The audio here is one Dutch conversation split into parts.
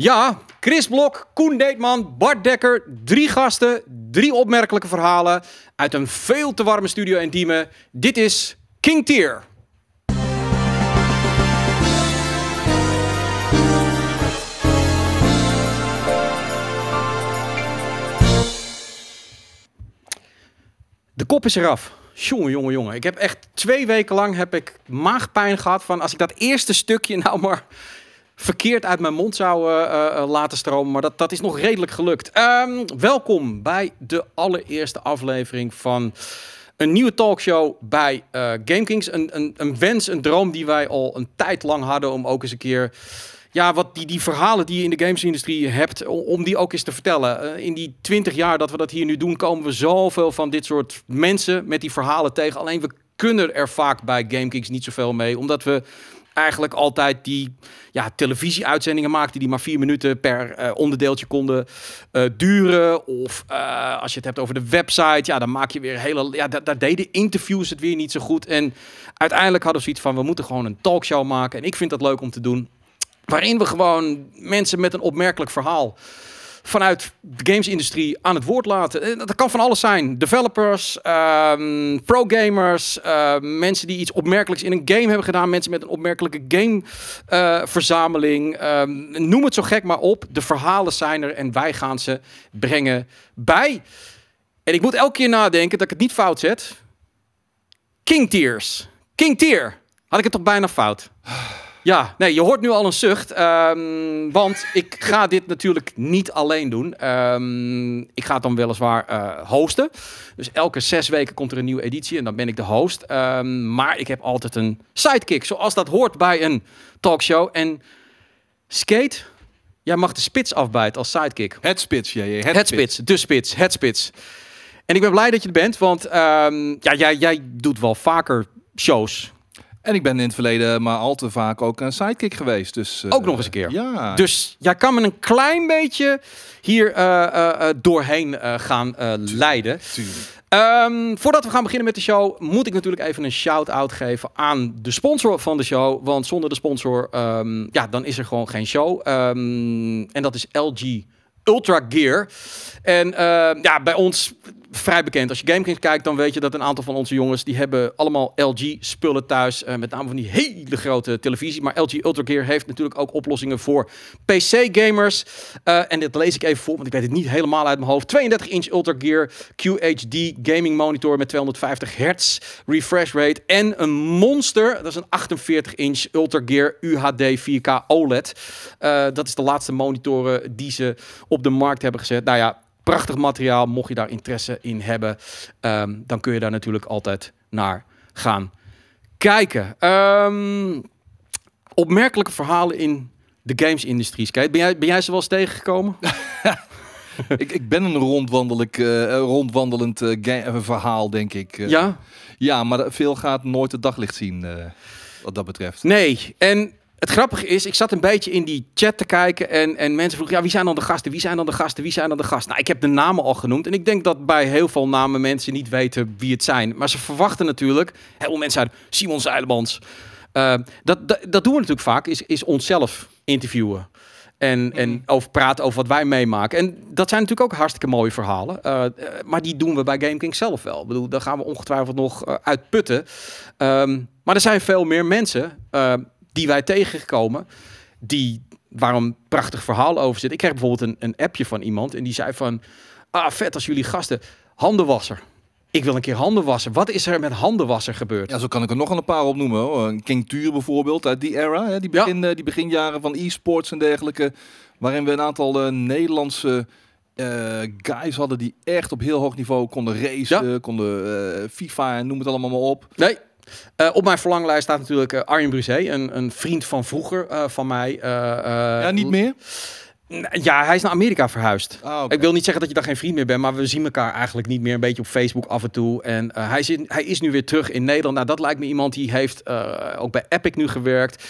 Ja, Chris Blok, Koen Deetman, Bart Dekker. Drie gasten, drie opmerkelijke verhalen uit een veel te warme studio in Diemen. Dit is King Tier. De kop is eraf. Jongen, jongen, jongen. Ik heb echt twee weken lang heb ik maagpijn gehad van als ik dat eerste stukje nou maar verkeerd uit mijn mond zou uh, uh, laten stromen. Maar dat, dat is nog redelijk gelukt. Um, welkom bij de allereerste aflevering van een nieuwe talkshow bij uh, GameKings. Een, een, een wens, een droom die wij al een tijd lang hadden om ook eens een keer ja, wat die, die verhalen die je in de gamesindustrie hebt, om die ook eens te vertellen. In die twintig jaar dat we dat hier nu doen, komen we zoveel van dit soort mensen met die verhalen tegen. Alleen we kunnen er vaak bij GameKings niet zoveel mee, omdat we eigenlijk altijd die ja, televisieuitzendingen maakten die maar vier minuten per uh, onderdeeltje konden uh, duren. Of uh, als je het hebt over de website, ja, dan maak je weer hele. Ja, daar deden interviews het weer niet zo goed. En uiteindelijk hadden we zoiets van: we moeten gewoon een talkshow maken. En ik vind dat leuk om te doen. Waarin we gewoon mensen met een opmerkelijk verhaal vanuit de gamesindustrie aan het woord laten. Dat kan van alles zijn. Developers, um, pro-gamers, uh, mensen die iets opmerkelijks in een game hebben gedaan. Mensen met een opmerkelijke gameverzameling. Uh, um, noem het zo gek maar op. De verhalen zijn er en wij gaan ze brengen bij. En ik moet elke keer nadenken dat ik het niet fout zet. King Tears. King Tier. Had ik het toch bijna fout? Ja, nee, je hoort nu al een zucht. Um, want ik ga dit natuurlijk niet alleen doen. Um, ik ga het dan weliswaar uh, hosten. Dus elke zes weken komt er een nieuwe editie en dan ben ik de host. Um, maar ik heb altijd een sidekick, zoals dat hoort bij een talkshow. En Skate, jij mag de spits afbijten als sidekick. Het spits, ja. Het, het spits, de spits, het spits. En ik ben blij dat je er bent, want ja, jij, jij doet wel vaker shows. En ik ben in het verleden maar al te vaak ook een sidekick geweest. Dus, uh, ook nog eens een keer. Ja. Dus jij kan me een klein beetje hier uh, uh, doorheen gaan leiden. Um, voordat we gaan beginnen met de show, moet ik natuurlijk even een shout-out geven aan de sponsor van de show. Want zonder de sponsor, um, ja, dan is er gewoon geen show. Um, en dat is LG Ultra Gear. En ja, bij ons vrij bekend. Als je GameKings kijkt, dan weet je dat een aantal van onze jongens... die hebben allemaal LG-spullen thuis. Uh, met name van die hele grote televisie. Maar LG Ultra Gear heeft natuurlijk ook oplossingen voor PC-gamers. Uh, en dit lees ik even voor, want ik weet het niet helemaal uit mijn hoofd. 32-inch Ultra Gear QHD gaming monitor met 250 hertz refresh rate. En een monster, dat is een 48-inch Ultra Gear UHD 4K OLED. Uh, dat is de laatste monitoren die ze op de markt hebben gezet. Nou ja, prachtig materiaal. Mocht je daar interesse in hebben, um, dan kun je daar natuurlijk altijd naar gaan kijken. Um, opmerkelijke verhalen in de games-industrie. Ben jij, ben jij ze wel eens tegengekomen? ik, ik, ben een rondwandelend, uh, rondwandelend uh, verhaal, denk ik. Ja? Ja, maar veel gaat nooit het daglicht zien, wat dat betreft. Nee, en het grappige is, ik zat een beetje in die chat te kijken en, en mensen vroegen, ja, wie zijn dan de gasten? Wie zijn dan de gasten? Wie zijn dan de gasten? Nou, ik heb de namen al genoemd en ik denk dat bij heel veel namen mensen niet weten wie het zijn. Maar ze verwachten natuurlijk, heel veel mensen uit Simon Zeilemans. Uh, dat, dat, dat doen we natuurlijk vaak, is, is onszelf interviewen. En, mm. en over praten over wat wij meemaken. En dat zijn natuurlijk ook hartstikke mooie verhalen. Uh, maar die doen we bij GameKing zelf wel. Ik bedoel, daar gaan we ongetwijfeld nog uh, uit putten. Um, maar er zijn veel meer mensen die wij tegengekomen, die waar een prachtig verhaal over zit. Ik kreeg bijvoorbeeld een, een appje van iemand en die zei van, ah vet als jullie gasten, handenwasser. Ik wil een keer handen wassen. Wat is er met handenwasser gebeurd? Ja, zo kan ik er nog een paar opnoemen. Hoor. Een King Tuur bijvoorbeeld, uit die era. Hè, die, begin, ja. die beginjaren van e-sports en dergelijke. Waarin we een aantal uh, Nederlandse uh, guys hadden die echt op heel hoog niveau konden racen. Ja. Konden uh, FIFA en noem het allemaal maar op. Nee, uh, op mijn verlanglijst staat natuurlijk uh, Arjen Brusé, een, een, vriend van vroeger uh, van mij. ja, niet meer? Ja, hij is naar Amerika verhuisd. Oh, okay. Ik wil niet zeggen dat je daar geen vriend meer bent, maar we zien elkaar eigenlijk niet meer. Een beetje op Facebook af en toe. En hij, zit, hij is nu weer terug in Nederland. Nou, dat lijkt me iemand die heeft ook bij Epic nu gewerkt.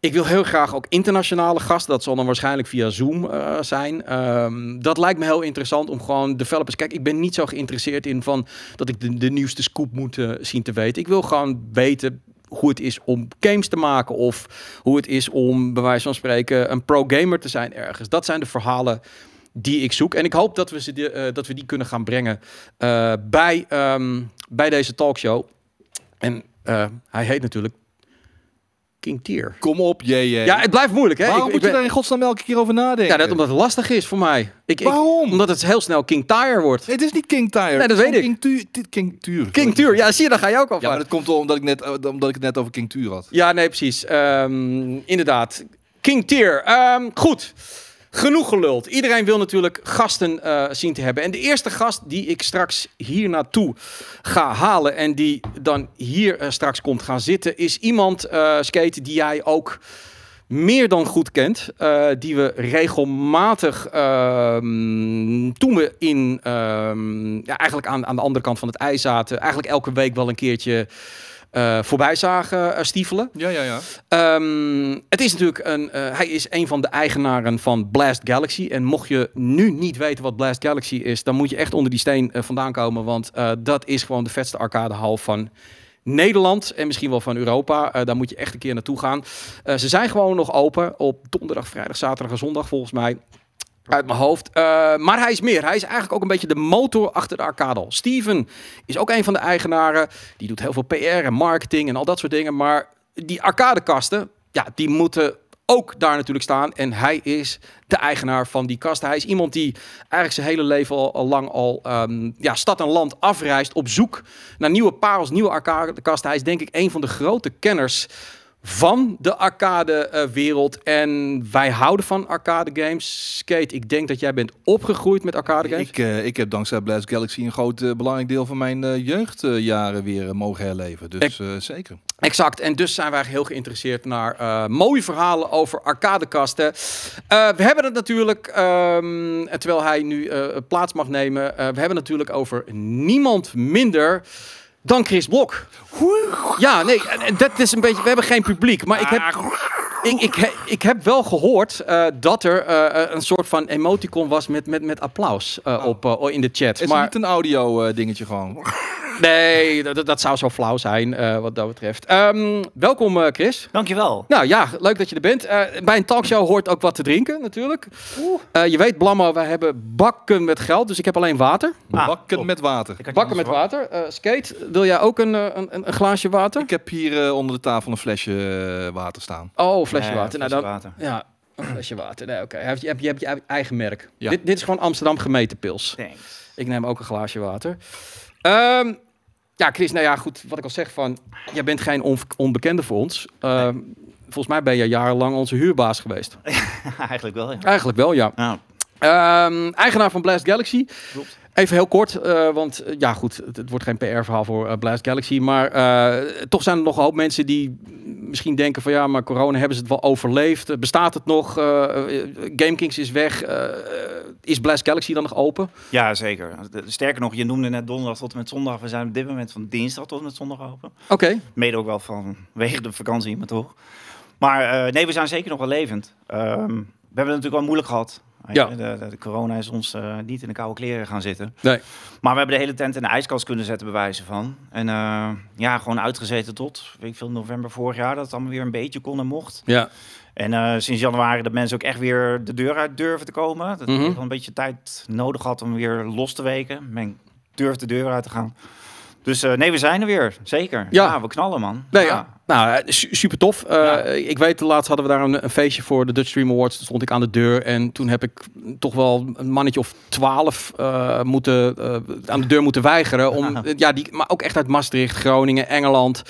Ik wil heel graag ook internationale gasten. Dat zal dan waarschijnlijk via Zoom uh, zijn. Um, dat lijkt me heel interessant om gewoon developers. Kijk, ik ben niet zo geïnteresseerd in van dat ik de, nieuwste scoop moet uh, zien te weten. Ik wil gewoon weten hoe het is om games te maken of hoe het is om bij wijze van spreken een pro-gamer te zijn ergens. Dat zijn de verhalen die ik zoek. En ik hoop dat we, ze die, eh, dat we die kunnen gaan brengen eh, bij, ehm, bij deze talkshow. En eh, hij heet natuurlijk King Tier. Kom op, jee, jee. Ja, het blijft moeilijk, hè? Waarom Ik- moet ik je daar in godsnaam elke keer over nadenken? Ja, dat omdat het lastig is voor mij. Ik, ik- Waarom? omdat het heel snel King Tire wordt. Het is niet King Tire. Nee, dat weet ik. King Tuur. King Tuur. King Tuur, ja, zie je, daar ga je ook al Ja, maar dat komt omdat ik, net, eh, omdat ik het net over King Tuur had. Ja, nee, precies. Ehm, inderdaad. King Tier. Ehm, goed. Genoeg geluld. Iedereen wil natuurlijk gasten eh, zien te hebben. En de eerste gast die ik straks hier naartoe ga halen en die dan hier eh, straks komt gaan zitten, is iemand, eh, Skate, die jij ook meer dan goed kent. die we regelmatig, ehm, toen we in, ehm, ja, eigenlijk aan, aan de andere kant van het ijs zaten, eigenlijk elke week wel een keertje eh, voorbij zagen eh, stiefelen. Ja, ja, ja. Ehm, het is natuurlijk een. eh, hij is een van de eigenaren van Blast Galaxy. En mocht je nu niet weten wat Blast Galaxy is, dan moet je echt onder die steen vandaan komen. Want dat is gewoon de vetste arcadehal van Nederland en misschien wel van Europa. Eh, daar moet je echt een keer naartoe gaan. Ze zijn gewoon nog open op donderdag, vrijdag, zaterdag en zondag volgens mij. Uit mijn hoofd. Eh, maar hij is meer. Hij is eigenlijk ook een beetje de motor achter de arcade. Steven is ook een van de eigenaren. Die doet heel veel PR en marketing en al dat soort dingen. Maar die arcadekasten, ja, die moeten ook daar natuurlijk staan. En hij is de eigenaar van die kasten. Hij is iemand die eigenlijk zijn hele leven al, lang al ehm, ja, stad en land afreist op zoek naar nieuwe parels, nieuwe arcadekasten. Hij is denk ik een van de grote kenners van de arcade-wereld. en wij houden van arcade games. Skate, ik denk dat jij bent opgegroeid met arcade games. Ik, eh, ik heb dankzij Blast Galaxy een groot eh, belangrijk deel van mijn eh, jeugdjaren weer mogen herleven. Dus zeker. Exact. En dus zijn wij heel geïnteresseerd naar mooie verhalen over arcadekasten. We hebben het natuurlijk, ehm, terwijl hij nu plaats mag nemen, we hebben het natuurlijk over niemand minder dan Chris Blok. Ja, nee, dat is een beetje. We hebben geen publiek, maar ik heb. Ik, ik, he- ik heb wel gehoord eh, dat er eh, een soort van emoticon was met, met, met applaus eh, op, eh, in de chat. Is maar niet een audio eh, dingetje gewoon? Nee, dat, dat zou zo flauw zijn eh, wat dat betreft. Ehm, welkom, eh, Chris. Dankjewel. Nou ja, leuk dat je er bent. Eh, bij een talkshow hoort ook wat te drinken, natuurlijk. Eh, je weet, Blammo, wij hebben bakken met geld, dus ik heb alleen water. Ah, Bakken top. met water. Bakken met water. Eh, Skate, wil jij ook een, een, een, glaasje water? Ik heb hier eh, onder de tafel een flesje water staan. Oh, flesje water. flesje nou, dan, water. Ja, een flesje water. Nee, oké. Je, hebt- je, hebt- je hebt je eigen merk. Ja. Dit, dit is gewoon Amsterdam gemeentepils. Thanks. Ik neem ook een glaasje water. Ehm, ja, Chris, nou ja, goed. Wat ik al zeg van, jij bent geen on- onbekende voor ons. Ehm, Volgens mij ben je jarenlang onze huurbaas geweest. Eigenlijk wel, ja. Eigenlijk wel, ja. Nou, Ehm, eigenaar van Blast Galaxy. Klopt. Even heel kort, eh, want eh, ja goed, het, het wordt geen PR-verhaal voor eh, Blast Galaxy. Maar toch zijn er nog een hoop mensen die misschien denken van ja, maar corona hebben ze het wel overleefd. Bestaat het nog? Eh, GameKings is weg. Is Blast Galaxy dan nog open? ja, zeker. Sterker nog, je noemde net donderdag tot en met zondag. We zijn op dit moment van dinsdag tot en met zondag open. Oké, Mede ook wel vanwege de vakantie, maar toch. Maar nee, we zijn zeker nog wel levend. Ehm, we hebben het natuurlijk wel moeilijk gehad. Ja. De, de, de corona is ons eh, niet in de koude kleren gaan zitten. nee. Maar we hebben de hele tent in de ijskast kunnen zetten, bij wijze van. En eh, ja, gewoon uitgezeten tot, weet ik veel, november vorig jaar. Dat het allemaal weer een beetje kon en mocht. Ja, En eh, sinds januari dat mensen ook echt weer de deur uit durven te komen. Dat heeft wel een beetje tijd nodig had om weer los te weken. Men durft de deur uit te gaan. Dus nee, we zijn er weer. Zeker. Ja. Ja, we knallen, man. nee, ja. Nou, eh, su- super tof. Eh, Ja. Ik weet, laatst hadden we daar een, een feestje voor de Dutch Stream Awards. Toen stond ik aan de deur en toen heb ik toch wel een mannetje of twaalf eh, moeten, eh, aan de deur moeten weigeren. Om, ja, die, maar ook echt uit Maastricht, Groningen, Engeland.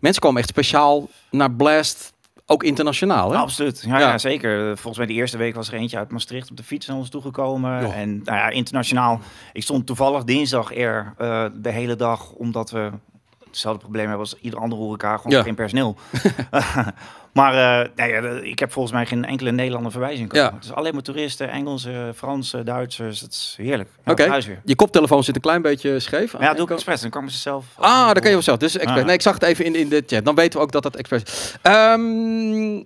Mensen komen echt speciaal naar Blast, ook internationaal. Hè? Absoluut. Ja, Ja. ja. zeker. Volgens mij de eerste week was er eentje uit Maastricht op de fiets naar ons toegekomen. En nou ja, internationaal. Ik stond toevallig dinsdag er de hele dag, omdat we hetzelfde probleem hebben als ieder andere horeca, gewoon Ja. geen personeel. maar eh, nou ja, ik heb volgens mij geen enkele Nederlander voorbij zien komen. Ja. Het is alleen maar toeristen, Engelsen, Fransen, Duitsers. Het is heerlijk. Oké. Je koptelefoon zit een klein beetje scheef. Ja, doe ik expres. Dan kan ik ze zelf. Ah, dat kan je wel zelf. Dus expres. Ah. Nee, ik zag het even in, in de chat. Dan weten we ook dat dat expres is. Ehm,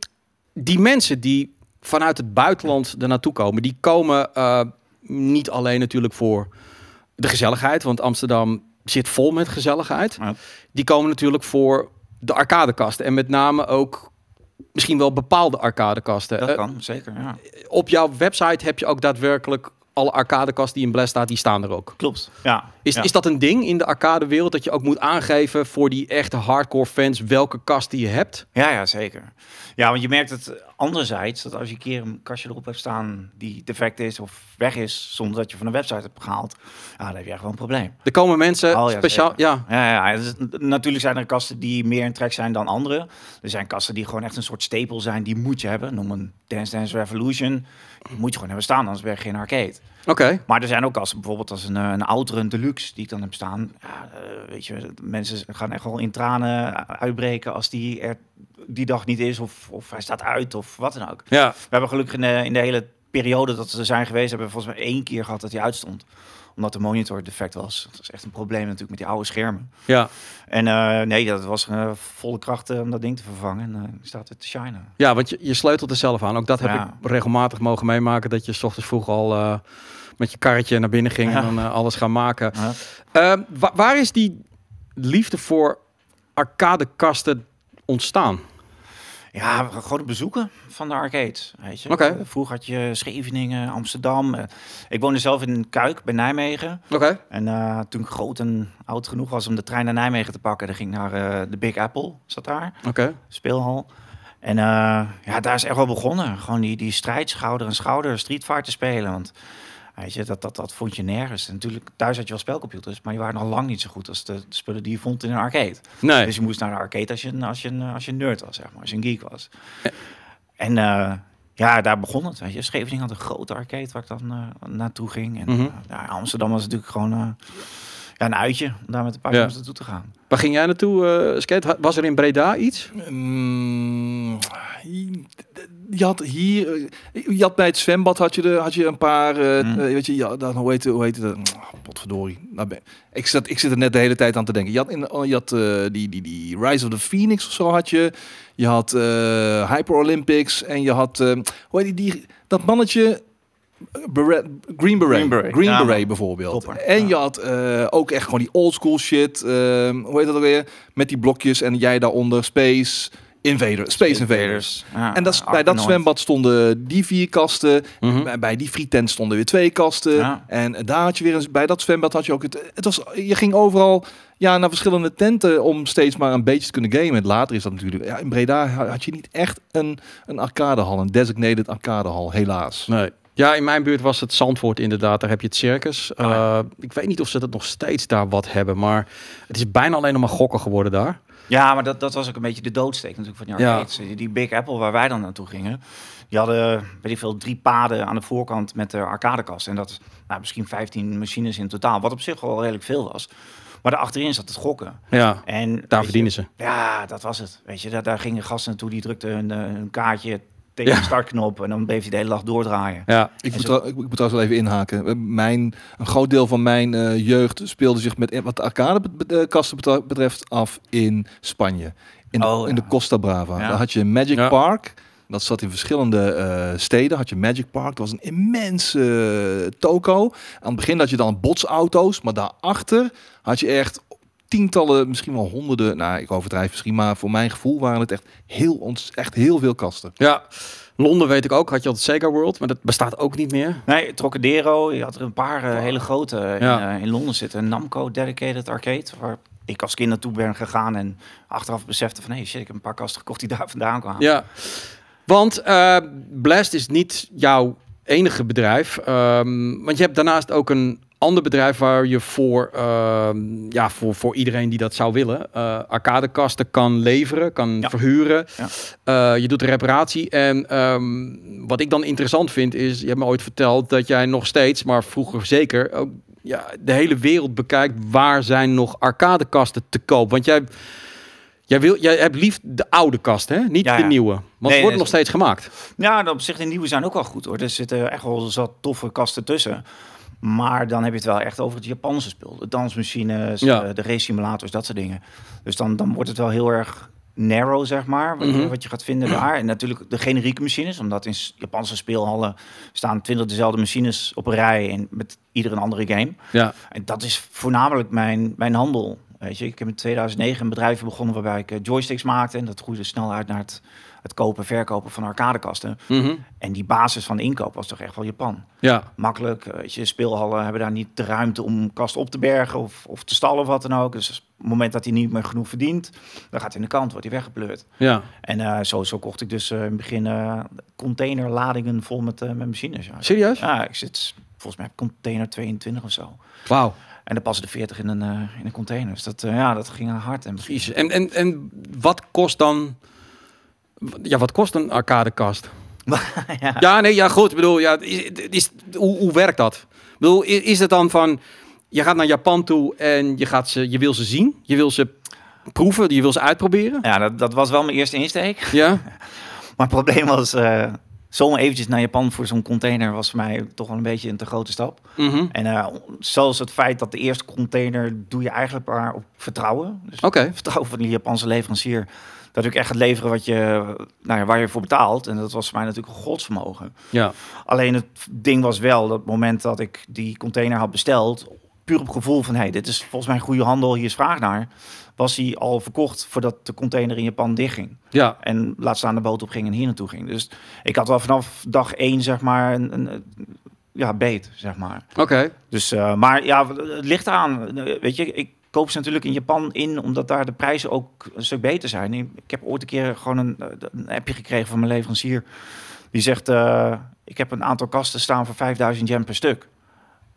die mensen die vanuit het buitenland er naartoe komen, die komen eh, niet alleen natuurlijk voor de gezelligheid, want Amsterdam zit vol met gezelligheid. Ja. Die komen natuurlijk voor de arcadekasten. En met name ook misschien wel bepaalde arcadekasten. Dat Eh, kan, zeker. Ja. op jouw website heb je ook daadwerkelijk alle arcadekasten die in Blast staat, die staan er ook. Klopt. Ja. Is, ja. is dat een ding in de arcadewereld dat je ook moet aangeven voor die echte hardcore fans welke kast die je hebt? Ja, ja, zeker. Ja, want je merkt het anderzijds, dat als je een keer een kastje erop hebt staan die defect is of weg is, zonder dat je van een website hebt gehaald, ja, dan heb je echt wel een probleem. Er komen mensen Oh, ja, speciaal. Ja, Ja, ja het is- natuurlijk zijn er kasten die meer in trek zijn dan andere. Er zijn kasten die gewoon echt een soort stapel zijn, die moet je hebben. Noem een Dance Dance Revolution. Moet je gewoon hebben staan, anders ben je geen arcade. oké. Maar er zijn ook kasten, bijvoorbeeld als een, eh, een oudere een deluxe die ik dan heb staan. Ja, eh, weet je, mensen gaan echt wel in tranen uitbreken als die er die dag niet is of, of hij staat uit of wat dan ook. Ja, We hebben gelukkig in de, in de hele periode dat ze er zijn geweest, hebben we volgens mij één keer gehad dat hij uitstond. Omdat de monitor defect was. Dat is echt een probleem natuurlijk met die oude schermen. ja. En eh, nee, dat was eh, volle kracht eh, om dat ding te vervangen. En eh, staat het te shinen. ja, want je, je sleutelt er zelf aan. Ook dat heb Ja. ik regelmatig mogen meemaken. Dat je s ochtends vroeg al met je karretje naar binnen ging Ja. en dan alles gaan maken. Ja. Eh, wa- waar is die liefde voor arcadekasten ontstaan? Ja, het bezoeken van de arcades. Weet je. Eh, Vroeger had je Scheveningen, Amsterdam. Eh, ik woonde zelf in Kuik bij Nijmegen. Oké. En eh, toen ik groot en oud genoeg was om de trein naar Nijmegen te pakken, dan ging ik naar de Big Apple, zat daar, Oké. speelhal. En ja, daar is echt wel begonnen. Gewoon die, die strijd, schouder aan schouder, Street Fighter spelen. Want weet je, dat, dat, dat vond je nergens. En natuurlijk, thuis had je wel spelcomputers, maar die waren nog lang niet zo goed als de, de spullen die je vond in een arcade. Nee. Dus je moest naar de arcade als je, een- als je, een- als je een nerd was, zeg maar, als je een geek was. En eh, ja, daar begon het. Weet je. Scheveningen had een grote arcade waar ik dan eh, naartoe ging. En eh, ja, Amsterdam was natuurlijk gewoon eh, ja, een uitje om daar met een paar Ja. jongens naartoe te gaan. Waar ging jij naartoe, eh, Skate? Was er in Breda iets? Mm, je had hier, eh, je had bij het zwembad had je, de, had je een paar, eh, Mm. weet je, ja, dan, hoe heet het, hoe heet het, oh, potverdorie. Nou, ben- ik, zat, ik zit er net de hele tijd aan te denken. Je had, in, oh, je had eh, die, die, die Rise of the Phoenix of zo had je. Je had eh, Hyper Olympics en je had, eh, hoe heet die, die, dat mannetje, Beret- Green Beret, Green Beret. Green Ja, Beret man. bijvoorbeeld. Topper. En Ja. je had eh, ook echt gewoon die old school shit, eh, hoe heet dat ook weer, met die blokjes en jij daaronder Space Invader, Space Invaders. Ja, En dat, bij dat zwembad stonden die vier kasten. Mhm. Bij, bij die frietent stonden weer twee kasten. En daar had je weer eens, bij dat zwembad had je ook het. Het was, je ging overal ja, naar verschillende tenten om steeds maar een beetje te kunnen gamen. En later is dat natuurlijk. Ja, in Breda ha- had je niet echt een, een arcadehal, een designated arcadehal, helaas. Nee. Ja, in mijn buurt was het Zandvoort inderdaad. Daar heb je het circus. Oh, ja. Eh, ik weet niet of ze dat nog steeds daar wat hebben, maar het is bijna alleen nog maar gokken geworden daar. Ja, maar dat, dat was ook een beetje de doodsteek natuurlijk van die Ja. arcades. Die- Die Big Apple waar wij dan naartoe gingen, die hadden, weet ik veel, drie paden aan de voorkant met de arcadekast. En dat nou, misschien 15 machines in totaal, wat op zich wel redelijk veel was. Maar daarachterin zat het gokken. Ja, En daar verdienen je, ze. Ja, dat was het. Weet je, daar, daar gingen gasten naartoe, die drukten hun, eh, hun kaartje tegen Ja. de startknop en dan bleef hij de hele dag doordraaien. Ja, Ik moet, zo- ik moet trouwens wel even inhaken. Eh, Mijn, een groot deel van mijn eh, jeugd speelde zich met wat de arcadekasten betra- betreft af in Spanje. In, de- Oh, in de. Costa Brava. Ja. Daar had je Magic Ja. Park. Dat zat in verschillende eh, steden. Had je Magic Park. Dat was een immense eh, toko. Aan het begin had je dan botsauto's. Maar daarachter had je echt tientallen, misschien wel honderden. Nou, ik overdrijf misschien. Maar voor mijn gevoel waren het echt heel, ons, echt heel veel kasten. ja. Londen weet ik ook, had je altijd Sega World, maar dat bestaat ook niet meer. Nee, Trocadero, je had er een paar eh, hele grote Ja. in, eh, in Londen zitten. Namco Dedicated Arcade, waar ik als kind naartoe ben gegaan en achteraf besefte van, hé shit, ik heb een paar kasten gekocht die daar vandaan kwamen. Ja, want eh, Blast is niet jouw enige bedrijf. ehm, want je hebt daarnaast ook een ander bedrijf waar je voor, ehm, ja, voor, voor iedereen die dat zou willen, eh arcadekasten kan leveren, kan Ja. verhuren. Ja. Eh, je doet de reparatie. En ehm, wat ik dan interessant vind is, je hebt me ooit verteld dat jij nog steeds, maar vroeger zeker, ook ja, de hele wereld bekijkt. Waar zijn nog arcadekasten te koop? Want jij, jij, wil, jij hebt lief de oude kast, hè? Niet Ja, de nieuwe. Want Nee, worden nee, nog steeds gemaakt. Ja, op zich de nieuwe zijn ook wel goed hoor. Er zitten echt wel zat toffe kasten tussen. Maar dan heb je het wel echt over het Japanse spul. De dansmachines, Ja. eh, de race simulators, dat soort dingen. Dus dan, dan wordt het wel heel erg narrow, zeg maar, wat, je- Mhm. wat je gaat vinden daar. En natuurlijk de generieke machines, omdat in Japanse speelhallen staan twintig dezelfde machines op een rij en met ieder een andere game. Ja, En dat is voornamelijk mijn, mijn handel. Weet je, ik heb in 2009 een bedrijf begonnen waarbij ik eh, joysticks maakte. En dat groeide snel uit naar het, het kopen en verkopen van arcadekasten. Mhm. En die basis van de inkoop was toch echt wel Japan. Ja. Makkelijk, eh, weet je, speelhallen hebben daar niet de ruimte om kast op te bergen of, of te stallen of wat dan ook. Dus op het moment dat hij niet meer genoeg verdient, dan gaat hij in de kant, wordt hij weggepleurd. Ja. En eh, zo, zo kocht ik dus in het begin containerladingen vol met, met machines. Ja. Serieus? ja, ik zit volgens mij container 22 of zo. Wauw. En dan passen de 40 in een, eh, in een container. Dus dat, eh, ja, dat ging hard. En. En, en, en wat kost dan... Ja, wat kost een arcadekast? ja. Ja, nee, ja, goed. Ik bedoel, ja, is, is, hoe, hoe werkt dat? Ik bedoel, is, is het dan van... Je gaat naar Japan toe en je, gaat ze, je wil ze zien. Je wil ze proeven, je wil ze uitproberen. ja, dat, dat was wel mijn eerste insteek. Ja? Maar het probleem was, eh zomaar eventjes naar Japan voor zo'n container was voor mij toch wel een beetje een te grote stap. Mhm. En eh, zelfs het feit dat de eerste container doe je eigenlijk maar op vertrouwen. Dus Oké. vertrouwen van die Japanse leverancier. Dat ik echt gaat leveren wat je, nou ja, waar je voor betaalt. En dat was voor mij natuurlijk een godsvermogen. Ja. Alleen het ding was wel dat het moment dat ik die container had besteld, puur op gevoel van hey, dit is volgens mij goede handel, hier is vraag naar, was hij al verkocht voordat de container in Japan dichtging. Ja. En laat staan de boot op ging en hier naartoe ging. Dus ik had wel vanaf dag één zeg maar een, een, ja, beet, zeg maar. Oké. Dus, eh, maar ja, het ligt aan. Eh, Weet je, ik koop ze natuurlijk in Japan in, omdat daar de prijzen ook een stuk beter zijn. Ik heb ooit een keer gewoon een, een appje gekregen van mijn leverancier. Die zegt, eh, ik heb een aantal kasten staan voor 5000 yen per stuk.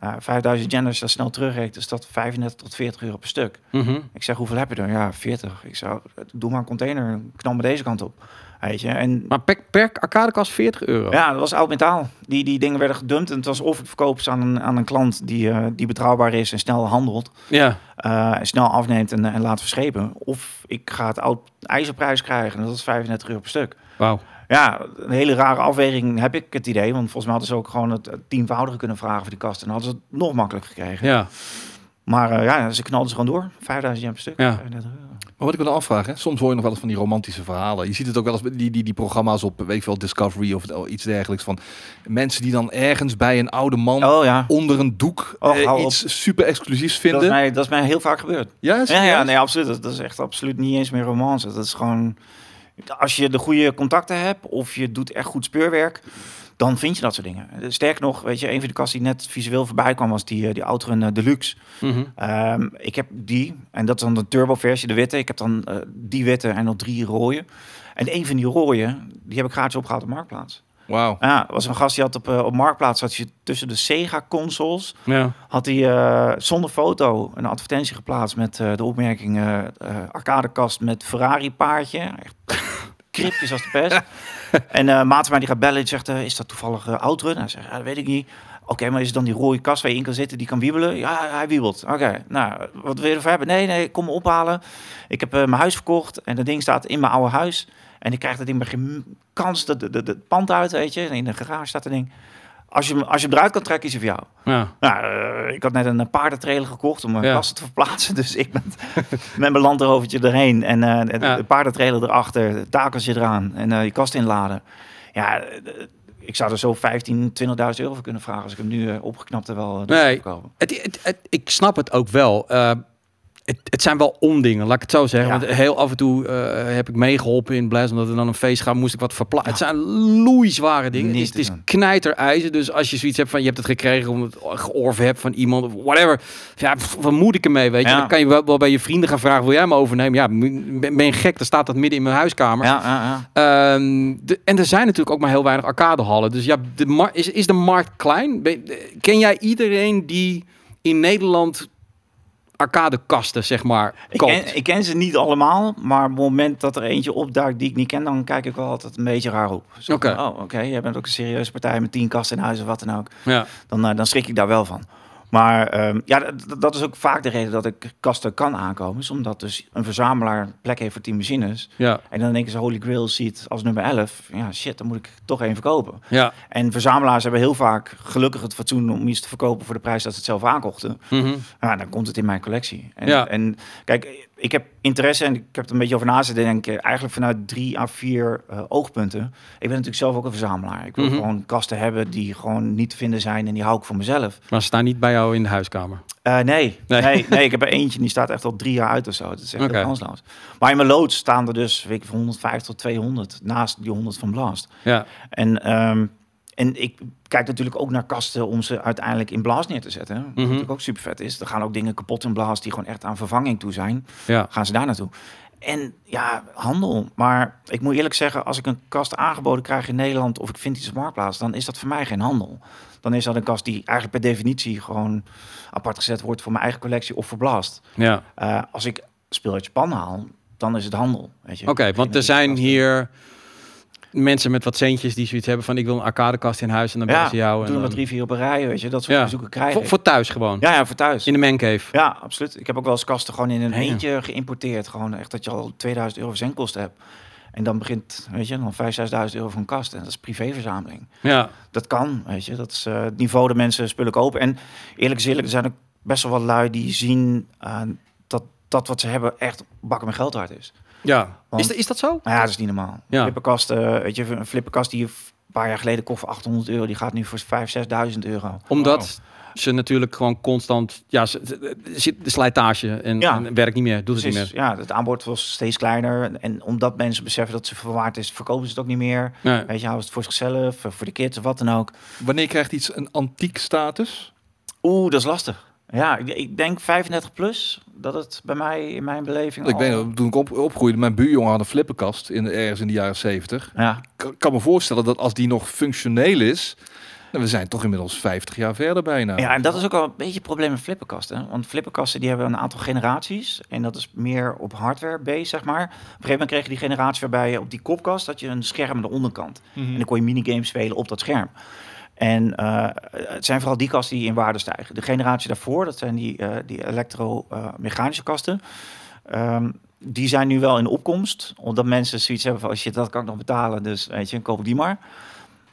Uh, 5000 yen, als je dat snel terugrekent, is dat 35 tot 40 euro per stuk. Mhm. Ik zeg, hoeveel heb je er? Ja, 40. Ik zou, doe maar een container, knal me deze kant op. Weet je, en Maar per, per arcadekast 40 euro? ja, dat was oud metaal. Die, die dingen werden gedumpt. En het was of ik verkoop ze aan een, aan een klant die, eh, die betrouwbaar is en snel handelt. Ja. eh, en snel afneemt en, en laat verschepen. Of ik ga het oud ijzerprijs krijgen. En dat is 35 euro per stuk. Wauw. Ja, een hele rare afweging heb ik het idee. Want volgens mij hadden ze ook gewoon het tienvoudige kunnen vragen voor die kast. En dan hadden ze het nog makkelijk gekregen. Ja. Maar eh, ja, ze knalden ze gewoon door. 5000 yen per stuk. Ja. 35 euro. Maar wat ik wil afvragen, hè, soms hoor je nog wel eens van die romantische verhalen. Je ziet het ook wel eens bij die, die, die programma's op, weet ik veel, Discovery of iets dergelijks. Van mensen die dan ergens bij een oude man Oh ja, onder een doek Oh, eh, op. iets super exclusiefs dat vinden. is, mij, dat is mij heel vaak gebeurd. Ja, Ja, ja, nee, absoluut. Dat, dat is echt absoluut niet eens meer romance. Dat is gewoon... Als je de goede contacten hebt of je doet echt goed speurwerk, dan vind je dat soort dingen. Sterker nog, weet je, een van de kasten die net visueel voorbij kwam was die, eh, die Outrun eh, Deluxe. Mhm. Ehm, ik heb die, en dat is dan de turbo versie, de witte. Ik heb dan eh, die witte en nog drie rode. En een van die rode, die heb ik gratis opgehaald op Marktplaats. Wauw. Ja, er was een gast die had op, eh, op Marktplaats, had je tussen de Sega-consoles, Ja. had hij eh, zonder foto een advertentie geplaatst met eh, de opmerking eh, eh, arcadekast met Ferrari paardje. Echt cryptisch als de pest. en eh maat van mij die gaat bellen en zegt, eh, is dat toevallig uh, Outrun? Hij zegt, ja, dat weet ik niet. Oké, maar is het dan die rode kast waar je in kan zitten, die kan wiebelen? Ja, hij wiebelt. Oké, nou, wat wil je ervoor hebben? Nee, nee, kom me ophalen. Ik heb eh, mijn huis verkocht en dat ding staat in mijn oude huis. En ik krijg dat ding met geen kans de, de pand uit, weet je. In de garage staat dat ding. Als je, als je hem eruit kan trekken, is hij voor jou. Ja. Nou, eh, ik had net een paardentrailer gekocht om mijn Ja. kasten te verplaatsen. Dus ik ben met mijn landrovertje erheen en eh de, Ja. paardentrailer erachter, het takeltje eraan en eh je kast inladen. Ja, ik zou er zo 15, 20.000 euro voor kunnen vragen als ik hem nu opgeknapt heb wel Nee. het- ik snap het ook wel. Eh, het, het zijn wel ondingen, laat ik het zo zeggen. Ja. Want heel af en toe eh, heb ik meegeholpen in Blaas, omdat er dan een feest gaat, moest ik wat verplaatsen. Het zijn loeizware dingen. Het is, het knijterijzer. Dus als je zoiets hebt van, je hebt het gekregen omdat het georven hebt van iemand, of whatever. Ja, pff, wat moet ik ermee, weet je? Ja. Dan kan je wel, wel bij je vrienden gaan vragen, wil jij me overnemen? Ja, ben ben je gek? Dan staat dat midden in mijn huiskamer. Ja, ja, ja. Ehm, de, en er zijn natuurlijk ook maar heel weinig arcadehallen. Dus ja, de is, is de markt klein? Ben- ken jij iedereen die in Nederland arcadekasten, zeg maar, Ik ken, ik ken ze niet allemaal, maar op het moment dat er eentje opduikt die ik niet ken, dan kijk ik wel altijd een beetje raar op. Oké. Oh, oké, jij bent ook een serieuze partij met tien kasten in huis of wat dan ook. Ja. dan, eh, dan schrik ik daar wel van. Maar ehm, ja, dat, is ook vaak de reden dat ik kasten kan aankomen. Is omdat dus een verzamelaar plek heeft voor 10 machines. Ja, En dan denken ze Holy Grail ziet als nummer 11. Ja, shit, dan moet ik toch één verkopen. ja. En verzamelaars hebben heel vaak gelukkig het fatsoen om iets te verkopen voor de prijs dat ze het zelf aankochten. Mhm. Ja, dan komt het in mijn collectie. En, Ja. en kijk, ik heb interesse en ik heb er een beetje over na zitten denken. Eigenlijk vanuit drie à vier uh, oogpunten. Ik ben natuurlijk zelf ook een verzamelaar. Ik wil Mhm. gewoon kasten hebben die gewoon niet te vinden zijn en die hou ik voor mezelf. Maar ze staan niet bij jou in de huiskamer. Eh, nee, Nee. nee. Nee, ik heb er eentje en die staat echt al drie jaar uit of zo. Dat is echt heel kansloos. Maar in mijn loods staan er dus weet ik, van 150 tot 200 naast die 100 van Blast. Ja, En, ehm, en ik kijk natuurlijk ook naar kasten om ze uiteindelijk in Blast neer te zetten. Wat Mhm. natuurlijk ook super vet is. Er gaan ook dingen kapot in Blast die gewoon echt aan vervanging toe zijn. ja. Gaan ze daar naartoe. En ja, handel. Maar ik moet eerlijk zeggen, als ik een kast aangeboden krijg in Nederland of ik vind iets op Marktplaats, dan is dat voor mij geen handel. Dan is dat een kast die eigenlijk per definitie gewoon apart gezet wordt voor mijn eigen collectie of voor Blast. ja. Eh, als ik speel uit Japan haal, dan is het handel. Oké, want er zijn hier mensen met wat centjes die zoiets hebben van ik wil een arcadekast in huis en dan Ja, ze jou. doen En dan, drie, vier op een rij, weet je. Dat soort Ja. verzoeken krijg voor, thuis gewoon. Ja, ja, voor thuis. In de mancave. Ja, absoluut. Ik heb ook wel eens kasten gewoon in een Ja. eentje geïmporteerd. Gewoon echt dat je al 2000 euro verzendkosten hebt. En dan begint, weet je, dan 5.000, 6.000 euro voor een kast. En dat is privéverzameling. Ja, Dat kan, weet je. Dat is eh, het niveau dat mensen spullen kopen. En eerlijk eerlijk, er zijn ook best wel wat lui die zien eh, dat dat wat ze hebben echt bakken met geld waard is. Ja. Want- Is, dat- is dat zo? Nou ja, dat is niet normaal. Ja. Flipperkast, eh, weet je, een flipperkast die je een paar jaar geleden kocht voor 800 euro, die gaat nu voor 5.000, 6.000 euro. Omdat ze natuurlijk gewoon constant, ja, ze- ze- zit de slijtage en, Ja. en werkt niet meer, doet het niet meer. ja, het aanbod was steeds kleiner. En omdat mensen beseffen dat ze verwaard is, verkopen ze het ook niet meer. Nee. Weet je, houden ze het voor zichzelf, voor de kids of wat dan ook. Wanneer krijgt iets een antiek status? Oeh, dat is lastig. Ja, ik, ik denk 35 plus, dat het bij mij in mijn beleving Ik al- weet nog, toen ik op, opgroeide, mijn buurjongen had een flipperkast in de, ergens in de jaren 70. Ja, Ik kan me voorstellen dat als die nog functioneel is, nou, we zijn toch inmiddels 50 jaar verder bijna. ja, en dat is ook al een beetje het probleem met flipperkasten. Want flipperkasten die hebben een aantal generaties. En dat is meer op hardware based, zeg maar. Op een gegeven moment kreeg je die generatie waarbij je op die kopkast had je een scherm aan de onderkant. Mhm. En dan kon je minigames spelen op dat scherm. En eh, het zijn vooral die kasten die in waarde stijgen. De generatie daarvoor, dat zijn die, eh, die elektro-mechanische kasten. Ehm, die zijn nu wel in opkomst. Omdat mensen zoiets hebben van, shit, dat kan ik nog betalen. Dus weet je, koop die maar.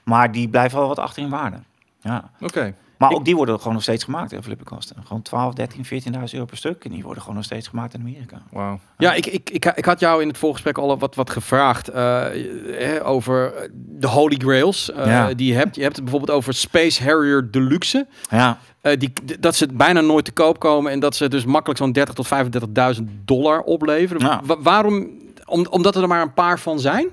Maar die blijven wel wat achter in waarde. Ja. Oké. Maar Ik- ook die worden gewoon nog steeds gemaakt, hè, flipperkasten. Gewoon 12, 13, 14.000 euro per stuk. En die worden gewoon nog steeds gemaakt in Amerika. Wauw. Ja, ik, ik, ik, ik had jou in het voorgesprek al wat, wat gevraagd eh, eh, over de Holy Grails. eh, Ja. Die je hebt. Je hebt het bijvoorbeeld over Space Harrier Deluxe. Ja, Eh, die, dat ze bijna nooit te koop komen en dat ze dus makkelijk zo'n 30 tot 35.000 dollar opleveren. Ja. Wa- waarom? Om, omdat er maar een paar van zijn?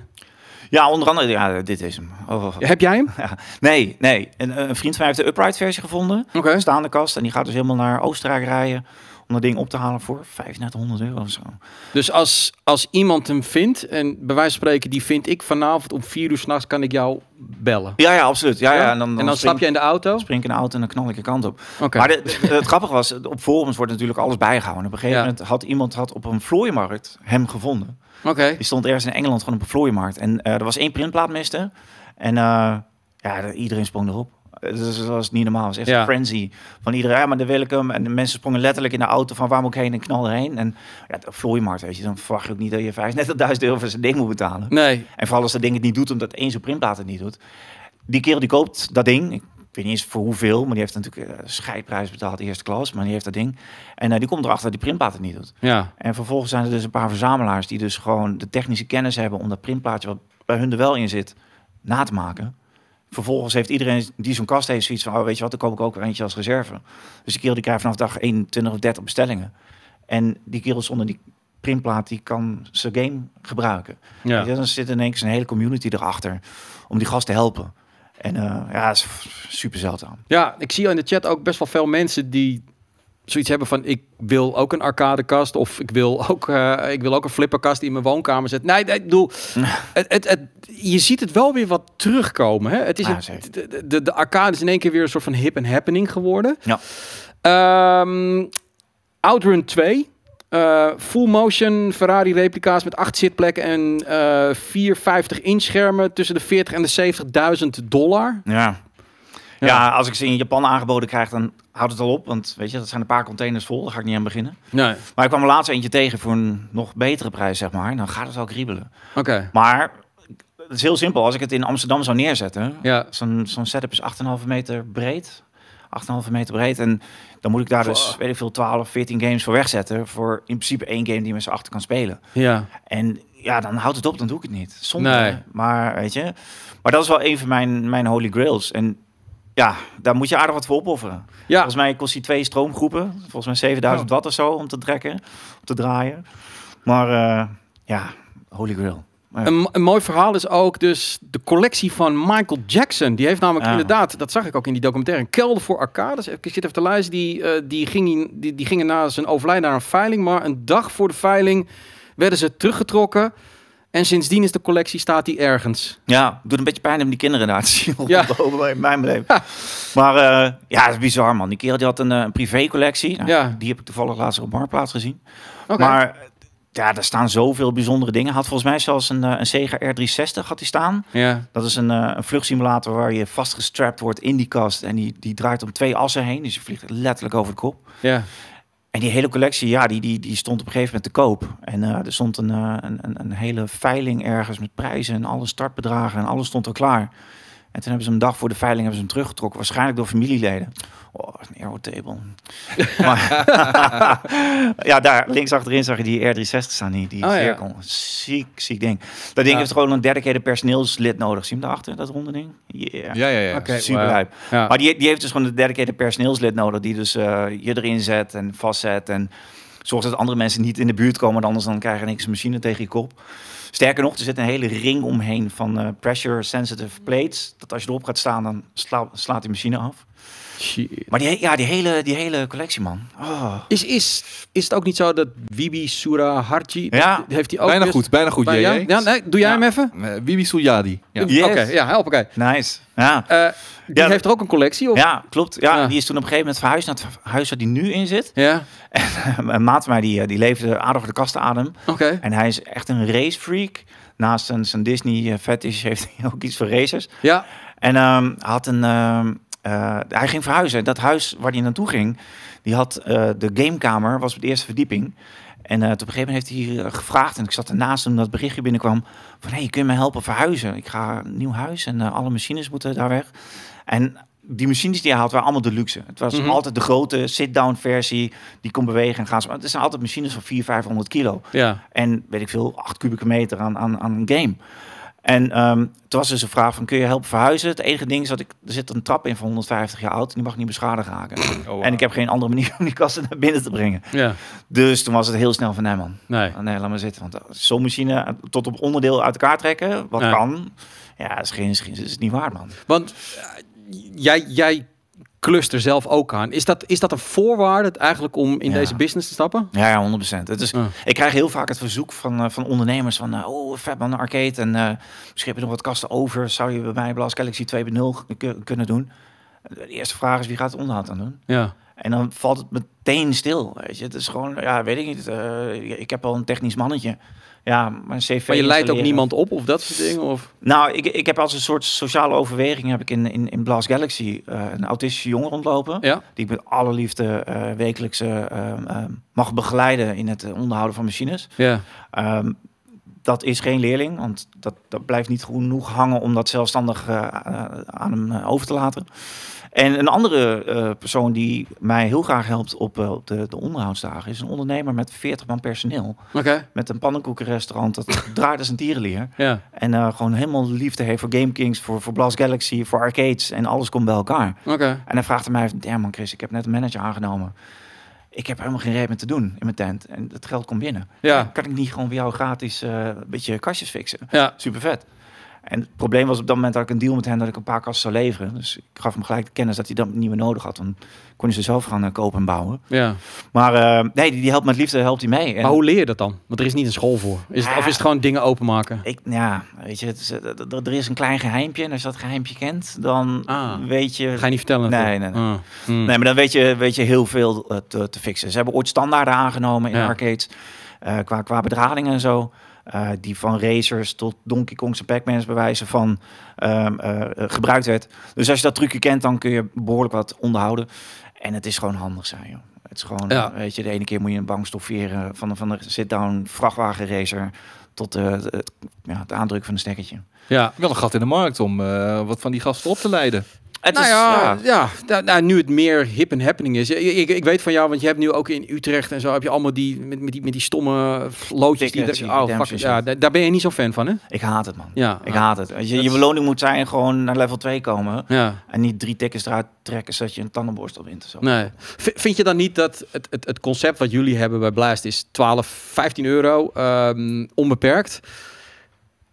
Ja onder andere, ja, dit is hem. Oh, oh, oh. Heb jij hem? Ja. Nee, nee. Een, een vriend van mij heeft de upright versie gevonden. Oké. Een staande kast. En die gaat dus helemaal naar Oostenrijk rijden. Om dat ding op te halen voor 3500 euro of zo. Dus als, als iemand hem vindt, en bij wijze van spreken, die vind ik vanavond om vier uur s'nachts, kan ik jou bellen. Ja, ja, absoluut. Ja, ja. en dan, spring- stap je in de auto? spring ik in de auto en dan knal ik de kant op. Maar de, de- het grappige was, op forums wordt natuurlijk alles bijgehouden. Op een gegeven Ja. moment had iemand had op een vlooimarkt hem gevonden. Oké. Die stond ergens in Engeland gewoon op een vlooimarkt. En eh, er was één printplaatmiste. En eh, ja, de- iedereen sprong erop. Dus dat was niet normaal. Het was echt Ja. een frenzy van iedereen. Ja, maar dan wil ik hem. En de mensen sprongen letterlijk in de auto van waar moet ik heen en knal erheen. En ja, de vlooimarkt, weet je, dan verwacht je ook niet dat je 35.000 euro voor zijn ding moet betalen. Nee. En vooral als dat ding het niet doet, omdat één zo'n printplaat het niet doet. Die kerel die koopt dat ding. Ik weet niet eens voor hoeveel, maar die heeft natuurlijk eh, scheidprijs betaald, eerste klas. Maar die heeft dat ding. En eh, die komt erachter dat die printplaat het niet doet. Ja. En vervolgens zijn er dus een paar verzamelaars die dus gewoon de technische kennis hebben om dat printplaatje wat bij hun er wel in zit, na te maken. Vervolgens heeft iedereen die zo'n kast heeft zoiets van, oh, weet je wat, dan koop ik ook eentje als reserve. Dus die kerel die krijgt vanaf dag 21 of 30 bestellingen. En die kerel zonder die printplaat, die kan zijn game gebruiken. Ja. Je, Dan zit in één keer een hele community erachter om die gast te helpen. En eh, ja, is super zeldzaam. Ja, ik zie in de chat ook best wel veel mensen die zoiets hebben van ik wil ook een arcadekast of ik wil ook, eh, ik wil ook een flipperkast die in mijn woonkamer zet. Nee, nee ik bedoel, het, het, het, je ziet het wel weer wat terugkomen. Hè? Het is Ah, de, de, de arcade is in één keer weer een soort van hip en happening geworden. Ja. Ehm, Outrun 2. Eh, full motion Ferrari replica's met acht zitplekken en eh 450 inch schermen tussen de 40 en de 70.000 dollar. Ja. Ja. ja. als ik ze in Japan aangeboden krijg, dan houdt het al op. Want weet je, dat zijn een paar containers vol. Daar ga ik niet aan beginnen. Nee, Maar ik kwam er laatst eentje tegen voor een nog betere prijs, zeg maar. Dan gaat het wel kriebelen. oké. Maar het is heel simpel. Als ik het in Amsterdam zou neerzetten. Ja, Zo'n zo'n setup is 8,5 meter breed. 8,5 meter breed. En dan moet ik daar dus, weet ik veel, 12, 14 games voor wegzetten. Voor in principe één game die z'n achter kan spelen. Ja. En ja, dan houdt het op, dan doe ik het niet. Zonde, Nee. maar weet je. Maar dat is wel een van mijn, mijn holy grails. En ja, daar moet je aardig wat voor opofferen. Ja. Volgens mij kost die twee stroomgroepen. Volgens mij 7000 Ja. watt of zo om te trekken, om te draaien. Maar eh, ja, holy grail. Een, een mooi verhaal is ook dus de collectie van Michael Jackson. Die heeft namelijk Ja. inderdaad, dat zag ik ook in die documentaire, een kelder voor arcades. Ik zit even te luisteren, die, eh, die, ging, die, die gingen na zijn overlijden naar een veiling. Maar een dag voor de veiling werden ze teruggetrokken. En sindsdien is de collectie, staat die ergens. Ja, doet een beetje pijn om die kinderen daar te zien Ja. bij mijn beleving. Maar eh, ja, het is bizar man. Die kerel die had een, eh, een privécollectie. Nou, Ja. Die heb ik toevallig laatst op Marktplaats gezien. Oké. Maar ja, daar staan zoveel bijzondere dingen. Had volgens mij zelfs een, eh, een Sega R360 had die staan. Ja. Dat is een, eh, een vluchtsimulator waar je vastgestrapt wordt in die kast. En die, die draait om twee assen heen. Dus je vliegt letterlijk over de kop. Ja. En die hele collectie, ja, die, die, die stond op een gegeven moment te koop. En eh, er stond een, een, een, een hele veiling ergens met prijzen en alle startbedragen en alles stond al klaar. En toen hebben ze hem een dag voor de veiling hebben ze hem teruggetrokken, waarschijnlijk door familieleden. Oh, een aerotable. maar, ja, daar links achterin zag je die R360 staan, die, die Oh, ja. cirkel. Ziek, ziek ding. Dat ding Ja. heeft gewoon een dedicated personeelslid nodig. Zie je hem daarachter, dat ronde ding? Yeah. Ja, ja, ja. Oké. Super. Ja. Maar die, die heeft dus gewoon een dedicated personeelslid nodig. Die dus eh, je erin zet en vastzet. En zorgt dat andere mensen niet in de buurt komen. want Anders dan krijg je niks een machine tegen je kop. Sterker nog, er zit een hele ring omheen van eh, pressure sensitive plates. Dat als je erop gaat staan, dan sla- slaat die machine af. Shit. Maar die, ja, die, hele, die hele collectie, man. Oh. Is, is, is het ook niet zo dat Wibi Suraharji, Ja. dat- heeft hij ook Bijna goed, bijna goed, Bij- ja? ja, nee, doe jij Ja. hem even? Eh, Wibi Suryadi. Ja. Yes. Oké, ja, help, oké. Nice. Ja. Eh, die Ja, heeft er ook een collectie, of? ja, klopt. Ja, Ja. Die is toen op een gegeven moment verhuisd naar het huis waar die nu in zit. Ja, een maat van mij, die, eh, die leefde aardig voor de kastenadem. oké. En hij is echt een racefreak. Naast zijn, zijn Disney eh, fetish heeft hij ook iets voor racers. Ja, En ehm, hij had een, ehm, eh, hij ging verhuizen. Dat huis waar hij naartoe ging, die had eh, de gamekamer, was op de eerste verdieping. En eh, op een gegeven moment heeft hij gevraagd, en ik zat ernaast toen dat berichtje binnenkwam, van hey, kun je me helpen verhuizen? Ik ga een nieuw huis en alle machines moeten daar weg. En die machines die hij had, waren allemaal de luxe. Het was Mhm. altijd de grote sit-down versie, die kon bewegen en gaan. Maar het zijn altijd machines van 400, 500 kilo. ja. En weet ik veel, 8 kubieke meter aan, aan, aan een game. En ehm, toen was dus een vraag van, kun je helpen verhuizen? Het enige ding is dat ik, er zit een trap in van 150 jaar oud en die mag niet beschadigd raken. Oh, wow. En ik heb geen andere manier om die kasten naar binnen te brengen. ja. Dus toen was het heel snel van, nee man, Nee. Oh, nee, laat maar zitten. Want zo'n machine eh, tot op onderdeel uit elkaar trekken, wat kan, ja, is, geen, is, geen- is niet waar man. Want eh, jij, jij klust er zelf ook aan. Is dat, is dat een voorwaarde eigenlijk om in Ja. deze business te stappen? Ja, ja 100%. Het is, Ja. Ik krijg heel vaak het verzoek van, eh, van ondernemers van, eh, oh, vet man, een arcade en eh misschien heb je nog wat kasten over. Zou je bij mij Blast Galaxy 2.0 ku- kunnen doen? De eerste vraag is, wie gaat het onderhoud aan doen? Ja. En dan valt het meteen stil, weet je. Het is gewoon, ja, weet ik niet. ik heb al een technisch mannetje. Ja, maar een CV Maar je leidt ook niemand op of dat soort dingen? Of? Nou, ik, ik heb als een soort sociale overweging heb ik in, in, in Blast Galaxy eh, een autistische jongen rondlopen. Ja. Die ik met alle liefde eh, wekelijks eh, mag begeleiden in het onderhouden van machines. Ja. Ehm, dat is geen leerling, want dat, dat blijft niet genoeg hangen om dat zelfstandig aan hem over te laten. En een andere eh, persoon die mij heel graag helpt op, eh, op de, de onderhoudsdagen is een ondernemer met 40 man personeel. Met een pannenkoekenrestaurant dat draait als een tierenlier. Ja. En eh, gewoon helemaal liefde heeft voor Game Kings, voor, voor Blast Galaxy, voor arcades en alles komt bij elkaar. En hij vraagt aan mij, ja man Chris, ik heb net een manager aangenomen. Ik heb helemaal geen reet meer te doen in mijn tent. En het geld komt binnen. Ja. Kan ik niet gewoon voor jou gratis een beetje kastjes fixen? Ja. Super vet. En het probleem was op dat moment dat ik een deal met hen dat ik een paar kasten zou leveren. Dus ik gaf hem gelijk de kennis dat hij dat niet meer nodig had. Dan kon hij ze zelf gaan eh, kopen en bouwen. Ja. Maar eh, nee, die, die helpt met liefde, helpt hij mee. En Maar hoe leer je dat dan? Want er is niet een school voor. Is het, Ja. of is het gewoon dingen openmaken? ik, ja, weet je, het is, eh, er is een klein geheimpje. En als je dat geheimpje kent, dan Ah. weet je... Ga je niet vertellen? Nee, nee, nee. Ah. Hmm. Nee, maar dan weet je, weet je heel veel te, te fixen. Ze hebben ooit standaarden aangenomen in Ja. arcades. qua, qua bedrading en zo. Eh, die van racers tot Donkey Kong's en Pac-Man's bewijzen van ehm, eh, eh, gebruikt werd. Dus als je dat trucje kent, dan kun je behoorlijk wat onderhouden. En het is gewoon handig zijn, joh. Het is gewoon, Ja. eh, weet je, de ene keer moet je een bank stofferen van, de- van de sit-down vrachtwagenracer tot eh, het, het, ja, het aandrukken van een stekkertje. Ja. Wel een gat in de markt om eh, wat van die gasten op te leiden. Het nou is, ja, ja. ja. da- nou, nu het meer hip en happening is. Ik, ik, ik weet van jou, want je hebt nu ook in Utrecht en zo heb je allemaal die met, met die met die stomme loodjes die Tickets, er- die oh, fuck, ja, daar ben je niet zo fan van, hè? Ik haat het, man. Ja, Ik ah, haat het. Je, beloning moet zijn gewoon naar level 2 komen. ja. En niet drie tickets eruit trekken zodat je een tandenborstel wint. of Zo. Nee. V- vind je dan niet dat het, het, het concept wat jullie hebben bij Blast is 12, 15 euro, ehm, onbeperkt?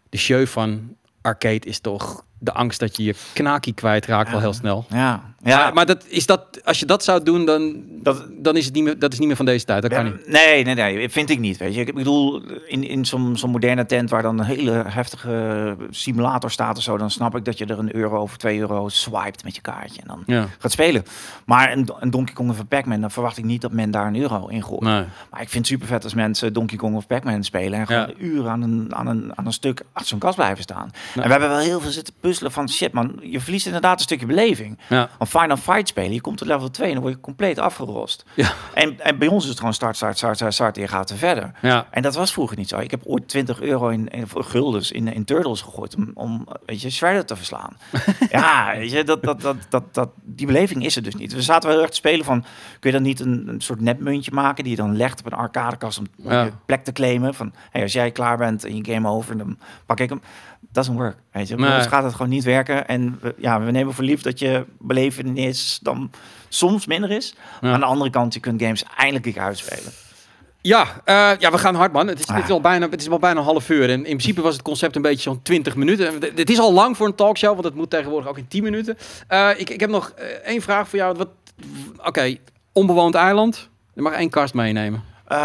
De show van arcade is toch de angst dat je je knakie kwijtraakt wel Ja. heel snel. Ja, ja. Maar, maar dat, is dat, als je dat zou doen, dan, Dat- dan is het niet meer, dat is niet meer van deze tijd. Dat kan niet. Nee, nee, nee, vind ik niet. Weet je. Ik bedoel, in, in zo'n zo'n moderne tent waar dan een hele heftige simulator staat of zo, dan snap ik dat je er een euro of twee euro swipet met je kaartje en dan Ja. gaat spelen. Maar een, een Donkey Kong of een Pac-Man, dan verwacht ik niet dat men daar een euro in gooit. Nee. Maar ik vind het super vet als mensen Donkey Kong of Pac-Man spelen en gewoon uren aan een, aan, een, aan een stuk achter zo'n kast blijven staan. En we hebben wel heel veel zitten puzzelen van shit man, je verliest inderdaad een stukje beleving. Ja. Een Final Fight spelen, je komt tot level 2 en dan word je compleet afgerost. Ja. En, en bij ons is het gewoon start, start, start, start, start en je gaat er verder. Ja. En dat was vroeger niet zo. Ik heb ooit 20 euro in, in guldens in, in Turtles gegooid om, om weet je, Shredder te verslaan. ja, weet je, dat, dat, dat, dat, dat, die beleving is er dus niet. We zaten wel heel erg te spelen van, kun je dan niet een, een soort nepmuntje maken die je dan legt op een arcadekast om om Ja. je plek te claimen. Van, hey, als jij klaar bent en je game over, dan pak ik hem. Doesn't work, weet je. Nee. ons gaat het gewoon niet werken. En we, ja, we nemen voor lief dat je belevenis dan soms minder is. Maar aan de andere kant, je kunt games eindelijk keer uitspelen. Ja, eh, ja, we gaan hard, man. Het is, Ah. het, is al bijna, het is al bijna een half uur. En in principe was het concept een beetje zo'n 20 minuten. En Het is al lang voor een talkshow, want het moet tegenwoordig ook in 10 minuten. Eh, ik, ik heb nog eh, één vraag voor jou. Wat- Oké, onbewoond eiland. Je mag één kast meenemen. Eh,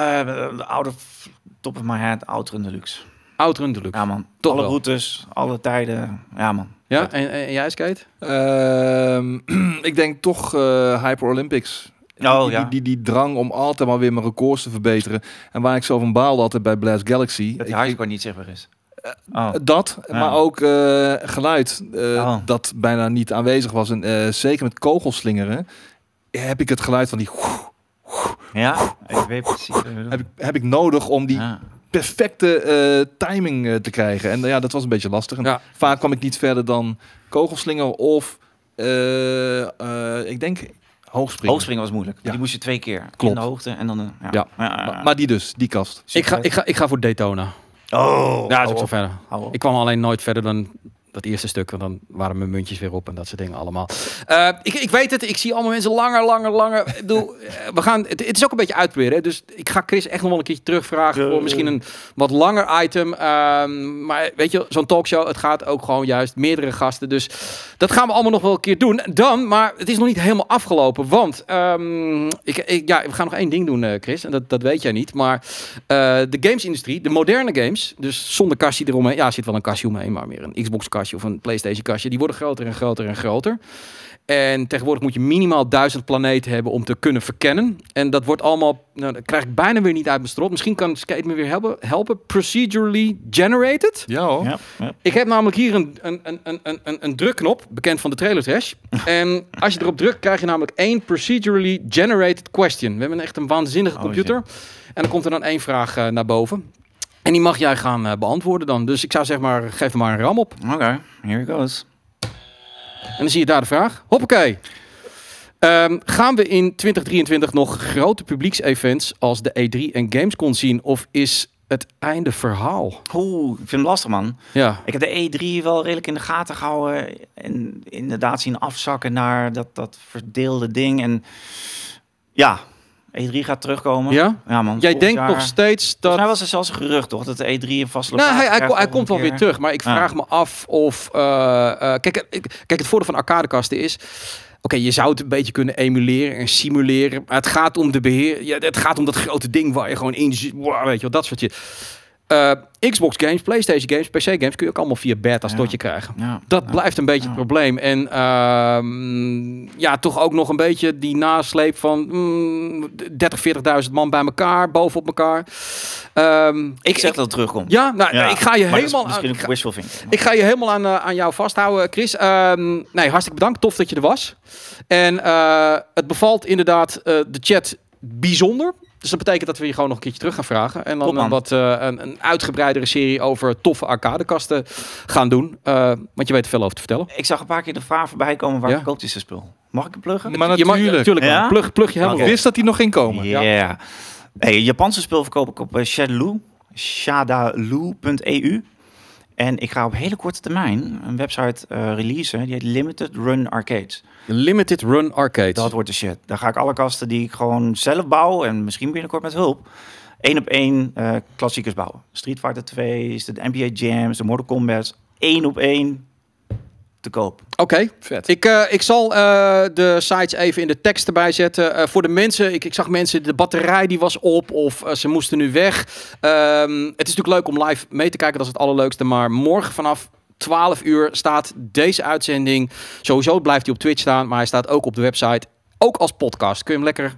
de oude f- top of my head, Outrun Deluxe. Outrun Deluxe. Ja man, Toch alle wel. routes, alle tijden. Ja man. Ja, en, en jij, Skate? Ehm, ik denk toch eh, Hyper Olympics. Oh, die, ja. die, die, die drang om altijd maar weer mijn records te verbeteren. En waar ik zo van baalde altijd bij Blast Galaxy. Dat die highscore niet zichtbaar is. Oh. Dat, Ja. maar ook eh, geluid eh, Oh. dat bijna niet aanwezig was. En eh, zeker met kogelslingeren heb ik het geluid van die... Ja, ik weet precies. wat je bedoelt. Heb ik, heb ik nodig om die Ja. Perfecte eh, timing eh, te krijgen. En eh, ja, dat was een beetje lastig. En Ja. Vaak kwam ik niet verder dan kogelslinger of eh, eh, ik denk hoogspringen. Hoogspringen was moeilijk. Ja. Die moest je twee keer in de hoogte en dan... ja. Ja. Maar, maar die dus, die kast. Ik ga, ik, ga, ik ga voor Daytona. Oh, Ja, dat is ook zo verder. Ik kwam alleen nooit verder dan dat eerste stuk, want dan waren mijn muntjes weer op en dat soort dingen allemaal. Eh, ik, ik weet het, ik zie allemaal mensen langer, langer, langer. Ik bedoel, eh, we gaan, het, het is ook een beetje uitproberen, hè, dus ik ga Chris echt nog wel een keertje terugvragen Ja, voor misschien een wat langer item. Ehm, maar weet je, zo'n talkshow, het gaat ook gewoon juist meerdere gasten, dus dat gaan we allemaal nog wel een keer doen. Dan, maar het is nog niet helemaal afgelopen, want ehm, ik, ik, ja, we gaan nog één ding doen, eh, Chris, en dat, dat weet jij niet, maar eh, de gamesindustrie, de moderne games, dus zonder kastje eromheen. Ja, er zit wel een kastje omheen, maar meer een Xbox kastje of een PlayStation kastje. Die worden groter en groter en groter. En tegenwoordig moet je minimaal duizend planeten hebben om te kunnen verkennen. En dat wordt allemaal, nou, dat krijg ik bijna weer niet uit mijn strot. Misschien kan Skate me weer helpen. helpen. Procedurally generated. Ja hoor. Ja, ja. Ik heb namelijk hier een, een, een, een, een- een, een drukknop, bekend van de trailer trash. en als je erop drukt, krijg je namelijk één procedurally generated question. We hebben echt een waanzinnige Oh, computer. En dan komt er dan één vraag eh, naar boven. En die mag jij gaan eh, beantwoorden dan. Dus ik zou zeg maar, geef maar een ram op. Oké, here it goes. En dan zie je daar de vraag. Hoppakee. Ehm, gaan we in 2023 nog grote publieksevents als de E3 en Gamescom zien? Of is het einde verhaal? Oeh, ik vind hem lastig, man. Ja. Ik heb de E3 wel redelijk in de gaten gehouden. En inderdaad zien afzakken naar dat, dat verdeelde ding. En ja, E3 gaat terugkomen. Ja? ja man. Jij denkt jaar- nog steeds Volgens dat... mij was er zelfs een gerucht, toch? Dat de E3 een vaste Nou, hij, hij, komt wel weer terug. Maar ik Ja. vraag me af of... eh, eh, kijk, ik- kijk, het voordeel van arcadekasten is... Oké, je zou het een beetje kunnen emuleren en simuleren. Maar het gaat om de beheer. Ja, het gaat om dat grote ding waar je gewoon in zit. Wow, weet je wel, dat soort je. Eh, Xbox games, PlayStation games, PC games kun je ook allemaal via beta's Ja. tot je krijgen. Ja, Dat ja. blijft een beetje Ja. het probleem. En ehm, ja, toch ook nog een beetje die nasleep van mm, 30, 40.000 man bij elkaar, bovenop elkaar. Ehm, Ik zeg dat het terugkomt. Ja, nou, Ja, ik ga je maar dat is helemaal aan, Misschien een wishful thinking. ik ga je helemaal aan, eh, aan jou vasthouden, Chris. Ehm, nee, hartstikke bedankt. Tof dat je er was. En eh, het bevalt inderdaad eh, de chat bijzonder. Dus dat betekent dat we je gewoon nog een keertje terug gaan vragen. En dan een wat eh, een, een uitgebreidere serie over toffe arcadekasten gaan doen. Eh, want je weet er veel over te vertellen. Ik zag een paar keer de vraag voorbij komen, waar Ja? verkoopt hij zijn spul? Mag ik hem pluggen? Maar Je mag- natuurlijk. natuurlijk Ja? man. Plug, plug je helemaal. Wist dat die nog ging komen? Ja. Hey, Japanse spul verkoop ik op uh, Shadaloo. Shadaloo.eu. En ik ga op hele korte termijn een website eh releasen. Die heet Limited Run Arcades. Limited Run Arcade. Dat wordt de shit. Daar ga ik alle kasten die ik gewoon zelf bouw. En misschien binnenkort met hulp. één op één eh, klassiekers bouwen. Street Fighter 2, de NBA Jams, de Mortal Kombat. één op één te koop. Oké, Vet. Ik, eh, ik zal eh, de sites even in de tekst erbij zetten. Eh, voor de mensen, ik, ik zag mensen, de batterij die was op of ze moesten nu weg. Ehm, het is natuurlijk leuk om live mee te kijken, dat is het allerleukste. Maar morgen vanaf 12 uur staat deze uitzending. Sowieso blijft hij op Twitch staan, maar hij staat ook op de website. Ook als podcast. Kun je hem lekker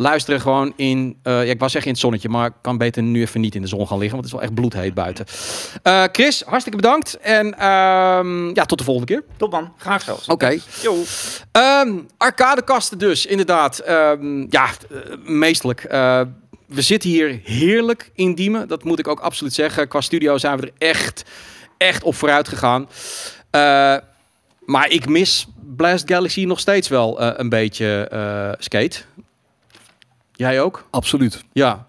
luisteren gewoon in, eh, ja, ik wou zeggen in het zonnetje, maar ik kan beter nu even niet in de zon gaan liggen, want het is wel echt bloedheet buiten. Eh, Chris, hartstikke bedankt en ehm, ja, tot de volgende keer. Top man, graag zelfs. Oké. Ehm, arcadekasten dus, inderdaad. Ehm, ja, eh, meestelijk. We zitten hier heerlijk in Diemen. Dat moet ik ook absoluut zeggen. Qua studio zijn we er echt, echt op vooruit gegaan. Eh, maar ik mis Blast Galaxy nog steeds wel eh, een beetje eh, skate. Jij ook? Absoluut. Ja.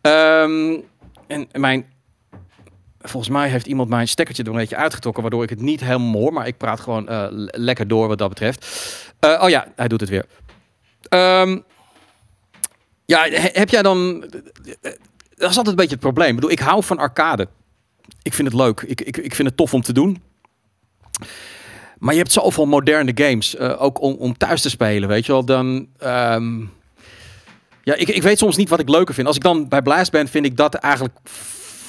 Ehm, en mijn... Volgens mij heeft iemand mijn stekkertje er een beetje uitgetrokken, waardoor ik het niet helemaal hoor. Maar ik praat gewoon le- lekker door wat dat betreft. Oh ja, hij doet het weer. Ehm, ja, he- heb jij dan... Dat is altijd een beetje het probleem. Ik bedoel, ik hou van arcade. Ik vind het leuk. Ik, ik, ik vind het tof om te doen. Maar je hebt zoveel moderne games, eh, ook om, om thuis te spelen, weet je wel. Dan... ehm, ja, ik, ik weet soms niet wat ik leuker vind. Als ik dan bij Blast ben, vind ik dat eigenlijk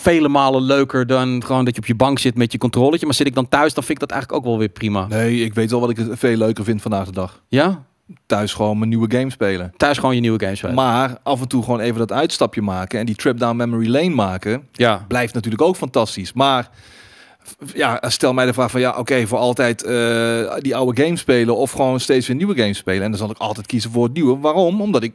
vele malen leuker dan gewoon dat je op je bank zit met je controletje. Maar zit ik dan thuis, dan vind ik dat eigenlijk ook wel weer prima. Nee, ik weet wel wat ik veel leuker vind vandaag de dag. Ja? Thuis gewoon mijn nieuwe game spelen. Thuis gewoon je nieuwe games spelen. Maar af en toe gewoon even dat uitstapje maken en die trip down memory lane maken, ja. blijft natuurlijk ook fantastisch. Maar ja, stel mij de vraag van ja, oké, voor altijd eh, die oude games spelen of gewoon steeds weer nieuwe games spelen. En dan zal ik altijd kiezen voor het nieuwe. Waarom? Omdat ik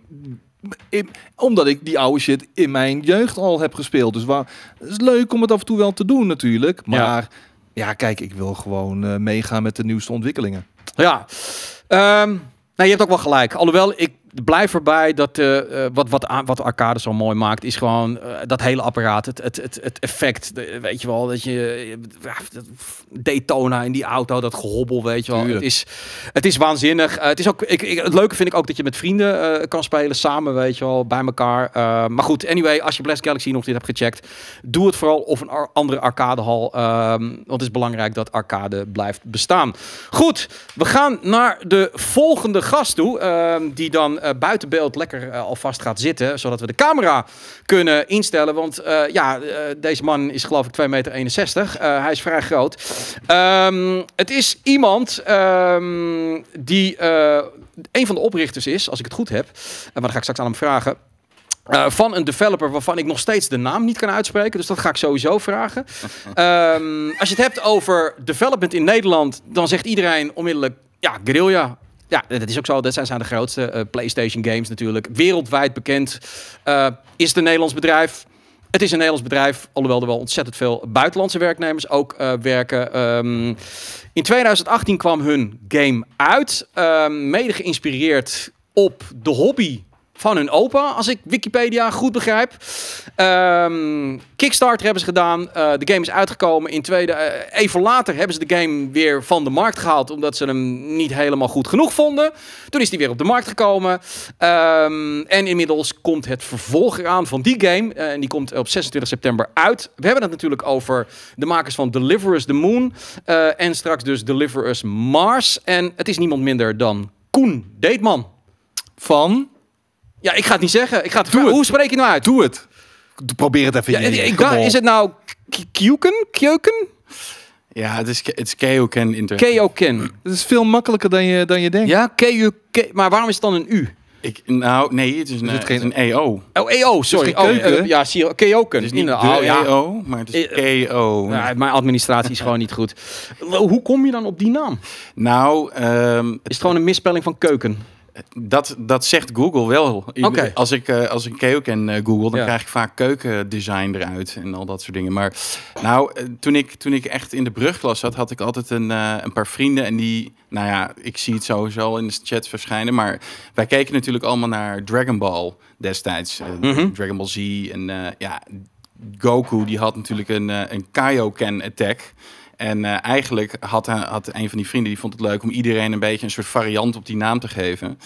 in- omdat ik die oude shit in mijn jeugd al heb gespeeld. Dus waar, het is leuk om het af en toe wel te doen natuurlijk. Maar ja, kijk, ik wil gewoon eh, meegaan met de nieuwste ontwikkelingen. Ja. Ehm, je hebt ook wel gelijk. Alhoewel, ik blijf erbij dat eh, eh, wat, wat, wat arcade zo mooi maakt, is gewoon eh, dat hele apparaat. Het, het, het, het effect. De- weet je wel, dat je Daytona in die auto, dat gehobbel, weet je wel. Het is, het is waanzinnig. Het, is ook, ik, ik, het leuke vind ik ook dat je met vrienden kan spelen, samen, weet je wel, bij elkaar. Maar goed, anyway, als je Blast Galaxy nog niet hebt gecheckt, doe het vooral of een ar- andere arcadehal. ehm want het is belangrijk dat arcade blijft bestaan. Goed, we gaan naar de volgende gast toe. ehm, die dan eh, buiten beeld lekker eh, alvast gaat zitten. Zodat we de camera kunnen instellen. Want eh, ja, deze man is geloof ik 2,61 meter. Eh, hij is vrij groot. Ehm, het is iemand ehm, die een van de oprichters is, als ik het goed heb. En maar dan ga ik straks aan hem vragen. Van een developer waarvan ik nog steeds de naam niet kan uitspreken. Dus dat ga ik sowieso vragen. Ehm, als je het hebt over development in Nederland, dan zegt iedereen onmiddellijk, ja, Guerrilla. Ja, dat is ook zo. Dat zijn, de grootste eh, PlayStation games natuurlijk. Wereldwijd bekend. Eh, is het een Nederlands bedrijf? Het is een Nederlands bedrijf, alhoewel er wel ontzettend veel buitenlandse werknemers ook eh, werken. Ehm, in 2018 kwam hun game uit, ehm, mede geïnspireerd op de hobby van hun opa, als ik Wikipedia goed begrijp. Ehm, Kickstarter hebben ze gedaan. Eh, de game is uitgekomen in tweede. eh, even later hebben ze de game weer van de markt gehaald, omdat ze hem niet helemaal goed genoeg vonden. Toen is die weer op de markt gekomen. Ehm, en inmiddels komt het vervolg eraan van die game. Eh, en die komt op 26 september uit. We hebben het natuurlijk over de makers van Deliver Us the Moon. en straks dus Deliver Us Mars. En het is niemand minder dan Koen Deetman. Van, Ja, ik ga het niet zeggen. Ik ga het Doe het. Hoe spreek je nou uit? doe het. Probeer het even. Ja, hier. ik, is het nou K- Kjuken? Kjuken? Ja, het is, het is Keoken. Keoken. Het is veel makkelijker dan je, dan je denkt. Ja, KU. Maar waarom is het dan een U? Ik, nou, nee, het is een, het het geen- is een EO. Oh, EO, sorry. geen Oh, keuken? eh, ja, zie je. Keoken. Het is niet Inderdaad. de Oh, ja. EO, maar het is Eh, KO. Ja, mijn administratie is gewoon niet goed. Hoe kom je dan op die naam? Nou, ehm, Is het gewoon een misspelling van keuken? Dat, dat zegt Google wel. Als ik eh, als ik Keoken eh google, dan Ja. krijg ik vaak keukendesign eruit en al dat soort dingen. Maar nou, eh, toen ik, toen ik echt in de brugklas zat, had ik altijd een, een paar vrienden. En die, nou ja, ik zie het sowieso al in de chat verschijnen. Maar wij keken natuurlijk allemaal naar Dragon Ball destijds. Mhm. Dragon Ball Z. En ja, Goku die had natuurlijk een, een Kaioken attack. En eh, eigenlijk had, hij- had een van die vrienden, die vond het leuk om iedereen een beetje een soort variant op die naam te geven.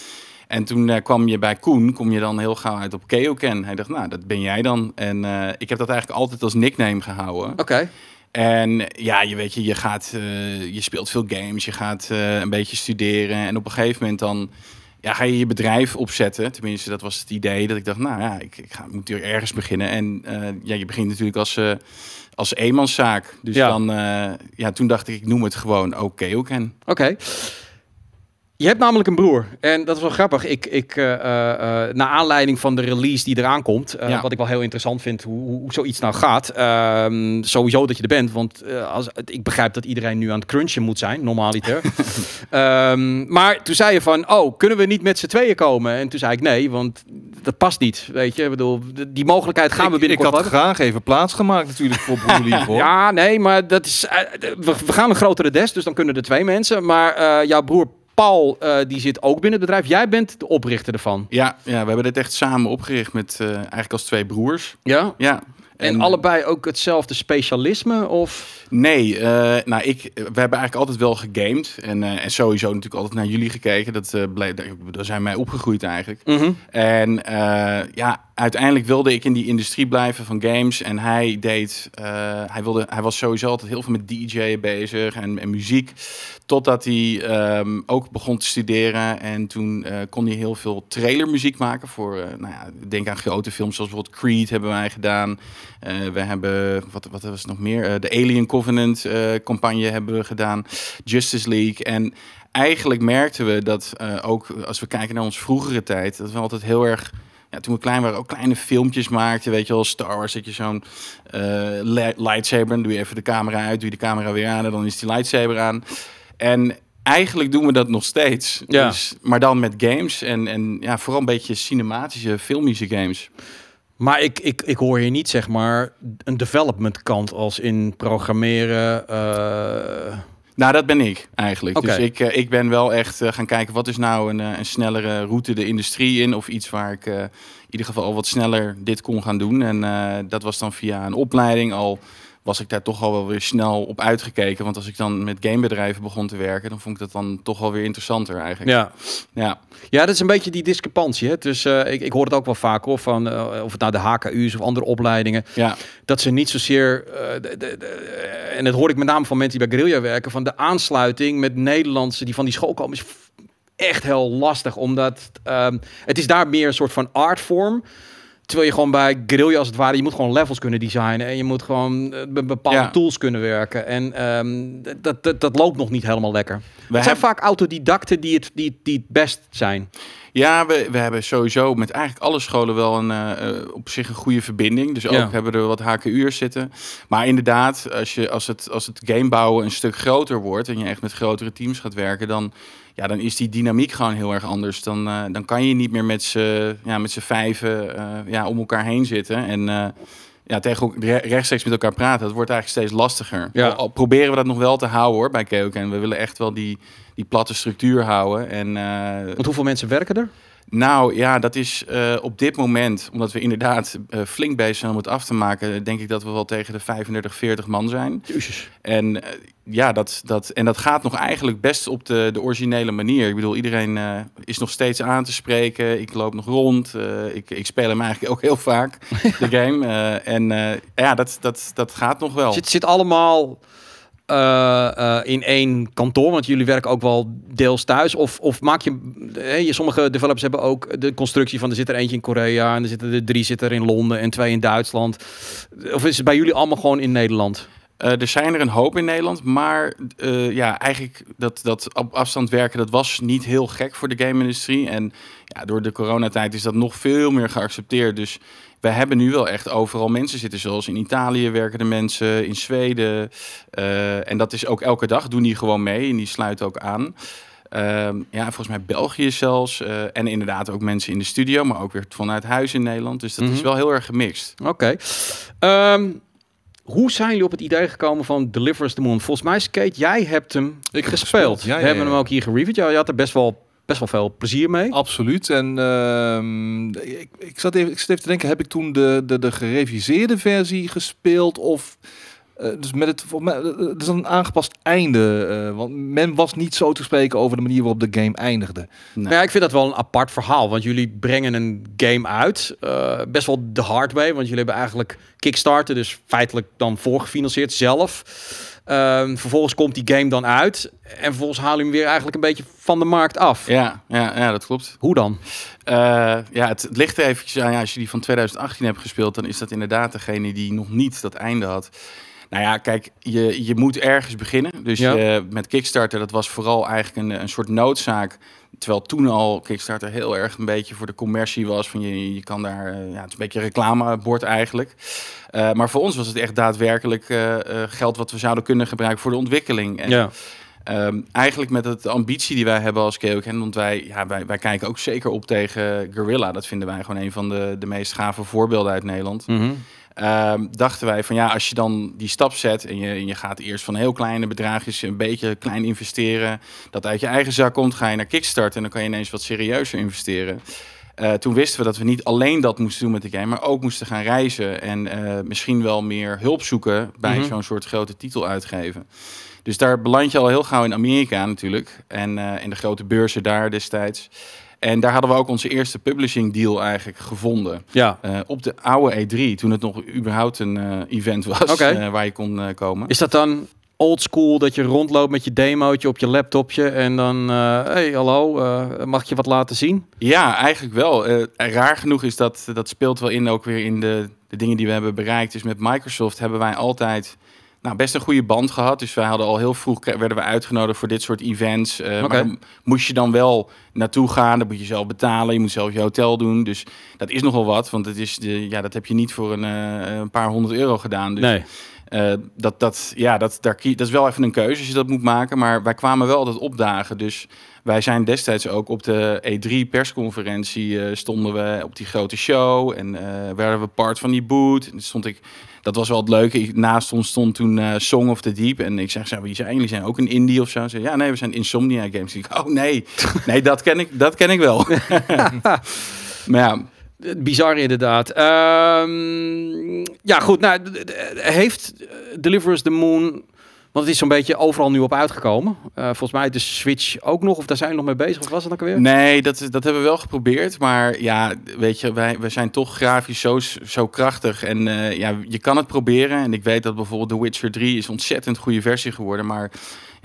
En toen eh, kwam je bij Koen, kom je dan heel gauw uit op Keoken. Hij dacht, nou, dat ben jij dan. En eh, ik heb dat eigenlijk altijd als nickname gehouden. Oké. En ja, je weet je, je gaat, eh, je speelt veel games, je gaat eh, een beetje studeren. En op een gegeven moment dan ja, ga je je bedrijf opzetten. Tenminste, dat was het idee dat ik dacht, nou ja, ik, ik, ga, moet hier ergens beginnen. En eh, ja, je begint natuurlijk als, eh als eenmanszaak. Dus Ja. dan, eh, ja, toen dacht ik, ik noem het gewoon oké. En Oké. Je hebt namelijk een broer. En dat is wel grappig. Ik, ik, eh, eh, eh, naar aanleiding van de release die eraan komt. Ja. Wat ik wel heel interessant vind. Hoe, hoe, hoe zoiets nou gaat. Ehm, sowieso dat je er bent. Want als, ik begrijp dat iedereen nu aan het crunchen moet zijn. Normaliter. Ehm, maar toen zei je van. Oh, kunnen we niet met z'n tweeën komen? En toen zei ik nee. Want dat past niet. Weet je. Ik bedoel, die mogelijkheid gaan we ik, ik binnenkort had graag even plaats gemaakt natuurlijk voor Broer Lief, hoor. Ja, nee, maar dat is. we, we gaan een grotere des, dus dan kunnen er twee mensen. Maar jouw broer Paul, eh, die zit ook binnen het bedrijf. Jij bent de oprichter ervan. ja, ja, we hebben dit echt samen opgericht met eh, eigenlijk als twee broers. Ja. Ja. En, allebei ook hetzelfde specialisme? Of? Nee, eh, nou ik, we hebben eigenlijk altijd wel gegamed. En, en sowieso natuurlijk altijd naar jullie gekeken. Dat, bleef, daar, daar zijn wij opgegroeid eigenlijk. Mhm. En eh, ja, uiteindelijk wilde ik in die industrie blijven van games. En hij deed, eh, hij, wilde, hij was sowieso altijd heel veel met DJ'en bezig en, en muziek. Totdat hij ehm, ook begon te studeren. En toen eh, kon hij heel veel trailermuziek maken voor, eh, nou ja, denk aan grote films zoals bijvoorbeeld Creed hebben wij gedaan. We hebben, wat, wat was het nog meer? De Alien Covenant campagne hebben we gedaan. Justice League. En eigenlijk merkten we dat ook als we kijken naar ons vroegere tijd, dat we altijd heel erg. Ja, toen we klein waren, ook kleine filmpjes maakten. Weet je wel, Star Wars, dat je zo'n li- lightsaber. Doe je even de camera uit, doe je de camera weer aan en dan is die lightsaber aan. En eigenlijk doen we dat nog steeds. Ja. Dus, maar dan met games en, en ja, vooral een beetje cinematische, filmische games. Maar ik, ik, ik hoor hier niet, zeg maar, een development kant als in programmeren. eh, Nou, dat ben ik eigenlijk. Dus ik, eh, ik ben wel echt eh, gaan kijken wat is nou een, eh, een snellere route de industrie in. Of iets waar ik in ieder geval al wat sneller dit kon gaan doen. En dat was dan via een opleiding al. Was ik daar toch al wel weer snel op uitgekeken. Want als ik dan met gamebedrijven begon te werken, dan vond ik dat dan toch wel weer interessanter eigenlijk. ja. Ja. ja, dat is een beetje die discrepantie. Hè? Dus eh, ik, ik hoor het ook wel vaak hoor, van eh, of het nou de HKU's of andere opleidingen. ja. dat ze niet zozeer, eh, de, de, de- en dat hoor ik met name van mensen die bij Guerrilla werken, van de aansluiting met Nederlandse die van die school komen is echt heel lastig, omdat ehm, het is daar meer een soort van artvorm. Terwijl je gewoon bij Guerrilla als het ware, je moet gewoon levels kunnen designen en je moet gewoon eh, met bepaalde Ja. tools kunnen werken. En ehm, dat, dat, dat loopt nog niet helemaal lekker. We Het zijn hebben- vaak autodidacten die het, die, die het best zijn. Ja, we, we hebben sowieso met eigenlijk alle scholen wel een, eh, eh, op zich een goede verbinding. Dus ook Ja. hebben er wat HKU'ers zitten. Maar inderdaad, als, je, als, het, als het gamebouwen een stuk groter wordt... en je echt met grotere teams gaat werken... dan, ja, dan is die dynamiek gewoon heel erg anders. Dan, eh, dan kan je niet meer met z'n ja, met vijven ja, om elkaar heen zitten... en ja, tegen rechtstreeks met elkaar praten. Dat wordt eigenlijk steeds lastiger. Ja. Al, al proberen we dat nog wel te houden hoor, bij Keoken. We willen echt wel die, die platte structuur houden. En, eh, Want hoeveel mensen werken er? Nou ja, dat is eh, op dit moment, omdat we inderdaad eh, flink bezig zijn om het af te maken, denk ik dat we wel tegen de 35, 40 man zijn. Jezus. En eh, ja, dat, dat, en dat gaat nog eigenlijk best op de, de originele manier. Ik bedoel, iedereen is nog steeds aan te spreken. Ik loop nog rond. ik, ik speel hem eigenlijk ook heel vaak, de game. En ja, dat, dat, dat gaat nog wel. Zit, zit allemaal eh, eh, in één kantoor? Want jullie werken ook wel deels thuis. Of, of maak je, eh, je... Sommige developers hebben ook de constructie van... er zit er eentje in Korea en er zitten er drie zitten er in Londen... en twee in Duitsland. Of is het bij jullie allemaal gewoon in Nederland? Er zijn er een hoop in Nederland, maar ja, eigenlijk dat, dat op afstand werken, dat was niet heel gek voor de game-industrie. En ja, door de coronatijd is dat nog veel meer geaccepteerd. Dus we hebben nu wel echt overal mensen zitten, zoals in Italië werken de mensen, in Zweden. eh, en dat is ook elke dag, doen die gewoon mee en die sluiten ook aan. Ehm, ja, volgens mij België zelfs. eh, en inderdaad ook mensen in de studio, maar ook weer vanuit huis in Nederland. Dus dat Mhm. is wel heel erg gemixt. Oké. Ehm, hoe zijn jullie op het idee gekomen van Deliver Us the Moon? Volgens mij, Skate, jij hebt hem Ik gespeeld. gespeeld, ja, We ja, hebben ja. hem ook hier gereviewd. Ja, je had er best wel, best wel veel plezier mee. Absoluut. En ehm, ik, ik, zat even, ik zat even te denken, heb ik toen de, de, de gereviseerde versie gespeeld? Of eh, dus met het, voor mij, eh, het is een aangepast einde. eh, want men was niet zo te spreken over de manier waarop de game eindigde. Nee. Nou ja, ik vind dat wel een apart verhaal. Want jullie brengen een game uit. eh, best wel de hard way. Want jullie hebben eigenlijk Kickstarter. Dus feitelijk dan voorgefinancierd zelf. Ehm, vervolgens komt die game dan uit. En vervolgens halen jullie hem weer eigenlijk een beetje van de markt af. Ja, ja, ja, dat klopt. Hoe dan? Eh, ja, het, het ligt er eventjes aan. Ja, als je die van 2018 hebt gespeeld, dan is dat inderdaad degene die nog niet dat einde had. Nou ja, kijk, je, je moet ergens beginnen. Dus Ja. je- met Kickstarter, dat was vooral eigenlijk een, een soort noodzaak. Terwijl toen al Kickstarter heel erg een beetje voor de commercie was. Van je, je kan daar, eh, ja, het is een beetje een reclamebord eigenlijk. Eh, maar voor ons was het echt daadwerkelijk eh, geld wat we zouden kunnen gebruiken voor de ontwikkeling. En Ja. Ehm, eigenlijk met het- de ambitie die wij hebben als KOKN, want wij, ja, wij, wij kijken ook zeker op tegen Gorilla. Dat vinden wij gewoon een van de, de meest gave voorbeelden uit Nederland. Mhm. Ehm, dachten wij van ja, als je dan die stap zet en je, en je gaat eerst van heel kleine bedragjes een beetje klein investeren, dat uit je eigen zak komt, ga je naar Kickstarter en dan kan je ineens wat serieuzer investeren. Eh, toen wisten we dat we niet alleen dat moesten doen met de game, maar ook moesten gaan reizen en eh, misschien wel meer hulp zoeken bij Mhm. zo'n soort grote titel uitgeven. Dus daar beland je al heel gauw in Amerika natuurlijk. En eh, in de grote beurzen daar destijds. En daar hadden we ook onze eerste publishing deal eigenlijk gevonden. Ja. Eh, op de oude E3, toen het nog überhaupt een eh, event was eh, waar je kon komen. Is dat dan old school dat je rondloopt met je demootje op je laptopje en dan, hey, hallo, mag je wat laten zien? Ja, eigenlijk wel. Eh, raar genoeg is dat, dat speelt wel in ook weer in de, de dingen die we hebben bereikt. Dus met Microsoft hebben wij altijd nou, best een goede band gehad. Dus wij hadden al heel vroeg kre- werden we uitgenodigd voor dit soort events. Eh, Oké. Maar moest je dan wel naartoe gaan. Dan moet je zelf betalen. Je moet zelf je hotel doen. Dus dat is nogal wat. Want het is de, ja, dat heb je niet voor een, eh, een paar honderd euro gedaan. Dus Nee. eh, dat, dat, ja, dat, daar, dat is wel even een keuze als je dat moet maken. Maar wij kwamen wel altijd opdagen. Dus wij zijn destijds ook op de E3-persconferentie eh, stonden we op die grote show. En eh, werden we part van die boot. En stond ik, dat was wel het leuke. Ik- Naast ons stond toen eh, Song of the Deep. En ik zeg, zo, wie zijn jullie? zijn ook een indie of zo? Ze zei, ja, nee, we zijn Insomnia Games. Ik, oh nee, nee, dat ken ik, dat ken ik wel. maar ja, Bizar inderdaad. Ehm, ja, goed. Nou, heeft Deliver Us the Moon... Want het is zo'n beetje overal nu op uitgekomen. Eh, volgens mij de Switch ook nog. Of daar zijn we nog mee bezig. Of was het ook alweer? Nee, dat, dat hebben we wel geprobeerd. Maar ja, weet je, wij, wij zijn toch grafisch zo, zo krachtig. En eh, ja, je kan het proberen. En ik weet dat bijvoorbeeld The Witcher 3 is een ontzettend goede versie geworden. Maar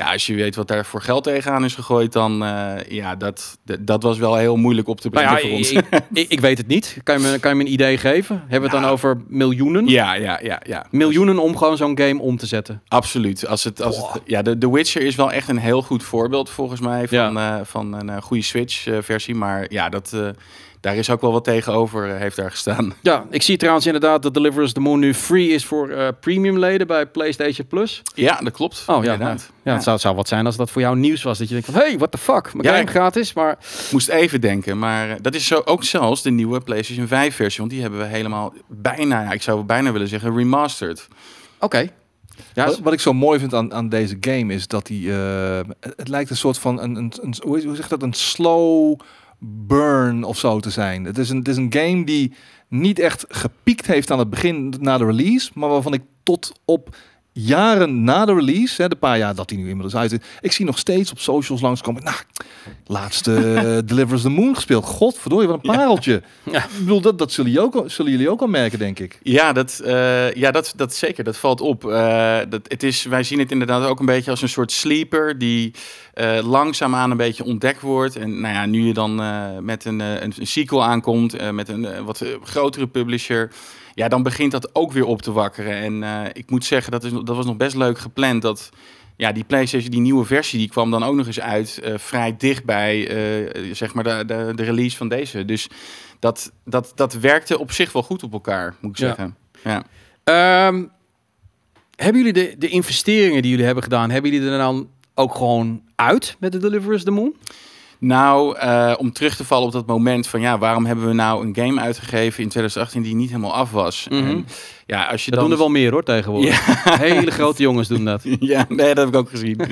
ja, als je weet wat daar voor geld tegenaan is gegooid, dan eh, ja, dat, dat, was wel heel moeilijk op te Nou brengen ja, voor ons. ik, ik, ik weet het niet. Kan je, me, kan je me een idee geven? Hebben we het dan over miljoenen? Ja, ja, ja, ja. Miljoenen om gewoon zo'n game om te zetten. Absoluut. Als het, als het, ja, de, The Witcher is wel echt een heel goed voorbeeld volgens mij van, eh, van een eh, goede Switch-versie. maar ja, dat, daar is ook wel wat tegenover, eh, heeft daar gestaan. Ja, ik zie trouwens inderdaad dat Deliver Us the Moon nu free is voor eh, premium leden bij PlayStation Plus. Ja, dat klopt. Oh ja, nou, inderdaad. ja, het zou, het zou wat zijn als dat voor jou nieuws was. Dat je denkt van, hey, what the fuck? Mijn Ja, game ik- gratis, maar... Moest even denken, maar eh, dat is zo ook zelfs de nieuwe PlayStation 5 versie, want die hebben we helemaal bijna, ja, ik zou bijna willen zeggen remastered. Oké. Ja, Wat, wat ik zo mooi vind aan, aan deze game is dat die, eh, het, het lijkt een soort van een, een, een hoe, hoe zeg je dat, een slow burn of zo te zijn. Het is een, het is een game die niet echt gepiekt heeft aan het begin na de release, maar waarvan ik tot op jaren na de release, hè, de paar jaar dat hij nu inmiddels uit is, ik zie nog steeds op socials langskomen. Nou, laatste uh, Delivers the Moon gespeeld. Godverdorie, wat een pareltje. Ja. Ik bedoel, dat, dat zullen, jullie ook, al- zullen jullie ook al merken, denk ik. Ja, dat, eh, ja dat, dat zeker. Dat valt op. Eh, dat, het is, wij zien het inderdaad ook een beetje als een soort sleeper die eh, langzaamaan een beetje ontdekt wordt. En nou ja, nu je dan met een, een, een sequel aankomt, met een wat grotere publisher, ja, dan begint dat ook weer op te wakkeren. En eh, ik moet zeggen, dat, is, dat was nog best leuk gepland. Dat ja, die PlayStation, die nieuwe versie, die kwam dan ook nog eens uit eh, vrij dicht bij eh, zeg maar de, de, de release van deze. Dus dat, dat, dat werkte op zich wel goed op elkaar, moet ik zeggen. Ja. Ehm, hebben jullie de, de investeringen die jullie hebben gedaan, hebben jullie er dan ook gewoon uit met de Deliver Us the Moon? Nou, eh, om terug te vallen op dat moment van ja, waarom hebben we nou een game uitgegeven in 2018 die niet helemaal af was? Mhm. En, ja, als je Dat dan doen er wel meer hoor tegenwoordig. Hele grote jongens doen dat. ja, nee, dat heb ik ook gezien.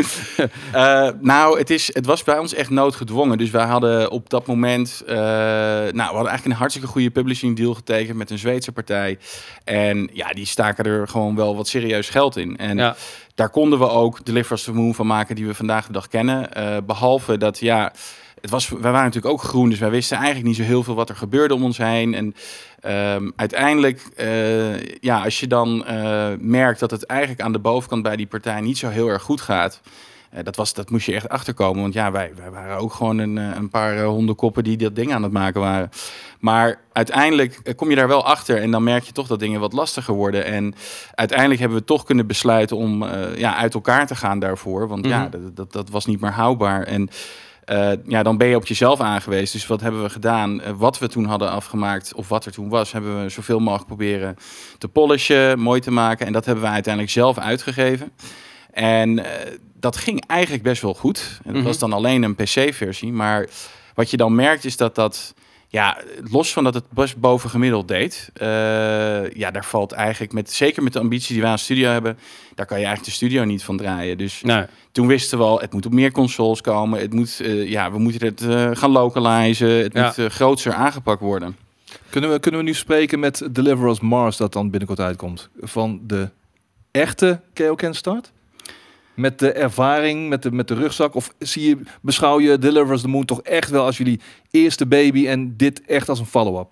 Eh, nou, het, is, het was bij ons echt noodgedwongen. Dus wij hadden op dat moment... eh, nou, we hadden eigenlijk een hartstikke goede publishing deal getekend met een Zweedse partij. En ja, die staken er gewoon wel wat serieus geld in. En Ja. Daar konden we ook the Moon van maken die we vandaag de dag kennen. Eh, behalve dat, ja... Het was, wij waren natuurlijk ook groen, dus wij wisten eigenlijk niet zo heel veel wat er gebeurde om ons heen. En ehm, uiteindelijk, eh, ja, als je dan eh, merkt dat het eigenlijk aan de bovenkant bij die partij niet zo heel erg goed gaat. Eh, dat, was, dat moest je echt achterkomen. Want ja, wij, wij waren ook gewoon een, eh, een paar eh, hondenkoppen die dat ding aan het maken waren. Maar uiteindelijk kom je daar wel achter. En dan merk je toch dat dingen wat lastiger worden. En uiteindelijk hebben we toch kunnen besluiten om ja, uit elkaar te gaan daarvoor. Want ja, Mhm. dat, dat, dat was niet meer houdbaar. En ja, dan ben je op jezelf aangewezen. Dus wat hebben we gedaan? Wat we toen hadden afgemaakt, of wat er toen was, hebben we zoveel mogelijk proberen te polishen, mooi te maken. En dat hebben we uiteindelijk zelf uitgegeven. En dat ging eigenlijk best wel goed. En dat Mhm. was dan alleen een PC-versie. Maar wat je dan merkt is dat dat, ja, los van dat het best boven gemiddeld deed, eh, ja, daar valt eigenlijk met, zeker met de ambitie die wij aan studio hebben, daar kan je eigenlijk de studio niet van draaien. Dus Nee. toen wisten we al, het moet op meer consoles komen. Het moet, eh, ja, we moeten het eh, gaan localizen. Het Ja. moet uh, grootser aangepakt worden. Kunnen we, kunnen we nu spreken met Deliver Us Mars dat dan binnenkort uitkomt? Van de echte KO Start? Met de ervaring, met de, met de rugzak? Of zie je, beschouw je Deliver Us the Moon toch echt wel als jullie eerste baby en dit echt als een follow-up?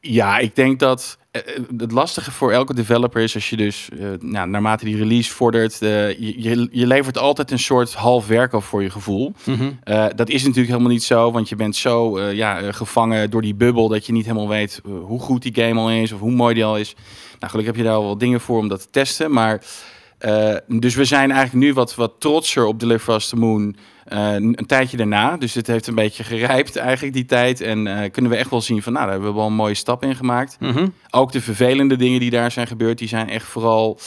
Ja, ik denk dat eh, eh, het lastige voor elke developer is als je dus, eh, nou, naarmate die release vordert, eh, je, je, je levert altijd een soort half werk af voor je gevoel. Mhm. Dat is natuurlijk helemaal niet zo, want je bent zo ja, gevangen door die bubbel dat je niet helemaal weet hoe goed die game al is of hoe mooi die al is. Nou, gelukkig heb je daar al wel dingen voor om dat te testen, maar eh, dus we zijn eigenlijk nu wat, wat trotser op Deliver Us the Moon eh, een tijdje daarna. Dus het heeft een beetje gerijpt eigenlijk die tijd en eh, kunnen we echt wel zien van nou, daar hebben we wel een mooie stap in gemaakt. Mhm. Ook de vervelende dingen die daar zijn gebeurd, die zijn echt vooral...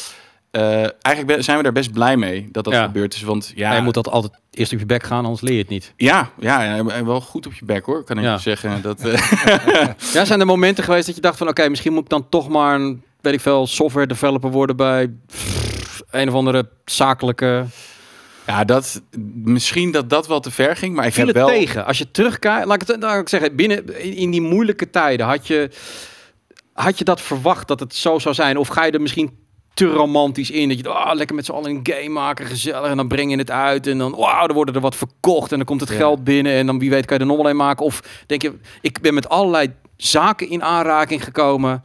eigenlijk zijn we daar best blij mee dat dat Ja. gebeurd is, want ja... Ja, je moet dat altijd eerst op je bek gaan, anders leer je het niet. Ja, ja, ja, wel goed op je bek hoor, kan ik Ja. zeggen. Dat, Ja, zijn er momenten geweest dat je dacht van... oké, misschien moet ik dan toch maar een, weet ik veel, software developer worden bij pff, een of andere zakelijke... ja, dat, misschien dat dat wel te ver ging, maar ik Viel heb het wel... tegen? Als je terugkijkt, laat ik het ik zeggen, binnen in, die moeilijke tijden had je, had je dat verwacht dat het zo zou zijn? Of ga je er misschien te romantisch in dat je ah, lekker met z'n allen een game maken, gezellig en dan breng je het uit en dan wauw, er worden er wat verkocht en dan komt het Ja. geld binnen en dan wie weet kan je er nog wel een maken? Of denk je, ik ben met allerlei zaken in aanraking gekomen.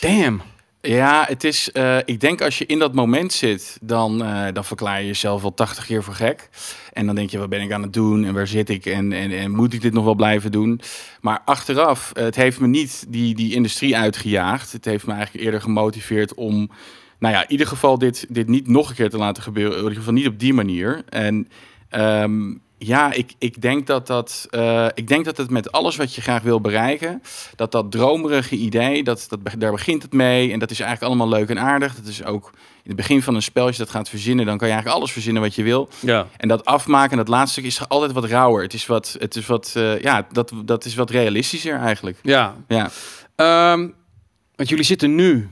Damn. Ja, het is. eh, ik denk als je in dat moment zit, dan, eh, dan verklaar je jezelf wel 80 keer voor gek. En dan denk je, wat ben ik aan het doen en waar zit ik en, en, en moet ik dit nog wel blijven doen? Maar achteraf, eh, het heeft me niet die, die industrie uitgejaagd. Het heeft me eigenlijk eerder gemotiveerd om, nou ja, in ieder geval dit, dit niet nog een keer te laten gebeuren. In ieder geval niet op die manier. En ehm, ja, ik, ik, denk dat dat, eh, ik denk dat het met alles wat je graag wil bereiken, dat dat dromerige idee, dat, dat, daar begint het mee. En dat is eigenlijk allemaal leuk en aardig. Dat is ook in het begin van een spel, als je dat gaat verzinnen, dan kan je eigenlijk alles verzinnen wat je wil. Ja. En dat afmaken, dat laatste stuk, is altijd wat rauwer. Het is wat, het is wat, eh, ja, dat, dat is wat realistischer eigenlijk. Ja. Ja. Ehm, want jullie zitten nu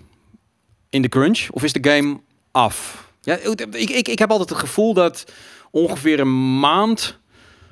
in de crunch, of is de game af? Ja, ik, ik, ik heb altijd het gevoel dat ongeveer een maand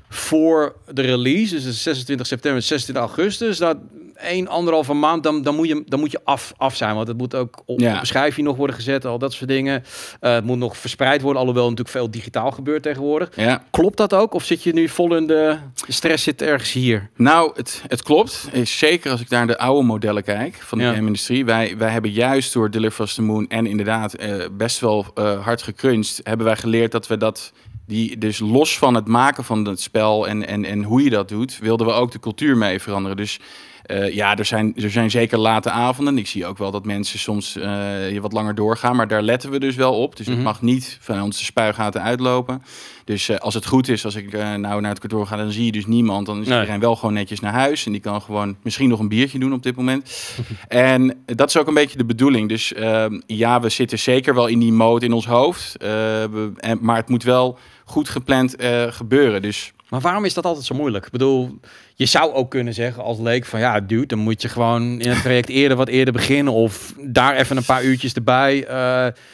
voor de release, dus de 26 september, 26 augustus, dat één, anderhalve maand, dan, dan, moet je, dan moet je af, af zijn. Want het moet ook op, Ja. een schijfje nog worden gezet, al dat soort dingen. Eh, het moet nog verspreid worden, alhoewel natuurlijk veel digitaal gebeurt tegenwoordig. ja. Klopt dat ook? Of zit je nu vol in de, stress zit ergens hier? Nou, het, het klopt. Is zeker als ik naar de oude modellen kijk van de Ja. game-industrie. Wij, wij hebben juist door Deliver Us the Moon en inderdaad eh, best wel eh, hard gecrunched, hebben wij geleerd dat we dat, die, dus los van het maken van het spel en, en, en hoe je dat doet, wilden we ook de cultuur mee veranderen. Dus Eh, ja, er zijn, er zijn zeker late avonden. Ik zie ook wel dat mensen soms eh, je wat langer doorgaan. Maar daar letten we dus wel op. Dus Mhm. het mag niet van onze spuigaten uitlopen. Dus eh, als het goed is, als ik eh, nou naar het kantoor ga, dan zie je dus niemand. Dan is Nee. iedereen wel gewoon netjes naar huis. En die kan gewoon misschien nog een biertje doen op dit moment. en dat is ook een beetje de bedoeling. Dus ehm, ja, we zitten zeker wel in die mode in ons hoofd. Eh, we, en, maar het moet wel goed gepland eh, gebeuren. Dus Maar waarom is dat altijd zo moeilijk? Ik bedoel, je zou ook kunnen zeggen als leek van ja, dude, dan moet je gewoon in het traject eerder wat eerder beginnen of daar even een paar uurtjes erbij. Eh,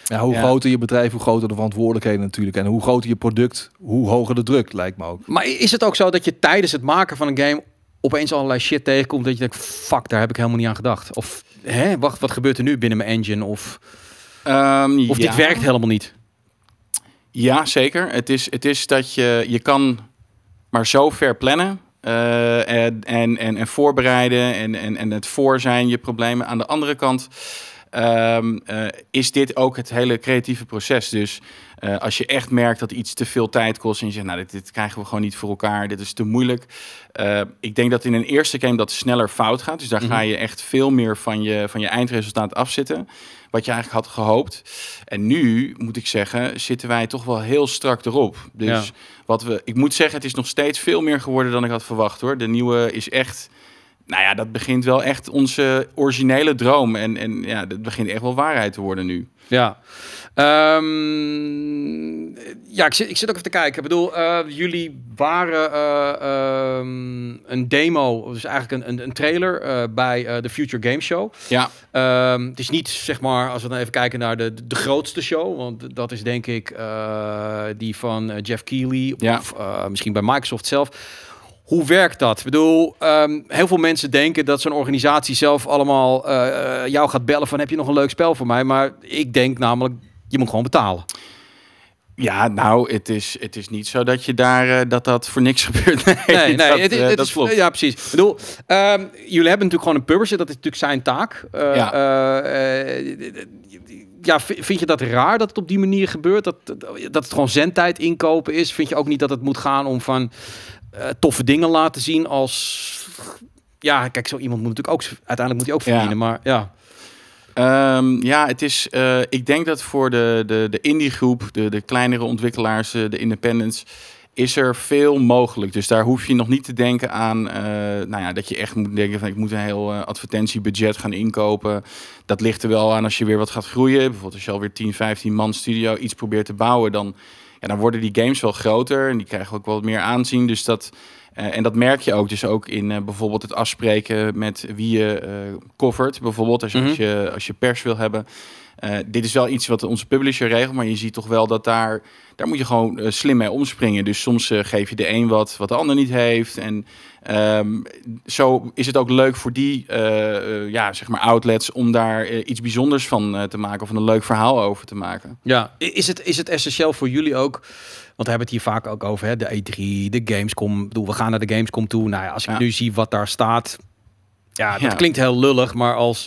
Ja, hoe Ja. groter je bedrijf, hoe groter de verantwoordelijkheden natuurlijk. En hoe groter je product, hoe hoger de druk, lijkt me ook. maar is het ook zo dat je tijdens het maken van een game opeens allerlei shit tegenkomt dat je denkt, fuck, daar heb ik helemaal niet aan gedacht. Of hè, wacht, wat gebeurt er nu binnen mijn engine? Of, ehm, of ja. dit werkt helemaal niet. Ja, zeker. Het is, het is dat je, je kan maar zo ver plannen eh, en, en, en, en voorbereiden en, en, en het voor zijn je problemen. Aan de andere kant ehm, eh, is dit ook het hele creatieve proces. Dus eh, als je echt merkt dat iets te veel tijd kost en je zegt, nou, dit, dit krijgen we gewoon niet voor elkaar, dit is te moeilijk. Eh, ik denk dat in een eerste game dat sneller fout gaat. Dus daar ga je echt veel meer van je, van je eindresultaat afzitten. Wat je eigenlijk had gehoopt. En nu, moet ik zeggen, zitten wij toch wel heel strak erop. Dus Ja. wat we, ik moet zeggen, het is nog steeds veel meer geworden dan ik had verwacht hoor. De nieuwe is echt. Nou ja, dat begint wel echt onze originele droom. En, en ja, dat begint echt wel waarheid te worden nu. Ja. Ehm, ja, ik zit, ik zit ook even te kijken. Ik bedoel, eh, jullie waren eh, ehm, een demo, dus eigenlijk een, een, een trailer eh, bij de Future Game Show. Ja, Ehm, het is niet, zeg maar, als we dan even kijken naar de, de grootste show. Want dat is denk ik die van Jeff Keighley. Ja. Of misschien bij Microsoft zelf. Hoe werkt dat? Ik bedoel, ehm, heel veel mensen denken dat zo'n organisatie zelf allemaal eh, eh, jou gaat bellen van heb je nog een leuk spel voor mij? Maar ik denk namelijk, je moet gewoon betalen. ja nou, het is, het is niet zo dat je daar, eh, dat dat voor niks gebeurt. Nee, Nee, nee, dat, het, is- het dat is, klopt. Ja, precies. Ik bedoel, ehm, jullie hebben natuurlijk gewoon een publisher. Dat is natuurlijk zijn taak. Ja. ja, vind je dat raar dat het op die manier gebeurt? Dat, dat het gewoon zendtijd inkopen is? Vind je ook niet dat het moet gaan om van eh, toffe dingen laten zien als... Ja, kijk, zo iemand moet natuurlijk ook... Uiteindelijk moet hij ook Ja. verdienen, maar ja. Ehm, ja, het is. eh, ik denk dat voor de, de, de indie groep, de, de kleinere ontwikkelaars, eh, de independents, is er veel mogelijk. Dus daar hoef je nog niet te denken aan. nou ja, dat je echt moet denken van ik moet een heel advertentiebudget gaan inkopen. Dat ligt er wel aan als je weer wat gaat groeien. Bijvoorbeeld als je alweer 10, 15 man studio iets probeert te bouwen, dan, ja, dan worden die games wel groter en die krijgen ook wat meer aanzien. Dus dat. eh, en dat merk je ook dus ook in eh, bijvoorbeeld het afspreken met wie je eh covert. Bijvoorbeeld als je, als Mhm. je, als je pers wil hebben. Eh, dit is wel iets wat onze publisher regelt, maar je ziet toch wel dat daar, daar moet je gewoon eh, slim mee omspringen. Dus soms eh, geef je de een wat wat de ander niet heeft. En ehm, zo is het ook leuk voor die ja, zeg maar outlets om daar iets bijzonders van te maken of een leuk verhaal over te maken. Ja, is het, is het essentieel voor jullie ook? Want we hebben het hier vaak ook over, hè? de E3, de Gamescom. Ik bedoel, we gaan naar de Gamescom toe. Nou ja, als ik Ja. nu zie wat daar staat. Ja, dat Ja. klinkt heel lullig, maar als,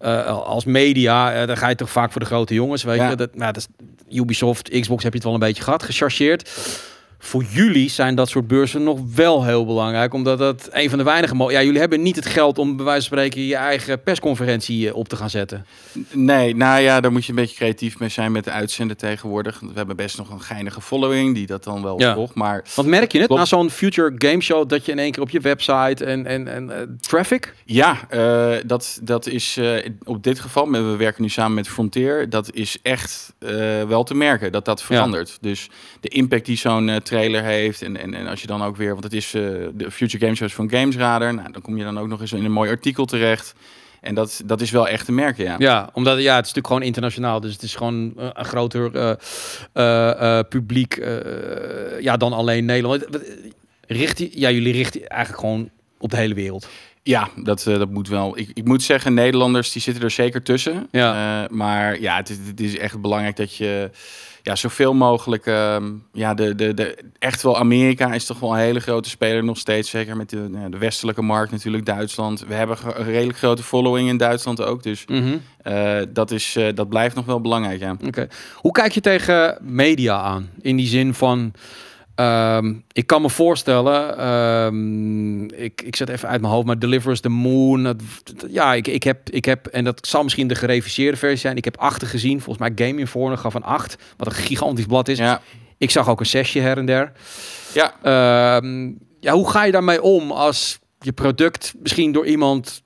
eh, als media, eh, dan ga je toch vaak voor de grote jongens. Weet Ja. je, dat, nou, dat is, Ubisoft, Xbox heb je het wel een beetje gehad, gechargeerd. Voor jullie zijn dat soort beurzen nog wel heel belangrijk, omdat dat een van de weinige... Ja, jullie hebben niet het geld om bij wijze van spreken je eigen persconferentie eh, op te gaan zetten. Nee, nou ja, daar moet je een beetje creatief mee zijn met de uitzenden tegenwoordig. We hebben best nog een geinige following die dat dan wel Ja. volgt. Maar Want merk je het na zo'n Future Game Show dat je in één keer op je website en, en, en eh, traffic? Ja, eh, dat, dat is op dit geval, we werken nu samen met Frontier, dat is echt wel te merken dat dat verandert. Dus de impact die zo'n trailer heeft en, en, en als je dan ook weer, want het is eh, de Future Game Shows van Gamesradar, nou, dan kom je dan ook nog eens in een mooi artikel terecht. En dat, dat is wel echt te merken, ja. Ja, omdat ja, het is natuurlijk gewoon internationaal, dus het is gewoon eh, een groter eh, publiek ja, dan alleen Nederland. Richt je, ja, jullie richten eigenlijk gewoon op de hele wereld. Ja, dat, dat moet wel. Ik, ik moet zeggen, Nederlanders die zitten er zeker tussen. Ja. Maar ja, het is, het is echt belangrijk dat je ja, zoveel mogelijk. ehm, ja, de, de, de, echt wel Amerika is toch wel een hele grote speler nog steeds. Zeker met de, ja, de westelijke markt natuurlijk, Duitsland. We hebben een redelijk grote following in Duitsland ook. Dus eh, dat, is, eh, dat blijft nog wel belangrijk, ja. Oké. Hoe kijk je tegen media aan? In die zin van, Ehm, ik kan me voorstellen, ehm, ik, ik zet even uit mijn hoofd, maar Deliver Us the Moon. dat- dat- ja, ik, ik, heb, ik heb, en dat zal misschien de gereviseerde versie zijn. Ik heb achter gezien. Volgens mij Game Informer gaf een 8, wat een gigantisch blad is. Ja, Ik zag ook een zesje her en der. ja. Ehm, ja, hoe ga je daarmee om als je product misschien door iemand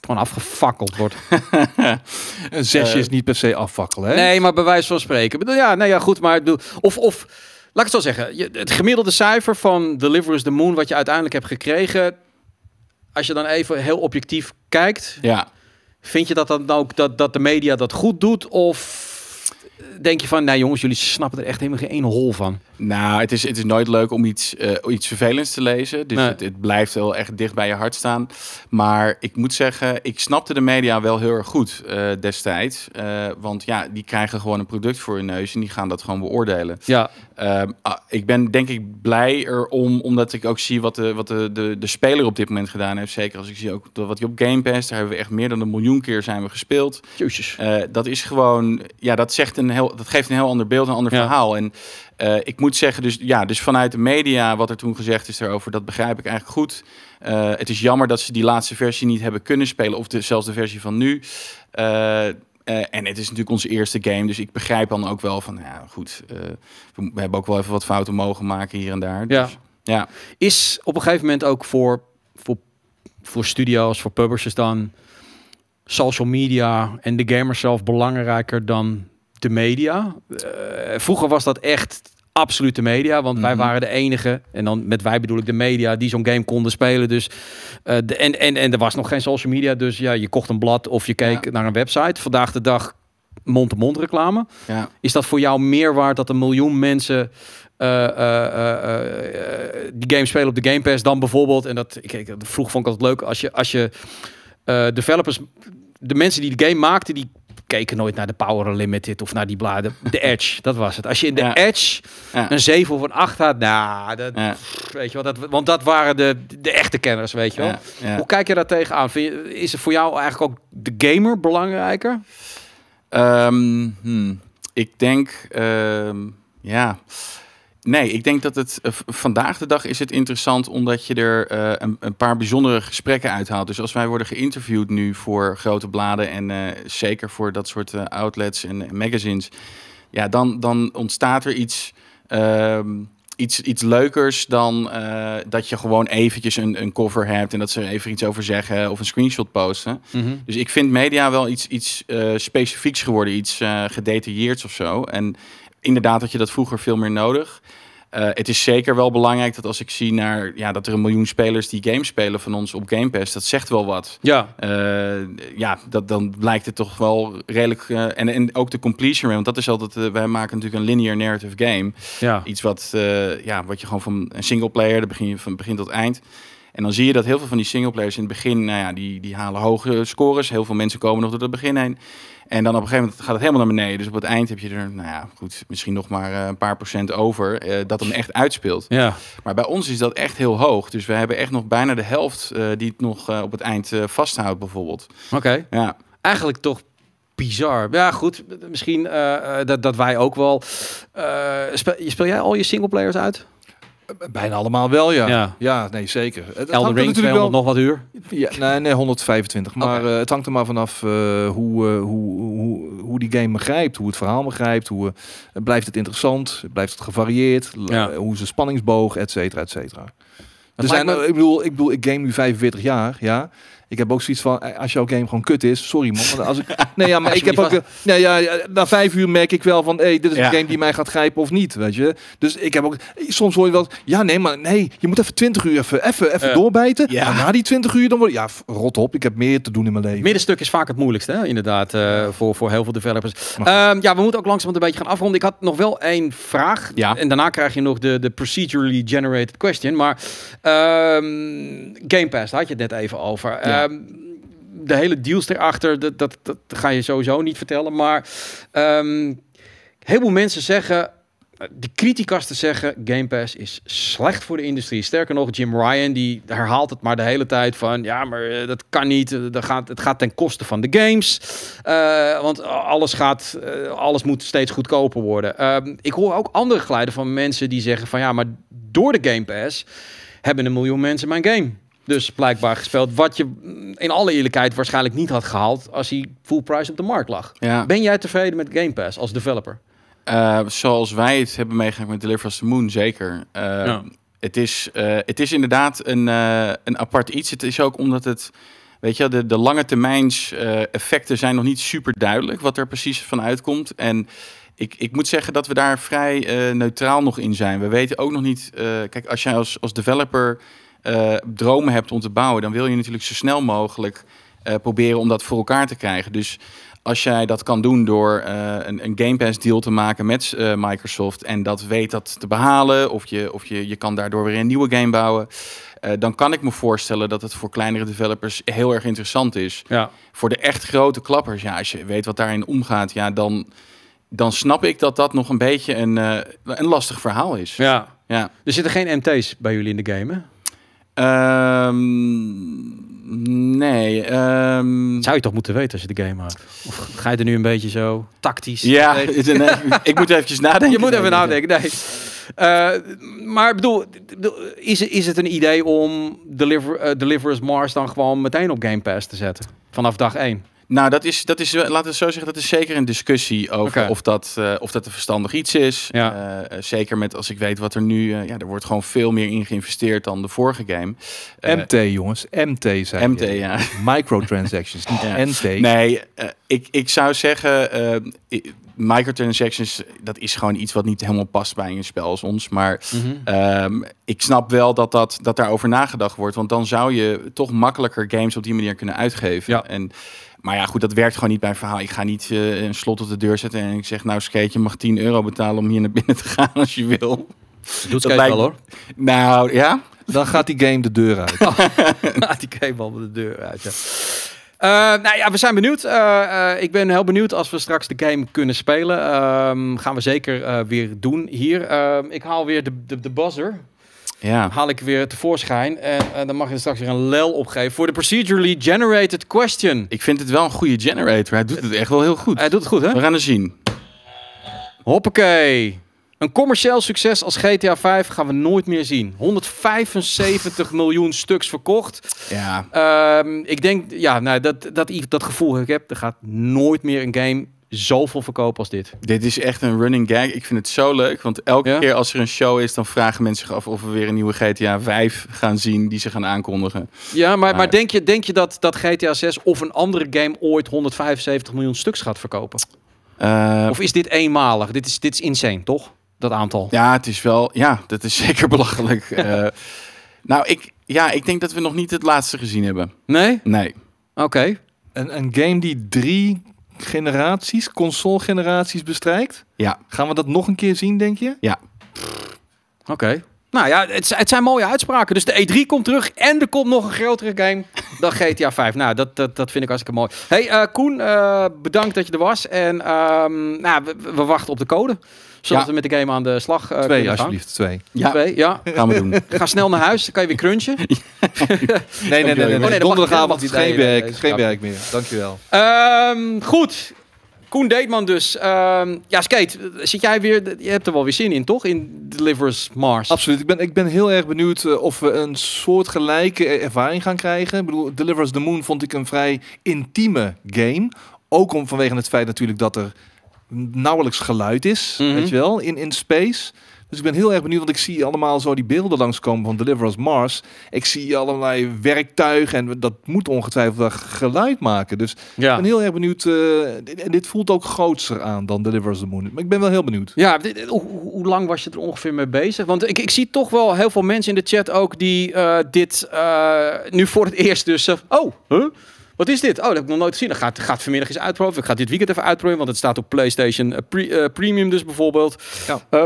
gewoon afgefakkeld wordt? Een zesje is niet per se afvakkelen, hè? Nee, maar bij wijze van spreken. Ik bedoel, ja, nee, ja, goed, maar of, of laat ik het zo zeggen, je, het gemiddelde cijfer van Deliver Us the Moon, wat je uiteindelijk hebt gekregen, als je dan even heel objectief kijkt, ja. vind je dat dan ook dat, dat de media dat goed doet, of denk je van, nee jongens, jullie snappen er echt helemaal geen ene hol van? Nou, het is, het is nooit leuk om iets, eh, iets vervelends te lezen. Dus Nee. het, het blijft wel echt dicht bij je hart staan. Maar ik moet zeggen, ik snapte de media wel heel erg goed eh, destijds. Eh, want ja, die krijgen gewoon een product voor hun neus en die gaan dat gewoon beoordelen. Ja, Ehm, ah, ik ben denk ik blij erom, omdat ik ook zie wat, de, wat de, de, de speler op dit moment gedaan heeft. Zeker als ik zie ook wat hij op Game Pass, daar hebben we echt meer dan een miljoen keer zijn we gespeeld. jezus. Dat is gewoon, ja, dat, zegt een heel, dat geeft een heel ander beeld, een ander Ja. verhaal. En eh, ik moet zeggen, dus ja, dus vanuit de media, wat er toen gezegd is daarover, dat begrijp ik eigenlijk goed. Eh, het is jammer dat ze die laatste versie niet hebben kunnen spelen, of de, zelfs de versie van nu. Eh, en het is natuurlijk onze eerste game, dus ik begrijp dan ook wel van, ja, goed, we, we hebben ook wel even wat fouten mogen maken hier en daar. Ja. Dus, ja. Is op een gegeven moment ook voor, voor, voor studio's, voor publishers dan social media en de gamer zelf belangrijker dan de media? Eh, vroeger was dat echt absoluut de media, want wij Mhm. waren de enige, en dan met wij bedoel ik de media, die zo'n game konden spelen. Dus, eh, de, en, en, en er was nog geen social media, dus ja, je kocht een blad of je keek Ja. naar een website. Vandaag de dag mond-to-mond reclame. Ja. Is dat voor jou meer waard dat een miljoen mensen eh, die game spelen op de Game Pass dan bijvoorbeeld? En dat ik, ik vroeg vond ik altijd leuk als je als je developers, de mensen die de game maakten, die keken nooit naar de Power Unlimited of naar die bladen. De Edge, dat was het. Als je in de Ja. Edge Ja. een 7 of een 8 had, nou, dat, Ja. weet je wel, dat, want dat waren de, de echte kenners, weet je wel. Hoe kijk je daar tegenaan? Vind je, is er voor jou eigenlijk ook de gamer belangrijker? Ehm, hmm, ik denk, ehm, ja. Nee, ik denk dat het eh, vandaag de dag is het interessant omdat je er eh, een, een paar bijzondere gesprekken uithaalt. Dus als wij worden geïnterviewd nu voor grote bladen en eh, zeker voor dat soort outlets en, en magazines, ja, dan, dan ontstaat er iets. ehm, Iets, iets leukers dan dat je gewoon eventjes een, een cover hebt en dat ze er even iets over zeggen of een screenshot posten. Dus ik vind media wel iets, iets specifieks geworden, iets gedetailleerds of zo. En inderdaad had je dat vroeger veel meer nodig. Eh, het is zeker wel belangrijk dat als ik zie naar ja, dat er een miljoen spelers die games spelen van ons op Game Pass, dat zegt wel wat. Ja, Eh, ja, dat, dan blijkt het toch wel redelijk. eh, en, en ook de completion rate, want dat is altijd. wij maken natuurlijk een linear narrative game. ja. Iets wat, ja, wat je gewoon van een single player, daar begin je van begin tot eind. En dan zie je dat heel veel van die singleplayers in het begin, nou ja, die, die halen hoge scores. Heel veel mensen komen nog door het begin heen. En dan op een gegeven moment gaat het helemaal naar beneden. Dus op het eind heb je er, nou ja, goed, misschien nog maar eh, een paar procent over eh, dat hem echt uitspeelt. Ja, Maar bij ons is dat echt heel hoog. Dus we hebben echt nog bijna de helft eh, die het nog op het eind vasthoudt, bijvoorbeeld. oké. Ja, Eigenlijk toch bizar. Ja, goed. Misschien dat, dat wij ook wel. speel, speel jij al je singleplayers uit? Bijna allemaal wel, ja. Ja. Ja, nee, zeker. Het, Elden hangt Ring, natuurlijk 200 nog wat uur. Ja, nee, nee, 125. Maar eh, het hangt er maar vanaf eh, hoe, eh, hoe, hoe, hoe die game begrijpt, hoe het verhaal begrijpt, hoe blijft het interessant, blijft het gevarieerd, Ja. hoe de spanningsboog, et cetera, et cetera. Er zijn, me- ik, bedoel, ik bedoel, ik game nu 45 jaar, ja. Ik heb ook zoiets van, eh, als jouw game gewoon kut is, sorry man. Als ik, nee, ja, maar ik heb ook, eh, nee, ja, na vijf uur merk ik wel van, hey, dit is Ja. een game die mij gaat grijpen of niet, weet je. Dus ik heb ook, soms hoor je wel, ja, nee, maar nee, je moet even 20 uur even, even, even Ja. doorbijten. Ja. Maar na die 20 uur dan word ja, rot op, ik heb meer te doen in mijn leven. Middenstuk is vaak het moeilijkste, hè? inderdaad, eh, voor, voor heel veel developers. Ehm, ja, we moeten ook langzaam een beetje gaan afronden. Ik had nog wel één vraag. Ja. En daarna krijg je nog de, de procedurally generated question. Maar ehm, Game Pass, daar had je het net even over. Ja. Ehm, de hele deals erachter, dat, dat, dat ga je sowieso niet vertellen. Maar ehm heel veel mensen zeggen... de criticasten zeggen Game Pass is slecht voor de industrie. Sterker nog, Jim Ryan die herhaalt het maar de hele tijd van ja, maar eh, dat kan niet. Eh, Dat gaat, het gaat ten koste van de games. Eh, want alles gaat, eh, alles moet steeds goedkoper worden. Ehm, ik hoor ook andere geluiden van mensen die zeggen van ja, maar door de Game Pass hebben een miljoen mensen mijn game. Dus blijkbaar gespeeld. Wat je in alle eerlijkheid waarschijnlijk niet had gehaald als hij full price op de markt lag. Ja. Ben jij tevreden met Game Pass als developer? Eh, zoals wij het hebben meegemaakt met Deliver Us the Moon, zeker. Eh, Ja. het, is, eh, het is inderdaad een, een apart iets. Het is ook omdat het, weet je, de, de lange termijns effecten zijn nog niet super duidelijk wat er precies van uitkomt. En ik, ik moet zeggen dat we daar vrij neutraal nog in zijn. We weten ook nog niet, kijk, als jij als, als developer eh, dromen hebt om te bouwen, dan wil je natuurlijk zo snel mogelijk eh, proberen om dat voor elkaar te krijgen. Dus als jij dat kan doen door eh, een, een Game Pass deal te maken met Microsoft en dat weet dat te behalen, of je, of je, je kan daardoor weer een nieuwe game bouwen, dan kan ik me voorstellen dat het voor kleinere developers heel erg interessant is. Ja. Voor de echt grote klappers, ja, als je weet wat daarin omgaat, ja, dan, dan snap ik dat dat nog een beetje een, een lastig verhaal is. ja. Ja. Er zitten geen MT's bij jullie in de game, hè? Ehm, nee. ehm, Zou je toch moeten weten als je de game maakt? Of ga je er nu een beetje zo tactisch? ja, Nee. ik moet eventjes nadenken. Je moet even nadenken, nee. Eh, maar bedoel, bedoel, is, is het een idee om Deliver, eh, Mars dan gewoon meteen op Game Pass te zetten? Vanaf dag 1? Nou, dat is, dat is, laten we het zo zeggen, dat is zeker een discussie over of, dat, eh, of dat een verstandig iets is. Ja. Eh, eh, zeker met als ik weet wat er nu, ja, er wordt gewoon veel meer in geïnvesteerd dan de vorige game. MT, jongens. MT zijn MT, ja. Microtransactions, niet Ja. NT. Nee, ik, ik zou zeggen, microtransactions, dat is gewoon iets wat niet helemaal past bij een spel als ons. Maar ehm, ik snap wel dat, dat, dat daarover nagedacht wordt. Want dan zou je toch makkelijker games op die manier kunnen uitgeven. Ja. En, maar ja, goed, dat werkt gewoon niet bij een verhaal. Ik ga niet eh, een slot op de deur zetten en ik zeg, nou Skate, je mag 10 euro betalen om hier naar binnen te gaan als je wil. Doet Skate lijkt- wel hoor. Nou, ja. Dan gaat die game de deur uit. Laat die game wel de deur uit. Ja. Eh, nou ja, we zijn benieuwd. Eh, ik ben heel benieuwd als we straks de game kunnen spelen. Ehm, gaan we zeker weer doen hier. Ehm, ik haal weer de, de, de buzzer. Ja. Haal ik weer tevoorschijn. En eh, dan mag je er straks weer een lel opgeven voor de procedurally generated question. Ik vind het wel een goede generator. Hij doet het echt wel heel goed. Hij doet het goed, hè? We gaan het zien. Hoppakee. Een commercieel succes als GTA 5 gaan we nooit meer zien. 175 miljoen stuks verkocht. Ja. Ehm, ik denk, ja, nou, dat, dat, dat gevoel ik heb. Er gaat nooit meer een game zoveel verkopen als dit. Dit is echt een running gag. Ik vind het zo leuk. Want elke Ja? keer als er een show is, dan vragen mensen zich af of we weer een nieuwe GTA 5 gaan zien die ze gaan aankondigen. Ja, maar, maar Maar- denk je, denk je dat, dat GTA 6 of een andere game ooit 175 miljoen stuks gaat verkopen? Eh, Of is dit eenmalig? Dit is, dit is insane, toch? Dat aantal. ja, het is wel. Ja, dat is zeker belachelijk. Eh, nou, ik, ja, ik denk dat we nog niet het laatste gezien hebben. Nee? Nee. Oké. Een, een game die drie generaties, console-generaties bestrijkt. Ja. Gaan we dat nog een keer zien, denk je? Oké. Nou ja, het, het zijn mooie uitspraken. Dus de E3 komt terug en er komt nog een grotere game dan GTA 5. Nou, dat, dat, dat vind ik hartstikke mooi. Hey eh, Koen, eh, bedankt dat je er was. En ehm, nou, we, we wachten op de code. Zodat Ja. we met de game aan de slag eh twee, kunnen gaan. alsjeblieft. Twee. Ja, Twee, ja. gaan we doen. Ga snel naar huis, dan kan je weer crunchen. Nee, nee, nee. nee, Oh, nee, dat mag- Donderdagavond is geen. Nee, werk. nee, geen nee. werk meer. Dankjewel. Ehm, goed. Koen Deetman dus. Ehm, ja, Skate, zit jij weer... Je hebt er wel weer zin in, toch? In Delivers Mars. Absoluut. Ik ben, ik ben heel erg benieuwd eh, of we een soortgelijke ervaring gaan krijgen. Ik bedoel, Deliver Us the Moon vond ik een vrij intieme game. Ook om vanwege het feit natuurlijk dat er nauwelijks geluid is, Mhm. weet je wel, in, in space. Dus ik ben heel erg benieuwd, want ik zie allemaal zo die beelden langskomen van Deliver Us Mars. Ik zie allerlei werktuigen en dat moet ongetwijfeld geluid maken. Dus ik Ja. ben heel erg benieuwd. eh, dit- en dit voelt ook grootser aan dan Deliver Us the Moon. Maar ik ben wel heel benieuwd. Ja, dit- hoe, lang was je er ongeveer mee bezig? Want ik, ik zie toch wel heel veel mensen in de chat ook die eh, dit eh, nu voor het eerst dus... oh, huh? Wat is dit? Oh, dat heb ik nog nooit gezien. Dat gaat, gaat vanmiddag eens uitproberen. Ik ga dit weekend even uitproberen, want het staat op PlayStation eh, pre- eh, Premium dus bijvoorbeeld. Ja. Eh,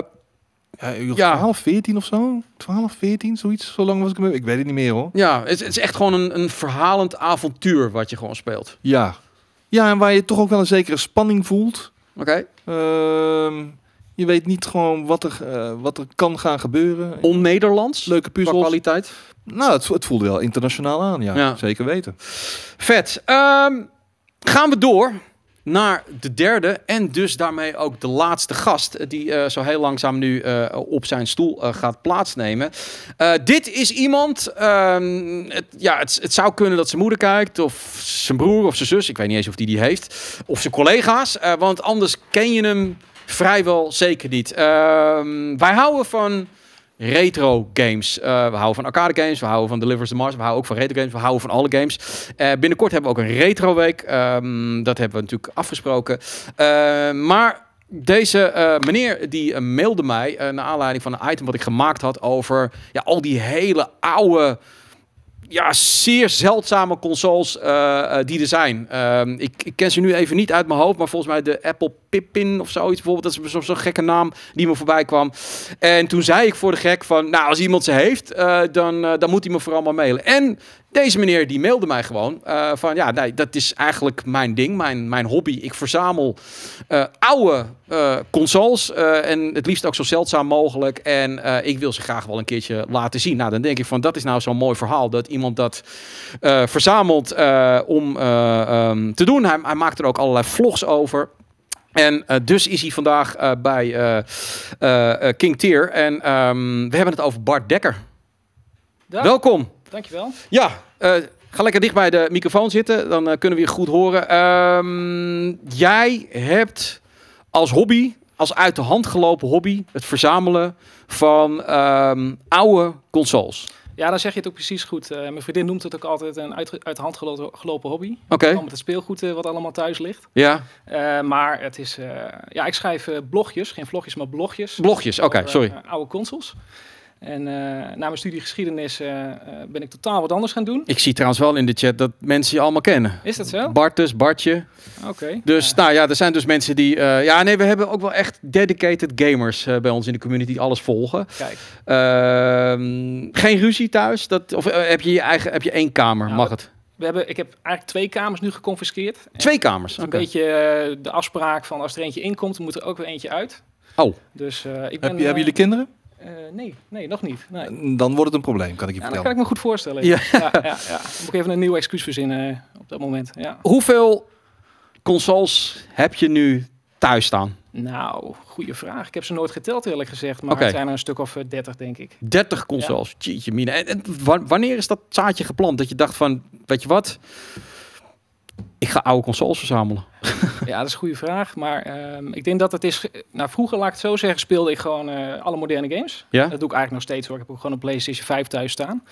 Ja, uur Ja. 12, 14 of zo? 12, 14, zoiets. Zo lang was ik. Ik weet het niet meer hoor. ja, het, het is echt gewoon een, een verhalend avontuur wat je gewoon speelt. Ja. Ja, en waar je toch ook wel een zekere spanning voelt. Oké? Ehm, Je weet niet gewoon wat er, eh, wat er kan gaan gebeuren. On-Nederlands. Leuke puzzels. kwaliteit. Nou, het, het voelde wel internationaal aan, ja. Ja. Zeker weten. Vet. Ehm, gaan we door naar de derde en dus daarmee ook de laatste gast eh, die eh, zo heel langzaam nu op zijn stoel gaat plaatsnemen. Dit is iemand, ehm, het, ja, het, het zou kunnen dat zijn moeder kijkt of zijn broer of zijn zus, ik weet niet eens of die die heeft, of zijn collega's, want anders ken je hem vrijwel zeker niet. Ehm, wij houden van retro games. Eh, we houden van arcade games, we houden van Deliver the Mars, we houden ook van retro games, we houden van alle games. Eh, binnenkort hebben we ook een retro week. Ehm, dat hebben we natuurlijk afgesproken. Eh, maar deze eh, meneer die mailde mij naar aanleiding van een item wat ik gemaakt had over ja, al die hele oude ja, zeer zeldzame consoles eh, eh, die er zijn. Ehm, ik, ik ken ze nu even niet uit mijn hoofd, maar volgens mij de Apple Pippin of zoiets bijvoorbeeld. Dat is zo'n zo gekke naam die me voorbij kwam. En toen zei ik voor de gek van, nou, als iemand ze heeft, eh, dan, dan moet hij me vooral maar mailen. En deze meneer die mailde mij gewoon eh, van, ja, nee, dat is eigenlijk mijn ding, mijn, mijn hobby. Ik verzamel eh, oude eh, consoles en het liefst ook zo zeldzaam mogelijk. En ik wil ze graag wel een keertje laten zien. Nou, dan denk ik van, dat is nou zo'n mooi verhaal dat iemand dat verzamelt om eh, ehm, te doen. Hij, hij maakt er ook allerlei vlogs over. En dus is hij vandaag bij King Tier. En ehm, we hebben het over Bart Dekker. Dag, Welkom. Dankjewel. Ja, eh, ga lekker dicht bij de microfoon zitten. Dan eh, kunnen we je goed horen. Ehm, jij hebt als hobby, als uit de hand gelopen hobby, het verzamelen van ehm, oude consoles. Ja, dan zeg je het ook precies goed. Eh, mijn vriendin noemt het ook altijd een uit, uit de hand gelopen, hobby. Oké. Met het speelgoed wat allemaal thuis ligt. Ja, maar het is... ja, ik schrijf blogjes. Geen vlogjes, maar blogjes. blogjes. Oké, sorry. oude consoles. En eh, na mijn studie geschiedenis eh, eh, ben ik totaal wat anders gaan doen. Ik zie trouwens wel in de chat dat mensen je allemaal kennen. Is dat zo? Bartus, Bartje. Oké. Dus Ja. nou ja, er zijn dus mensen die... eh, ja, nee, we hebben ook wel echt dedicated gamers eh, bij ons in de community die alles volgen. Kijk, Ehm, geen ruzie thuis? Dat, of heb je je eigen... Heb je één kamer? Nou, Mag het? we hebben, ik heb eigenlijk twee kamers nu geconfiskeerd. Twee kamers? een beetje de afspraak van als er eentje inkomt, moet er ook weer eentje uit. Oh. Dus eh, ik ben... Heb je, hebben jullie kinderen? Eh, nee, nee, nog niet. Nee. Dan wordt het een probleem, kan ik je Ja, dat vertellen. kan ik me goed voorstellen. Ja. Ja. Ja, ja, ja. Dan moet ik even een nieuw excuus verzinnen eh, op dat moment. Ja. Hoeveel consoles heb je nu thuis staan? Nou, goede vraag. Ik heb ze nooit geteld eerlijk gezegd, maar Oké. het zijn er een stuk of eh, 30 denk ik. 30 consoles. Jeetje mina. En, en wa- wanneer is dat zaadje geplant? Dat je dacht van, weet je wat? Ik ga oude consoles verzamelen. Ja, dat is een goede vraag. Maar ehm, ik denk dat het is... Nou, vroeger, laat ik het zo zeggen, speelde ik gewoon eh, alle moderne games. Ja? Dat doe ik eigenlijk nog steeds hoor. Ik heb ook gewoon een PlayStation 5 thuis staan.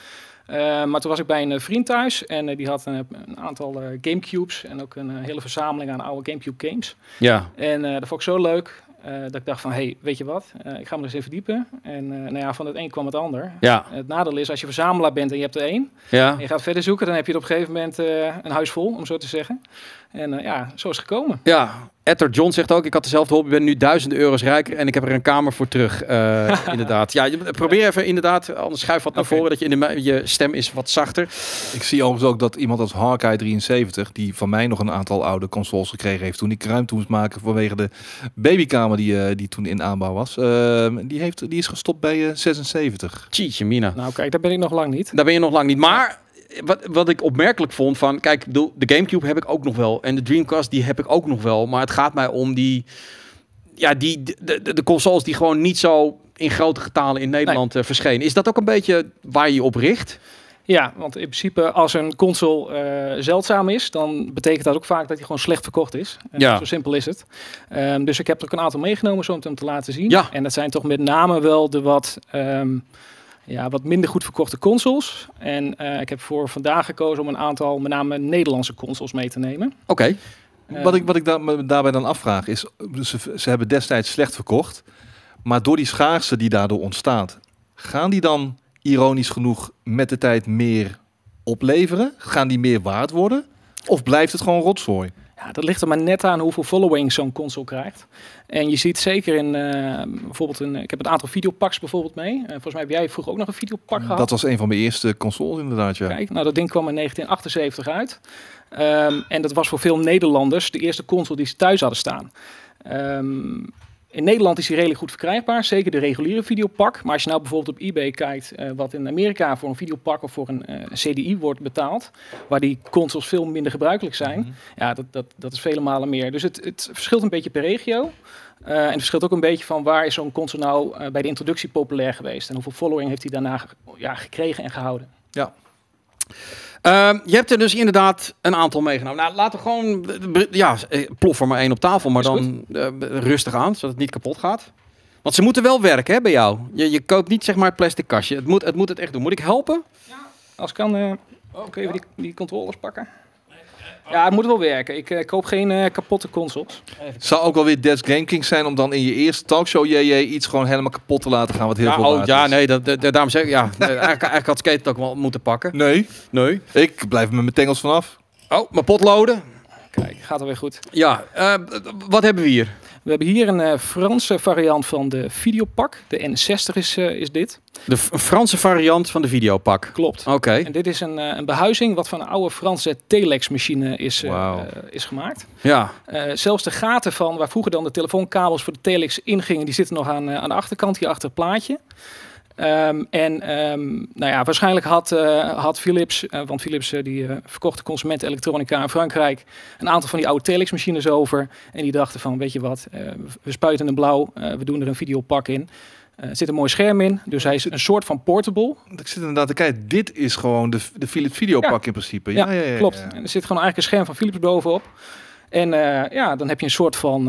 Eh, maar toen was ik bij een eh, vriend thuis en eh, die had een, een aantal Gamecubes en ook een hele verzameling aan oude Gamecube games. Ja. En dat vond ik zo leuk eh, dat ik dacht van, hey, weet je wat? Eh, ik ga me er eens even verdiepen. En eh, nou ja, van het een kwam het ander. Ja. Het nadeel is, als je verzamelaar bent en je hebt er één, Ja. en je gaat verder zoeken, dan heb je er op een gegeven moment een huis vol, om zo te zeggen. En eh, ja, zo is het gekomen. Ja. Etter John zegt ook, ik had dezelfde hobby, ben nu duizenden euro's rijker en ik heb er een kamer voor terug. Eh, inderdaad. Ja, je- probeer even inderdaad, anders schuif wat naar voren, dat je, in de, je stem is wat zachter. Ik zie overigens ook dat iemand als Hawkeye73, die van mij nog een aantal oude consoles gekregen heeft toen ik ruimte moest maken vanwege de babykamer die, eh, die toen in aanbouw was, eh, die, heeft, die is gestopt bij eh, 76. Jeetje mina. Nou kijk, daar ben ik nog lang niet. Daar ben je nog lang niet. Maar wat, wat ik opmerkelijk vond van... Kijk, de, de Gamecube heb ik ook nog wel. En de Dreamcast die heb ik ook nog wel. Maar het gaat mij om die... Ja, die, de, de, de consoles die gewoon niet zo in grote getalen in Nederland eh, verschenen. Is dat ook een beetje waar je op richt? Ja, want in principe als een console eh, zeldzaam is, dan betekent dat ook vaak dat hij gewoon slecht verkocht is. En Ja. Zo simpel is het. Ehm, dus ik heb er ook een aantal meegenomen zo om hem te laten zien. Ja. En dat zijn toch met name wel de wat, ehm, ja, wat minder goed verkochte consoles. En eh, ik heb voor vandaag gekozen om een aantal met name Nederlandse consoles mee te nemen. Oké. Eh, Wat ik, wat ik daar, me daarbij dan afvraag is, ze, ze hebben destijds slecht verkocht, maar door die schaarste die daardoor ontstaat, gaan die dan ironisch genoeg met de tijd meer opleveren? Gaan die meer waard worden? Of blijft het gewoon rotzooi? Ja, dat ligt er maar net aan hoeveel following zo'n console krijgt. En je ziet zeker in eh, bijvoorbeeld een. Ik heb een aantal videopaks bijvoorbeeld mee. Eh, volgens mij heb jij vroeger ook nog een videopak gehad. Dat was een van mijn eerste consoles inderdaad, ja. Kijk, nou dat ding kwam in 1978 uit. Ehm, en dat was voor veel Nederlanders de eerste console die ze thuis hadden staan. Ehm, in Nederland is die redelijk goed verkrijgbaar, zeker de reguliere videopak. Maar als je nou bijvoorbeeld op eBay kijkt, eh, wat in Amerika voor een videopak of voor een eh, CDI wordt betaald, waar die consoles veel minder gebruikelijk zijn, Mhm. ja, dat, dat, dat is vele malen meer. Dus het, het verschilt een beetje per regio. Eh, en het verschilt ook een beetje van waar is zo'n console nou bij de introductie populair geweest en hoeveel following heeft hij daarna ja, gekregen en gehouden. Ehm, je hebt er dus inderdaad een aantal meegenomen. Nou, laten we gewoon, eh, ja, eh, plof er maar één op tafel, maar dan eh, rustig aan, zodat het niet kapot gaat. Want ze moeten wel werken hè, bij jou. Je, je koopt niet zeg maar het plastic kastje. Het moet, het moet het echt doen. Moet ik helpen? Als ik kan, eh kun je even die, die controllers pakken? Ja, het moet wel werken. Ik eh, koop geen eh, kapotte consoles. Zou ook wel weer Death Game King zijn om dan in je eerste talkshow JJ iets gewoon helemaal kapot te laten gaan wat heel Ja, veel oh, ja is. nee, dat, dat- daarom zeg ik, ja, eigenlijk, eigenlijk had Skate het ook wel moeten pakken. Nee, Nee. ik blijf met mijn tengels vanaf. Oh, mijn potloden. Kijk, gaat alweer goed. Ja, eh, wat hebben we hier? We hebben hier een eh, Franse variant van de Videopak. De N60 is, eh, is dit. De Franse variant van de videopak. Klopt. Oké. En dit is een, eh, een behuizing wat van een oude Franse telex-machine is, eh, is gemaakt. Ja. Zelfs de gaten van waar vroeger dan de telefoonkabels voor de telex ingingen, die zitten nog aan, aan de achterkant, hier achter het plaatje. Ehm, en ehm, nou ja, waarschijnlijk had, eh, had Philips, eh, want Philips eh, die verkocht de consumentenelektronica in Frankrijk, een aantal van die oude telex-machines over. En die dachten van, weet je wat, we spuiten een blauw, we doen er een videopak in. Er zit een mooi scherm in, dus hij is een soort van portable. Ik zit inderdaad te kijken. Dit is gewoon de, de Philips videopak in principe. Ja, Ja, ja, ja, ja, Klopt. ja. En er zit gewoon eigenlijk een scherm van Philips bovenop. En ja, dan heb je een soort van,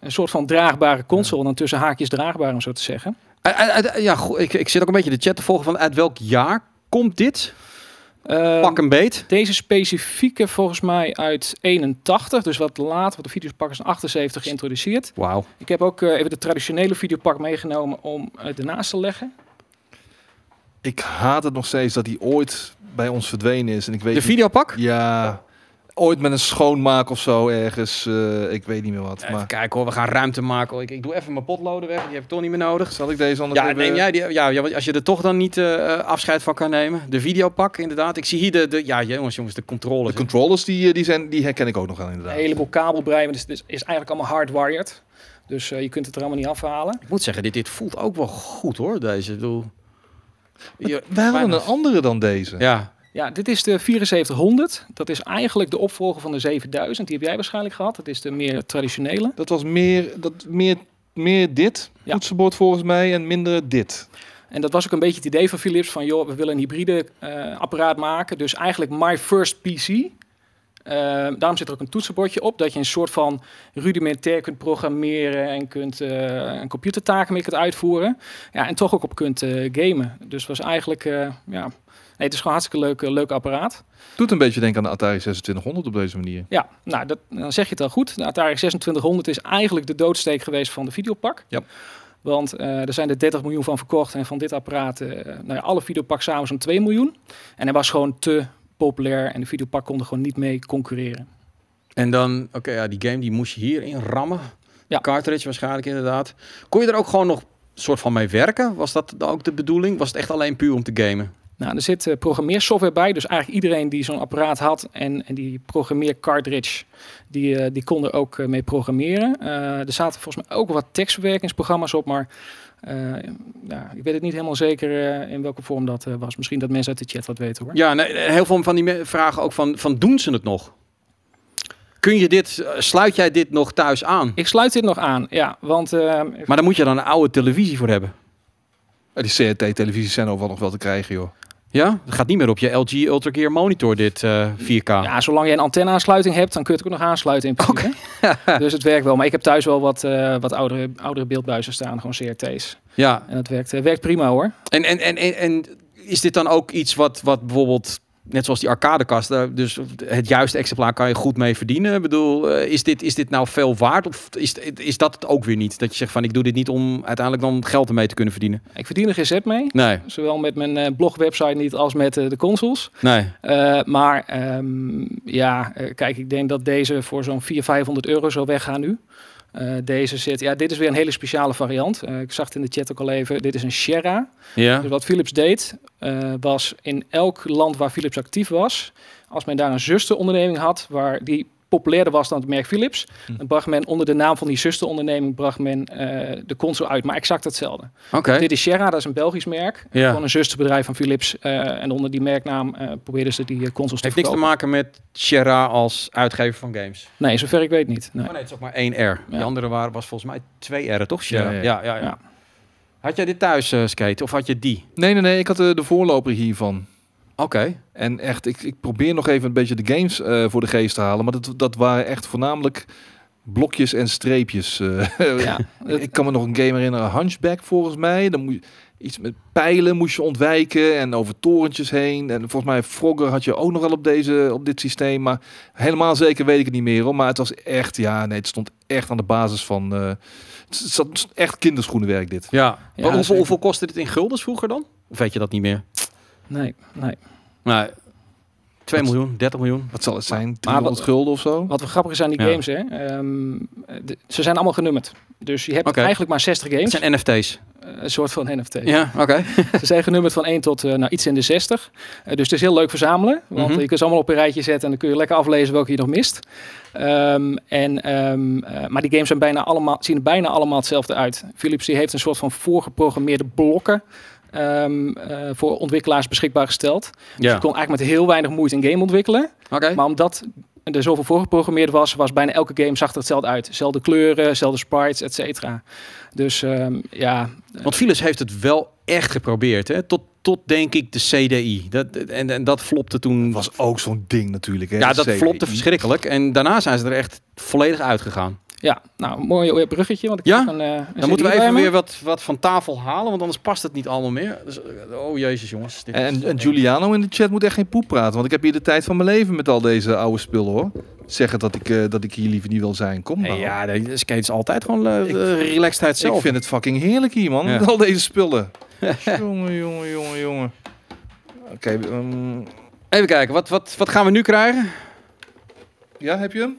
een soort van draagbare console. En dan tussen haakjes draagbaar, om zo te zeggen. Uit- uit- uit- ja, ik, ik zit ook een beetje de chat te volgen van uit welk jaar komt dit? Ehm, Pak een beet. Deze specifieke volgens mij uit 81, dus wat later, want de videopak is in 78 geïntroduceerd. Wauw. Ik heb ook eh, even de traditionele videopak meegenomen om het ernaast te leggen. Ik haat het nog steeds dat hij ooit bij ons verdwenen is. En ik weet De niet- videopak? Ja, ooit met een schoonmaak of zo ergens. eh, ik weet niet meer wat. Maar kijken hoor, we gaan ruimte maken. Ik, ik doe even mijn potloden weg, die heb ik toch niet meer nodig. zal ik deze anders Ja, even... neem jij die, ja, ja, als je er toch dan niet eh, eh, afscheid van kan nemen. De videopak, inderdaad. Ik zie hier de, de ja jongens, jongens, de controles. De controllers, die, die, zijn, die herken ik ook nog wel Een inderdaad. heleboel kabelbreien, dus het is, is eigenlijk allemaal hardwired. Dus eh, je kunt het er allemaal niet afhalen. Ik moet zeggen, dit, dit voelt ook wel goed hoor, deze. Ik bedoel, Ja, Wij hadden een andere dan deze. Ja, Ja, dit is de 7400. Dat is eigenlijk de opvolger van de 7000. Die heb jij waarschijnlijk gehad. Dat is de meer traditionele. Dat was meer, dat, meer, meer dit Ja. toetsenbord volgens mij en minder dit. En dat was ook een beetje het idee van Philips van joh, we willen een hybride eh, apparaat maken. Dus eigenlijk my first PC. Eh, daarom zit er ook een toetsenbordje op, dat je een soort van rudimentair kunt programmeren en kunt een computertaken mee kunt uitvoeren. Ja, en toch ook op kunt gamen. Dus was eigenlijk, ja, het is gewoon hartstikke leuk, eh, leuk apparaat. Doet een beetje denken aan de Atari 2600 op deze manier. Ja, nou, dat, dan zeg je het al goed. De Atari 2600 is eigenlijk de doodsteek geweest van de videopak. Ja. Want eh, er zijn er 30 miljoen van verkocht. En van dit apparaat, eh nou ja, alle videopak samen zo'n 2 miljoen. En hij was gewoon te populair. En de videopak kon er gewoon niet mee concurreren. en dan, oké, ja, die game die moest je hierin rammen. Ja. Cartridge waarschijnlijk inderdaad. Kon je er ook gewoon nog soort van mee werken? Was dat dan ook de bedoeling? Was het echt alleen puur om te gamen? Nou, er zit eh, programmeersoftware bij. Dus eigenlijk iedereen die zo'n apparaat had en, en die programmeer cartridge, die, eh, die kon er ook eh, mee programmeren. Eh, er zaten volgens mij ook wat tekstverwerkingsprogramma's op, maar eh, ja, ik weet het niet helemaal zeker eh, in welke vorm dat eh, was. Misschien dat mensen uit de chat wat weten hoor. Ja, nee, heel veel van die vragen ook van, van doen ze het nog? Kun je dit, sluit jij dit nog thuis aan? Ik sluit dit nog aan, ja, want eh, Maar dan moet je dan een oude televisie voor hebben. Die CRT-televisies zijn overal nog wel te krijgen, joh. Ja? Het gaat niet meer op je LG Ultra Gear monitor, dit eh, 4K. ja, zolang je een antenne-aansluiting hebt, dan kun je het ook nog aansluiten in principe. dus het werkt wel. Maar ik heb thuis wel wat, eh, wat oudere, oudere beeldbuizen staan, gewoon CRT's. Ja. En dat werkt, eh, werkt prima hoor. En, en, en, en, en is dit dan ook iets wat, wat bijvoorbeeld, net zoals die arcadekast, daar dus het juiste exemplaar kan je goed mee verdienen? Ik bedoel, eh, is dit, is dit nou veel waard? Of is, is dat het ook weer niet? Dat je zegt van, ik doe dit niet om uiteindelijk dan geld ermee te kunnen verdienen? Ik verdien er geen zet mee. Nee, Zowel met mijn eh, blogwebsite niet als met eh, de consoles. nee. Maar ehm, ja, kijk, ik denk dat deze voor zo'n 400, 500 euro zou weggaan nu. Eh, deze zit, ja, dit is weer een hele speciale variant. Eh, ik zag het in de chat ook al even. Dit is een Sierra. Ja. Dus wat Philips deed, eh, was in elk land waar Philips actief was, als men daar een zusteronderneming had, waar die populairder was dan het merk Philips. Hm. Dan bracht men onder de naam van die zusteronderneming bracht men eh, de console uit, maar exact hetzelfde. Oké. Dit is Sierra, dat is een Belgisch merk. Ja. Gewoon een zusterbedrijf van Philips. eh, en onder die merknaam eh probeerden ze die consoles te Heeft niks te maken met Sierra als uitgever van games. Nee, zover ik weet niet. Nee. Oh nee, het is ook maar één R. Die Ja. andere waren, was volgens mij twee R, toch? Sierra? Ja, Ja, ja, ja, ja. ja. Ja. Had jij dit thuis, eh, Skate? Of had je die? Nee, nee, nee. Ik had de voorloper hiervan. Oké. En echt, ik, ik probeer nog even een beetje de games eh, voor de geest te halen. Maar dat, dat waren echt voornamelijk blokjes en streepjes. eh. Ja, ik, kan me nog een game herinneren, Hunchback volgens mij. Dan moet je iets met pijlen moest je ontwijken en over torentjes heen. En volgens mij Frogger had je ook nog wel op, deze, op dit systeem. Maar helemaal zeker weet ik het niet meer hoor. Maar het was echt, ja, nee, het stond echt aan de basis van... eh, het zat echt kinderschoenenwerk dit. Ja. Ja, Maar hoeveel, hoeveel kostte dit in guldens vroeger dan? Of weet je dat niet meer? Nee, nee. Nou, 2 Wat- miljoen, 30 miljoen. Wat zal het zijn? wat- 300 gulden of zo? Wat wel grappig is aan die Ja. games, hè. ehm, de- ze zijn allemaal genummerd. Dus je hebt eigenlijk maar 60 Het games. zijn NFT's. Eh, een soort van NFT. Ja, oké. Ze zijn genummerd van 1 tot eh, nou, iets in de 60. Eh, dus het is heel leuk verzamelen. Want Mhm. je kunt ze allemaal op een rijtje zetten en dan kun je lekker aflezen welke je nog mist. Ehm, en, ehm, eh, maar die games zijn bijna allemaal, zien er bijna allemaal hetzelfde uit. Philips die heeft een soort van voorgeprogrammeerde blokken ehm, eh, voor ontwikkelaars beschikbaar gesteld. Dus je kon eigenlijk met heel weinig moeite een game ontwikkelen. Maar omdat er zoveel voorgeprogrammeerd was, was bijna elke game zag er hetzelfde uit. Zelfde kleuren, zelfde sprites, et cetera. Dus ehm, ja, Want Philips heeft het wel echt geprobeerd, hè? Tot, tot denk ik de CDI. Dat, en, en dat flopte toen. was ook zo'n ding natuurlijk. Hè? ja, dat CDI. flopte verschrikkelijk. En daarna zijn ze er echt volledig uitgegaan. Ja, nou, mooi bruggetje. Want ik Ja? een, eh, een Dan moeten we even weer wat, wat van tafel halen, want anders past het niet allemaal meer. Dus, eh, oh jezus jongens. Dit En, en. Giuliano in de chat moet echt geen poep praten. Want ik heb hier de tijd van mijn leven met al deze oude spullen hoor. Zeggen dat ik, eh, dat ik hier liever niet wil zijn. Kom nou. ja, de skate is altijd gewoon uh, Ik- relaxedheid zelf. ik vind het fucking heerlijk hier man. Ja. Met al deze spullen. jongen, jongen, jongen, jongen. Oké, ehm, Even kijken, wat, wat, wat gaan we nu krijgen? Ja, heb je hem?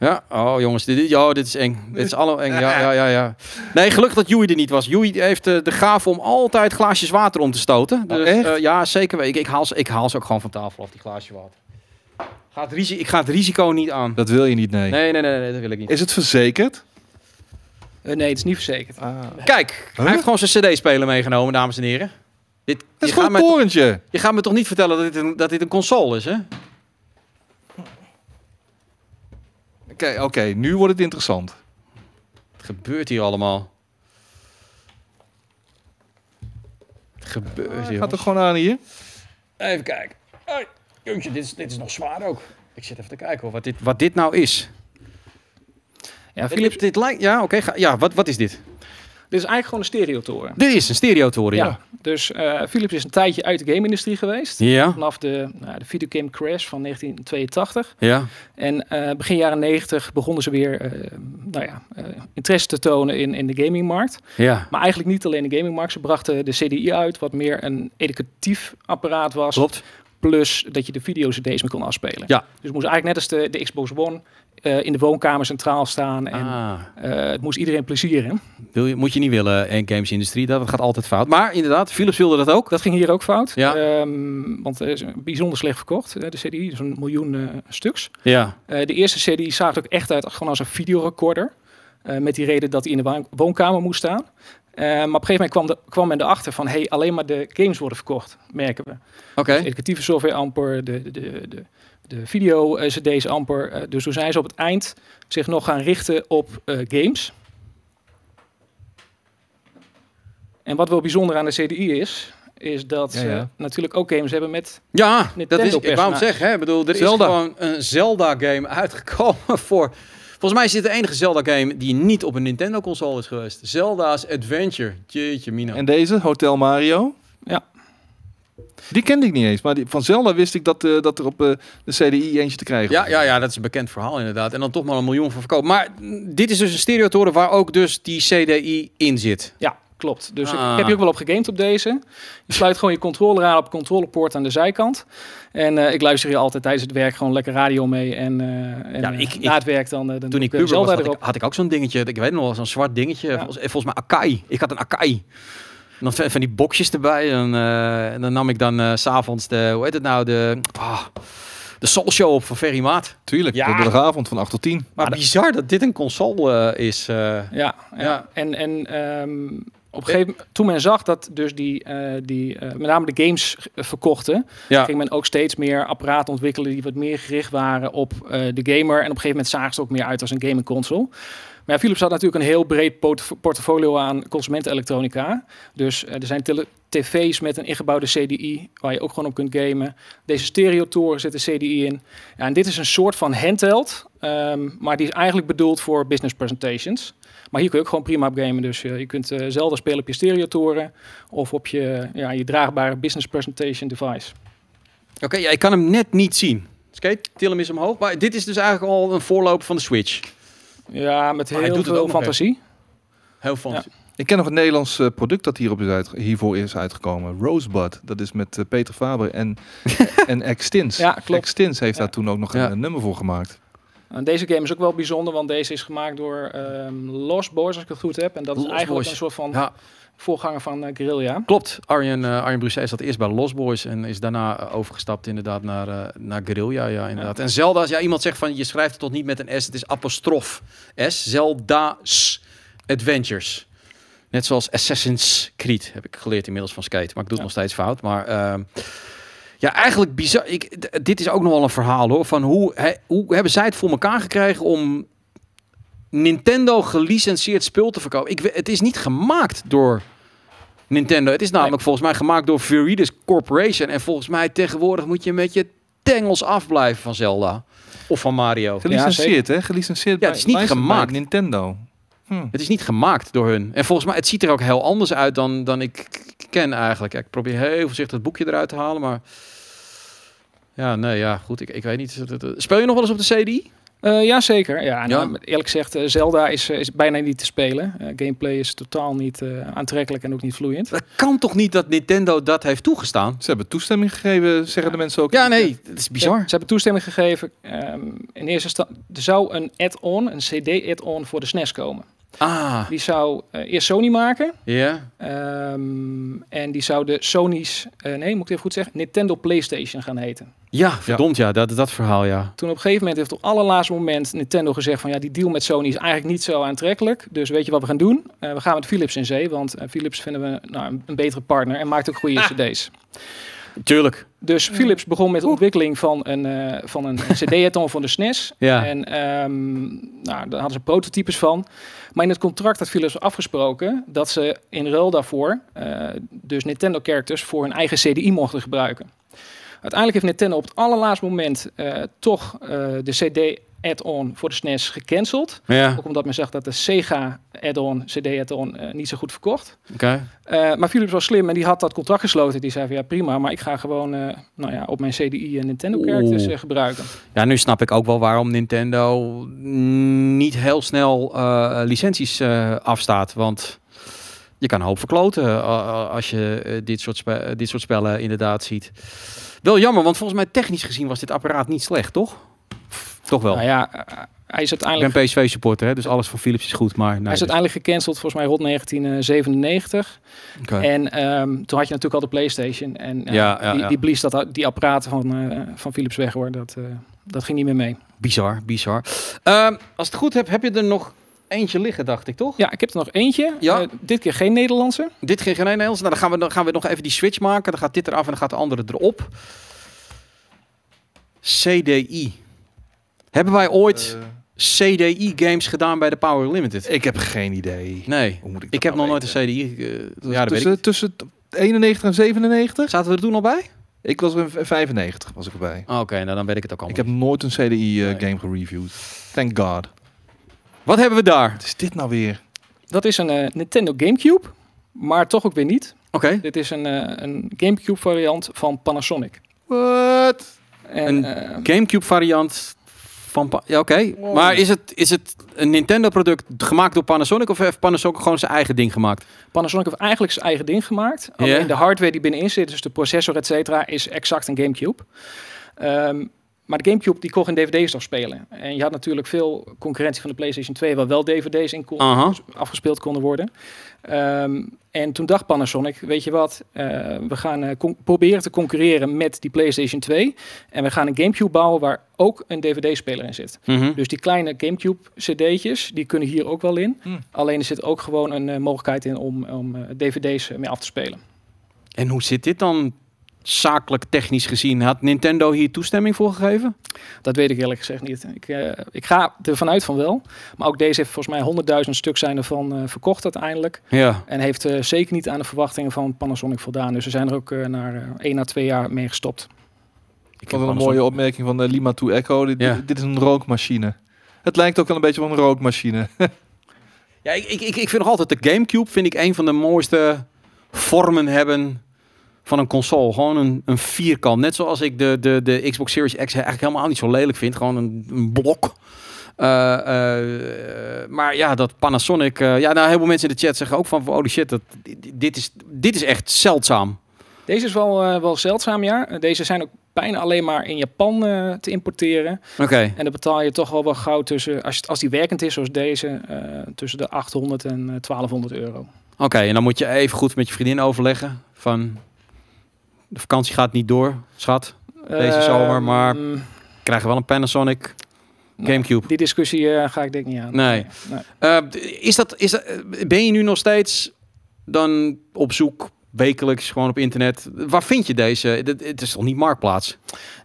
Ja, oh jongens, dit, dit, oh, dit is eng. Dit is allemaal eng. Ja, ja, ja, ja. Nee, gelukkig dat Joey er niet was. Joey heeft eh, de gave om altijd glaasjes water om te stoten. Oh, Dus, echt? eh, ja, zeker. Ik, ik, haal ze, ik haal ze ook gewoon van tafel af, die glaasje water. Ga het risi ik ga het risico niet aan. Dat wil je niet, nee. Nee, nee, nee, nee, dat wil ik niet. Is het verzekerd? Eh, nee, het is niet verzekerd. Kijk, hij heeft gewoon zijn cd-speler meegenomen, dames en heren. Dit, Dat is gaat gewoon een torentje. je gaat me toch niet vertellen dat dit een, dat dit een console is, hè? Oké, oké, nu wordt het interessant. Wat gebeurt hier allemaal? Wat gebeurt hier? Gaat er gewoon aan hier. Even kijken. Hey, dit is, dit is nog zwaar ook. Ik zit even te kijken hoor, wat, dit, wat dit nou is. Ja, Philips, dit lijkt... Ja, oké. ga- ja, wat, wat is dit? Dit is eigenlijk gewoon een stereotoren. Dit is een stereotoren, Ja. ja. Dus eh, Philips is een tijdje uit de game-industrie geweest. Ja, Vanaf de, nou, de videogame crash van 1982. ja. En eh, begin jaren 90 begonnen ze weer eh, nou ja, interesse te tonen in, in de gamingmarkt. ja. Maar eigenlijk niet alleen de gamingmarkt. Ze brachten de CDI uit, wat meer een educatief apparaat was. Klopt. Plus dat je de video-cd's mee kon afspelen. Ja. Dus moest eigenlijk net als de, de Xbox One eh, in de woonkamer centraal staan. En Ah, eh, het moest iedereen plezieren. wil je, moet je niet willen in gamesindustrie, dat gaat altijd fout. Maar inderdaad, Philips wilde dat ook. Dat ging hier ook fout. Ja. Ehm, want het is bijzonder slecht verkocht, eh, de CDI. Zo'n miljoen eh, stuks. Ja, Eh, de eerste CDI zag ook echt uit gewoon als een videorecorder. Eh, met die reden dat hij in de woonkamer moest staan. Eh, maar op een gegeven moment kwam, de, kwam men erachter van... hey, alleen maar de games worden verkocht, merken we. oké. Dus educatieve software amper, de, de, de, de, de video-cd's amper. Eh, dus toen zijn ze op het eind zich nog gaan richten op eh, games. En wat wel bijzonder aan de CDI is... is dat Ja, ze natuurlijk ook games hebben met... Ja, dat is, ik wou het zeggen. Hè. Ik bedoel, er Zelda. is gewoon een Zelda-game uitgekomen voor... Volgens mij is dit de enige Zelda-game die niet op een Nintendo-console is geweest. Zelda's Adventure. Jeetje, Mina. En deze, Hotel Mario. Die kende ik niet eens. Maar die, van Zelda wist ik dat, eh, dat er op eh, de CDI eentje te krijgen Ja, was. ja, ja, dat is een bekend verhaal inderdaad. En dan toch maar een miljoen van verkoop. Maar dit is dus een stereotoren waar ook dus die CDI in zit. Ja, klopt. Dus ik, Ah. ik heb hier ook wel op gegamed op deze. Je sluit gewoon je controller aan op de controlepoort aan de zijkant. En eh, ik luister hier altijd tijdens het werk gewoon lekker radio mee. En, eh en Ja, ik- ik- na het werk dan, dan Toen ik puber was, had ik, had ik ook zo'n dingetje. Ik weet nog wel, zo'n zwart dingetje. Ja. Volgens, volgens mij Akai. Ik had een Akai. En dan van van die boxjes erbij. En, eh, en dan nam ik dan eh, s s'avonds de, hoe heet het nou, de... ah, de Soul Show op van Ferry Maat. Tuurlijk, Ja. donderdagavond van 8 tot 10. Maar bizar dat dit een console eh, is. eh. Ja, ja. Ja. en, en ehm, op een gegeven moment, toen men zag dat dus die, eh, die eh, met name de games eh, verkochten, ja. ging men ook steeds meer apparaten ontwikkelen die wat meer gericht waren op eh, de gamer. En op een gegeven moment zagen ze het ook meer uit als een gaming console. Ja, Philips had natuurlijk een heel breed portf- portfolio aan consumentenelektronica. Dus eh, er zijn tv's met een ingebouwde CDI waar je ook gewoon op kunt gamen. Deze stereotoren zit een CDI in. Ja, en dit is een soort van handheld, ehm, maar die is eigenlijk bedoeld voor business presentations. Maar hier kun je ook gewoon prima op gamen. Dus eh, je kunt eh, zelden spelen op je stereotoren of op je, ja, je draagbare business presentation device. Oké, ja, ik kan hem net niet zien. Skate, til hem eens omhoog. Maar dit is dus eigenlijk al een voorloper van de Switch. Ja, met heel doet het veel fantasie. Heel. Ja. Ik ken nog een Nederlands eh, product dat hierop is uit, hiervoor is uitgekomen. Rosebud. Dat is met eh, Peter Faber en, en Extins. Ja, klopt. Extins heeft Ja. daar toen ook nog Ja. een, eh, nummer voor gemaakt. En deze game is ook wel bijzonder, want deze is gemaakt door ehm, Lost Boys, als ik het goed heb. En dat is eigenlijk Boys. een soort van Ja, voorganger van eh, Guerrilla. klopt. Arjen, eh Arjen zat eerst bij Lost Boys en is daarna eh, overgestapt inderdaad naar, eh, naar Guerrilla. Ja, inderdaad. En Zelda, als ja, iemand zegt van je schrijft het toch niet met een S, het is apostrof S. Zelda's Adventures. Net zoals Assassin's Creed heb ik geleerd inmiddels van Skate. Maar ik doe het nog steeds fout. Maar ehm, ja, eigenlijk bizar. Ik, dit is ook nog wel een verhaal hoor. Van hoe, hoe hebben zij het voor elkaar gekregen om Nintendo gelicentieerd spul te verkopen? Ik, het is niet gemaakt door Nintendo. Het is namelijk volgens mij gemaakt door Viridis Corporation. En volgens mij tegenwoordig moet je met je tengels afblijven van Zelda. Of van Mario. Gelicentieerd, hè? Gelicentieerd Ja, het is niet gemaakt. Nintendo. Hm. Het is niet gemaakt door hun. En volgens mij, het ziet er ook heel anders uit dan, dan ik ken eigenlijk. Ik probeer heel voorzichtig het boekje eruit te halen, maar... Ja, nee, ja, goed. Ik, ik weet niet. Speel je nog wel eens op de CD? Eh ja, zeker. Ja, nou, Ja? Eerlijk gezegd, eh, Zelda is, eh, is bijna niet te spelen. Eh, gameplay is totaal niet eh, aantrekkelijk en ook niet vloeiend. Dat kan toch niet dat Nintendo dat heeft toegestaan? Ze hebben toestemming gegeven, zeggen de mensen ook. Ja, nee, het is bizar. ze hebben toestemming gegeven. Ehm, in eerste instantie, er zou een add-on, een CD-add-on voor de SNES komen. Ah, Die zou eh, eerst Sony maken. ja. Ehm, en die zou de Sony's, eh, nee, moet ik even goed zeggen, Nintendo PlayStation gaan heten. Ja, verdomd ja, dat, dat verhaal ja. Toen op een gegeven moment heeft op allerlaatste moment Nintendo gezegd van ja, die deal met Sony is eigenlijk niet zo aantrekkelijk. Dus weet je wat we gaan doen? Eh, we gaan met Philips in zee, want Philips vinden we nou, een, een betere partner en maakt ook goede cd's. Tuurlijk. Dus Philips begon met de ontwikkeling van een, eh, van een cd-add-on van de SNES. Ja. En ehm, nou, daar hadden ze prototypes van. Maar in het contract had Philips afgesproken dat ze in ruil daarvoor eh, dus Nintendo characters voor hun eigen CDI mochten gebruiken. Uiteindelijk heeft Nintendo op het allerlaatste moment eh, toch eh, de CD add-on voor de SNES gecanceld. Ja, Ook omdat men zegt dat de Sega add-on, CD add-on, eh, niet zo goed verkocht. oké. Eh, maar Philips was slim en die had dat contract gesloten. Die zei van ja prima, maar ik ga gewoon eh, nou ja, op mijn CDI en Nintendo characters gebruiken. Ja, nu snap ik ook wel waarom Nintendo niet heel snel licenties afstaat. Want je kan een hoop verkloten als je dit, soort dit soort spellen inderdaad ziet. Wel jammer, want volgens mij technisch gezien was dit apparaat niet slecht, toch? Toch wel. Nou ja, eh, hij is ik uiteindelijk ben PSV-supporter, hè, dus alles van Philips is goed. Maar nee, Hij is dus- uiteindelijk gecanceld volgens mij rond 1997. oké. En ehm, toen had je natuurlijk al de PlayStation. En eh, Ja, ja, die, ja. die blies dat, die apparaten van, eh, van Philips weg hoor. Dat, eh, dat ging niet meer mee. Bizar, bizar. Ehm, als het goed heb, heb je er nog eentje liggen, dacht ik, toch? Ja, ik heb er nog eentje. Ja. Eh, dit keer geen Nederlandse. Dit ging geen Nederlands. Nou, dan gaan, we, dan gaan we nog even die switch maken. Dan gaat dit eraf en dan gaat de andere erop. CDI. Hebben wij ooit Eh, CDI-games gedaan bij de Power Limited? ik heb geen idee. Nee, Hoe moet ik, heb nog nou nooit een? CDI. eh, ja, dat weet tussen, ik. tussen t- 91 en 97? Zaten we er toen al bij? Ik was er in 95 was ik erbij. Oh, Oké, nou dan weet ik het ook al. Ik heb nooit een CDI-game Nee. gereviewd. Thank God. Wat hebben we daar? Wat is dit nou weer? Dat is een eh, Nintendo Gamecube. Maar toch ook weer niet. Oké. Dit is een, eh, een Gamecube variant van Panasonic. Wat? En, Een eh, Gamecube variant van... Ja, oké. Maar is het, is het een Nintendo-product gemaakt door Panasonic... of heeft Panasonic gewoon zijn eigen ding gemaakt? Panasonic heeft eigenlijk zijn eigen ding gemaakt. Alleen de hardware die binnenin zit, dus de processor, et cetera, is exact een Gamecube. Ehm, maar de Gamecube die kon geen dvd's afspelen. En je had natuurlijk veel concurrentie van de PlayStation 2, waar wel dvd's in kon, afgespeeld konden worden. Ehm, en toen dacht Panasonic, weet je wat, eh, we gaan eh, proberen te concurreren met die PlayStation 2. En we gaan een Gamecube bouwen waar ook een dvd-speler in zit. Mhm. Dus die kleine Gamecube cd'tjes, die kunnen hier ook wel in. Hmm. Alleen er zit ook gewoon een eh, mogelijkheid in om, om eh, dvd's mee af te spelen. En hoe zit dit dan zakelijk technisch gezien? Had Nintendo hier toestemming voor gegeven? Dat weet ik eerlijk gezegd niet. Ik, eh, ik ga ervan uit van wel. Maar ook deze heeft volgens mij 100.000 stuk zijn ervan eh, verkocht uiteindelijk. Ja. En heeft eh, zeker niet aan de verwachtingen van Panasonic voldaan. Dus ze zijn er ook eh, na eh, 1 à 2 jaar mee gestopt. Ik vond een mooie opmerking van de Lima 2 Echo. Dit, Ja. dit is een rookmachine. Het lijkt ook wel een beetje van een rookmachine. Ja, ik, ik, ik ik vind nog altijd de Gamecube vind ik een van de mooiste vormen hebben van een console. Gewoon een, een vierkant. Net zoals ik de, de, de Xbox Series X eigenlijk helemaal niet zo lelijk vind. Gewoon een, een blok. Eh, eh, maar ja, dat Panasonic... eh, ja, nou, heel veel mensen in de chat zeggen ook van... Holy shit, dat, dit, is, dit is echt zeldzaam. Deze is wel, wel zeldzaam, ja. Deze zijn ook bijna alleen maar in Japan te importeren. Oké. En dan betaal je toch wel wel gauw tussen, als, als die werkend is zoals deze, tussen de 800 en eh, 1200 euro. Oké, en dan moet je even goed met je vriendin overleggen. Van, de vakantie gaat niet door, schat. Deze zomer, maar- Ehm, Krijgen wel een Panasonic Gamecube. Die discussie eh, ga ik denk ik niet aan. Nee. nee. Eh, is dat, is dat, ben je nu nog steeds dan op zoek wekelijks gewoon op internet? Waar vind je deze? Dit- Het is toch niet Marktplaats?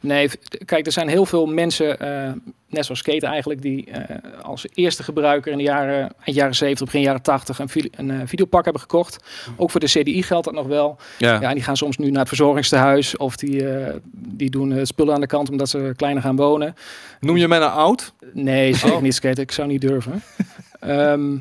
Nee, kijk, er zijn heel veel mensen, eh, net zoals Kate eigenlijk, die eh, als eerste gebruiker in de jaren, eind jaren 70, begin jaren 80 een, een eh, videopak hebben gekocht. Ook voor de CDI geldt dat nog wel. Ja. Ja, en die gaan soms nu naar het verzorgingstehuis of die, die doen spullen aan de kant omdat ze kleiner gaan wonen. Noem je mij nou oud? Nee, zeker Oh. niet, Skate. Ik zou niet durven. Ehm,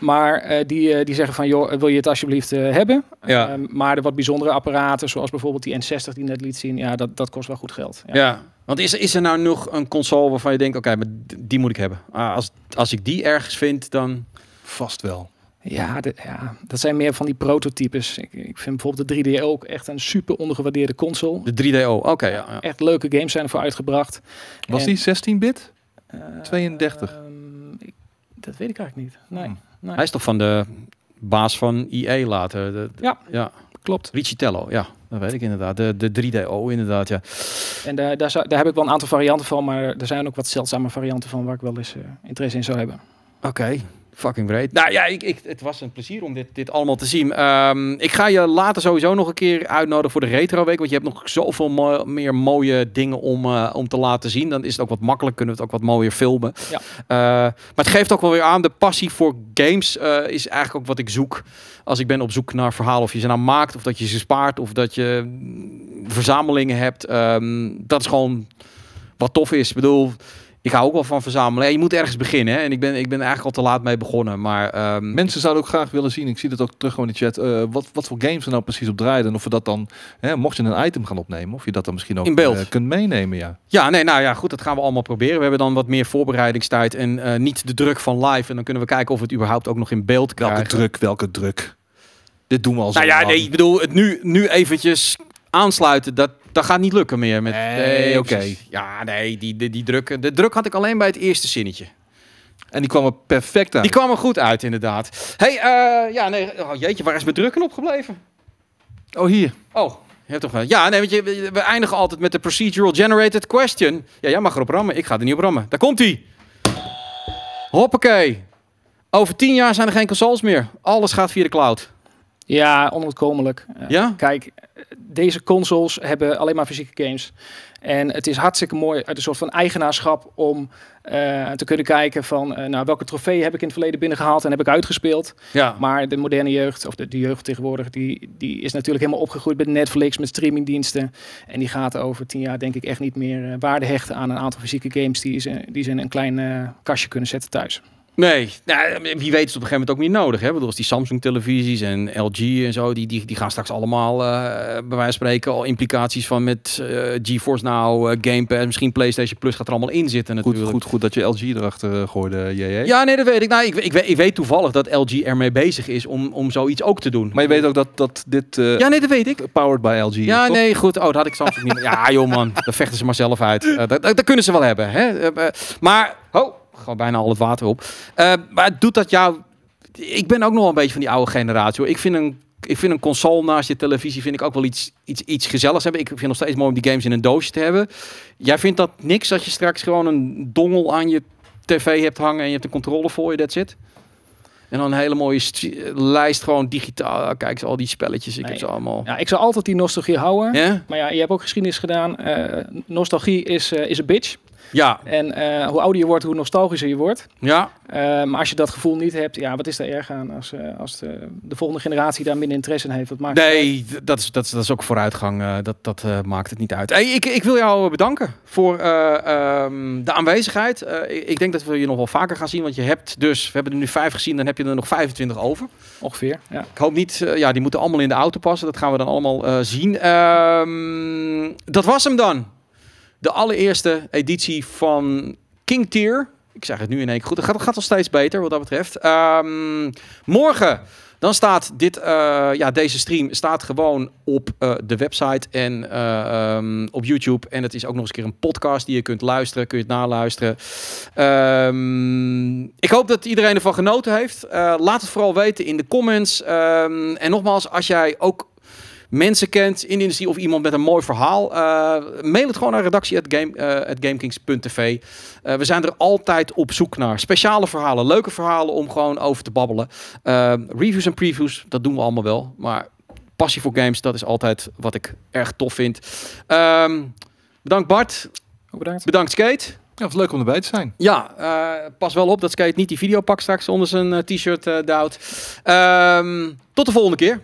maar eh, die, eh, die zeggen van, joh, wil je het alsjeblieft eh, hebben? Ja. Ehm, maar de wat bijzondere apparaten, zoals bijvoorbeeld die N60 die net liet zien, ja, dat, dat kost wel goed geld. Ja. Ja. Want is, er- is er nou nog een console waarvan je denkt, oké, maar die moet ik hebben. Ah, als, als ik die ergens vind, dan... Vast wel. Ja, de- ja, dat zijn meer van die prototypes. Ik, ik vind bijvoorbeeld de 3D ook echt een super ondergewaardeerde console. De 3DO, oké, ja, ja. Echt leuke games zijn ervoor uitgebracht. Was En- die 16-bit? Eh, 32. ehm, ik- dat weet ik eigenlijk niet. Nee, Hmm. Nee. Hij is toch van de baas van EA later? De, de- Ja. ja. klopt. Ricitello, ja, dat weet ik inderdaad. De, de 3DO inderdaad, ja. En daar, daar, zou- daar heb ik wel een aantal varianten van, maar er zijn ook wat zeldzame varianten van waar ik wel eens eh, interesse in zou hebben. Oké, fucking breed. Nou ja, ik, ik, het was een plezier om dit, dit allemaal te zien. Ehm, ik ga je later sowieso nog een keer uitnodigen voor de Retro Week. Want je hebt nog zoveel mo- meer mooie dingen om, eh, om te laten zien. Dan is het ook wat makkelijk, kunnen we het ook wat mooier filmen. Ja. Eh, maar het geeft ook wel weer aan, de passie voor games eh, is eigenlijk ook wat ik zoek. Als ik ben op zoek naar verhalen, of je ze nou maakt, of dat je ze spaart, of dat je verzamelingen hebt. Ehm, dat is gewoon wat tof is. Ik bedoel, ik hou ook wel van verzamelen. Ja, je moet ergens beginnen. Hè? En ik ben, ik ben eigenlijk al te laat mee begonnen. Maar ehm, Mensen zouden ook graag willen zien, ik zie dat ook terug gewoon in de chat, eh, wat, wat voor games er nou precies op draaien. En of we dat dan, hè, mocht je een item gaan opnemen, of je dat dan misschien ook In beeld. eh, kunt meenemen. Ja. ja, nee, nou ja, goed, dat gaan we allemaal proberen. We hebben dan wat meer voorbereidingstijd en eh, niet de druk van live. En dan kunnen we kijken of we het überhaupt ook nog in beeld Welke krijgen. druk, welke druk. Dit doen we al zo Nou ja, nee, ik bedoel, het nu, nu eventjes aansluiten, dat, dat gaat niet lukken meer. Met, Nee, oké. Ja, nee, die, die, die druk, de druk had ik alleen bij het eerste zinnetje. En die kwam er perfect uit. Die kwam er goed uit, inderdaad. hey, eh, ja, nee, oh, jeetje, waar is mijn drukken opgebleven? Oh, hier. Oh, je hebt toch wel. Ja, nee, want je, we we eindigen altijd met de procedural generated question. Ja, jij mag erop rammen. Ik ga er niet op rammen. Daar komt hij. Hoppakee. Over tien jaar zijn er geen consoles meer. Alles gaat via de cloud. Ja, onontkomelijk. Eh? Kijk, deze consoles hebben alleen maar fysieke games. En het is hartstikke mooi uit een soort van eigenaarschap om eh, te kunnen kijken van eh, nou, welke trofee heb ik in het verleden binnengehaald en heb ik uitgespeeld. Ja. Maar de moderne jeugd, of de, de jeugd tegenwoordig, die, die is natuurlijk helemaal opgegroeid met Netflix, met streamingdiensten. En die gaat over tien jaar denk ik echt niet meer waarde hechten aan een aantal fysieke games die ze, die ze in een klein kastje kunnen zetten thuis. Nee, nou, wie weet is het op een gegeven moment ook niet nodig. Hè? Bedoel, als die Samsung-televisies en LG en zo, die, die, die gaan straks allemaal, eh, bij wijze van spreken, al implicaties van met eh, GeForce Now, eh, Game Pass, misschien PlayStation Plus gaat er allemaal in zitten Goed, natuurlijk. goed, goed dat je LG erachter gooide, JJ. Ja, nee, dat weet ik. Nou, ik, ik, weet, ik weet toevallig dat LG ermee bezig is om, om zoiets ook te doen. Maar je weet ook dat, dat dit Ja, nee, dat weet ik. powered by LG Ja, toch? nee, goed. Oh, dat had ik Samsung niet. Ja, joh man, daar vechten ze maar zelf uit. Dat, dat, dat kunnen ze wel hebben. Hè? Maar, oh, gewoon bijna al het water op. Eh, maar doet dat jou... Ik ben ook nog een beetje van die oude generatie. Hoor. Ik vind een ik vind een console naast je televisie vind ik ook wel iets, iets, iets gezelligs hebben. Ik vind het nog steeds mooi om die games in een doosje te hebben. Jij vindt dat niks als je straks gewoon een dongel aan je tv hebt hangen en je hebt een controle voor je, that's it? En dan een hele mooie st- lijst gewoon digitaal. Ah, Kijk eens, al die spelletjes. Ik Nee. heb ze allemaal. Ja, ik zou altijd die nostalgie houden. Maar ja, je hebt ook geschiedenis gedaan. Eh, nostalgie is, eh, is een bitch. Ja. En eh, hoe ouder je wordt, hoe nostalgischer je wordt. Ja. Eh, maar als je dat gevoel niet hebt, ja, wat is daar erg aan als, eh, als de, de volgende generatie daar minder interesse in heeft? Wat maakt? Nee, dat is, dat is, dat is ook vooruitgang. dat dat maakt het niet uit. Hey, ik, ik wil jou bedanken voor eh, ehm, de aanwezigheid. Ik, ik denk dat we je nog wel vaker gaan zien. Want je hebt dus, we hebben er nu vijf gezien, dan heb je er nog 25 over. Ongeveer, ja. Ik hoop niet, ja, die moeten allemaal in de auto passen. Dat gaan we dan allemaal zien. Ehm, dat was hem dan. De allereerste editie van King Tier. Ik zeg het nu in één keer goed. Het gaat, gaat nog steeds beter wat dat betreft. Ehm, morgen. Dan staat dit, eh, ja, deze stream staat gewoon op eh, de website en eh, ehm, op YouTube. En het is ook nog eens een keer een podcast die je kunt luisteren, kun je het naluisteren. Ehm, ik hoop dat iedereen ervan genoten heeft. Laat het vooral weten in de comments. En nogmaals, als jij ook mensen kent in de industrie of iemand met een mooi verhaal, eh, mail het gewoon naar redactie@gamekings.tv. Eh, we zijn er altijd op zoek naar speciale verhalen, leuke verhalen om gewoon over te babbelen. Ehm, reviews en previews, dat doen we allemaal wel, maar passie voor games, dat is altijd wat ik erg tof vind. Ehm, bedankt Bart, Ook bedankt. bedankt Skate. Ja, het was leuk om erbij te zijn. Ja, eh, pas wel op dat Skate niet die videopak straks onder zijn eh, t-shirt eh duwt. Ehm, tot de volgende keer.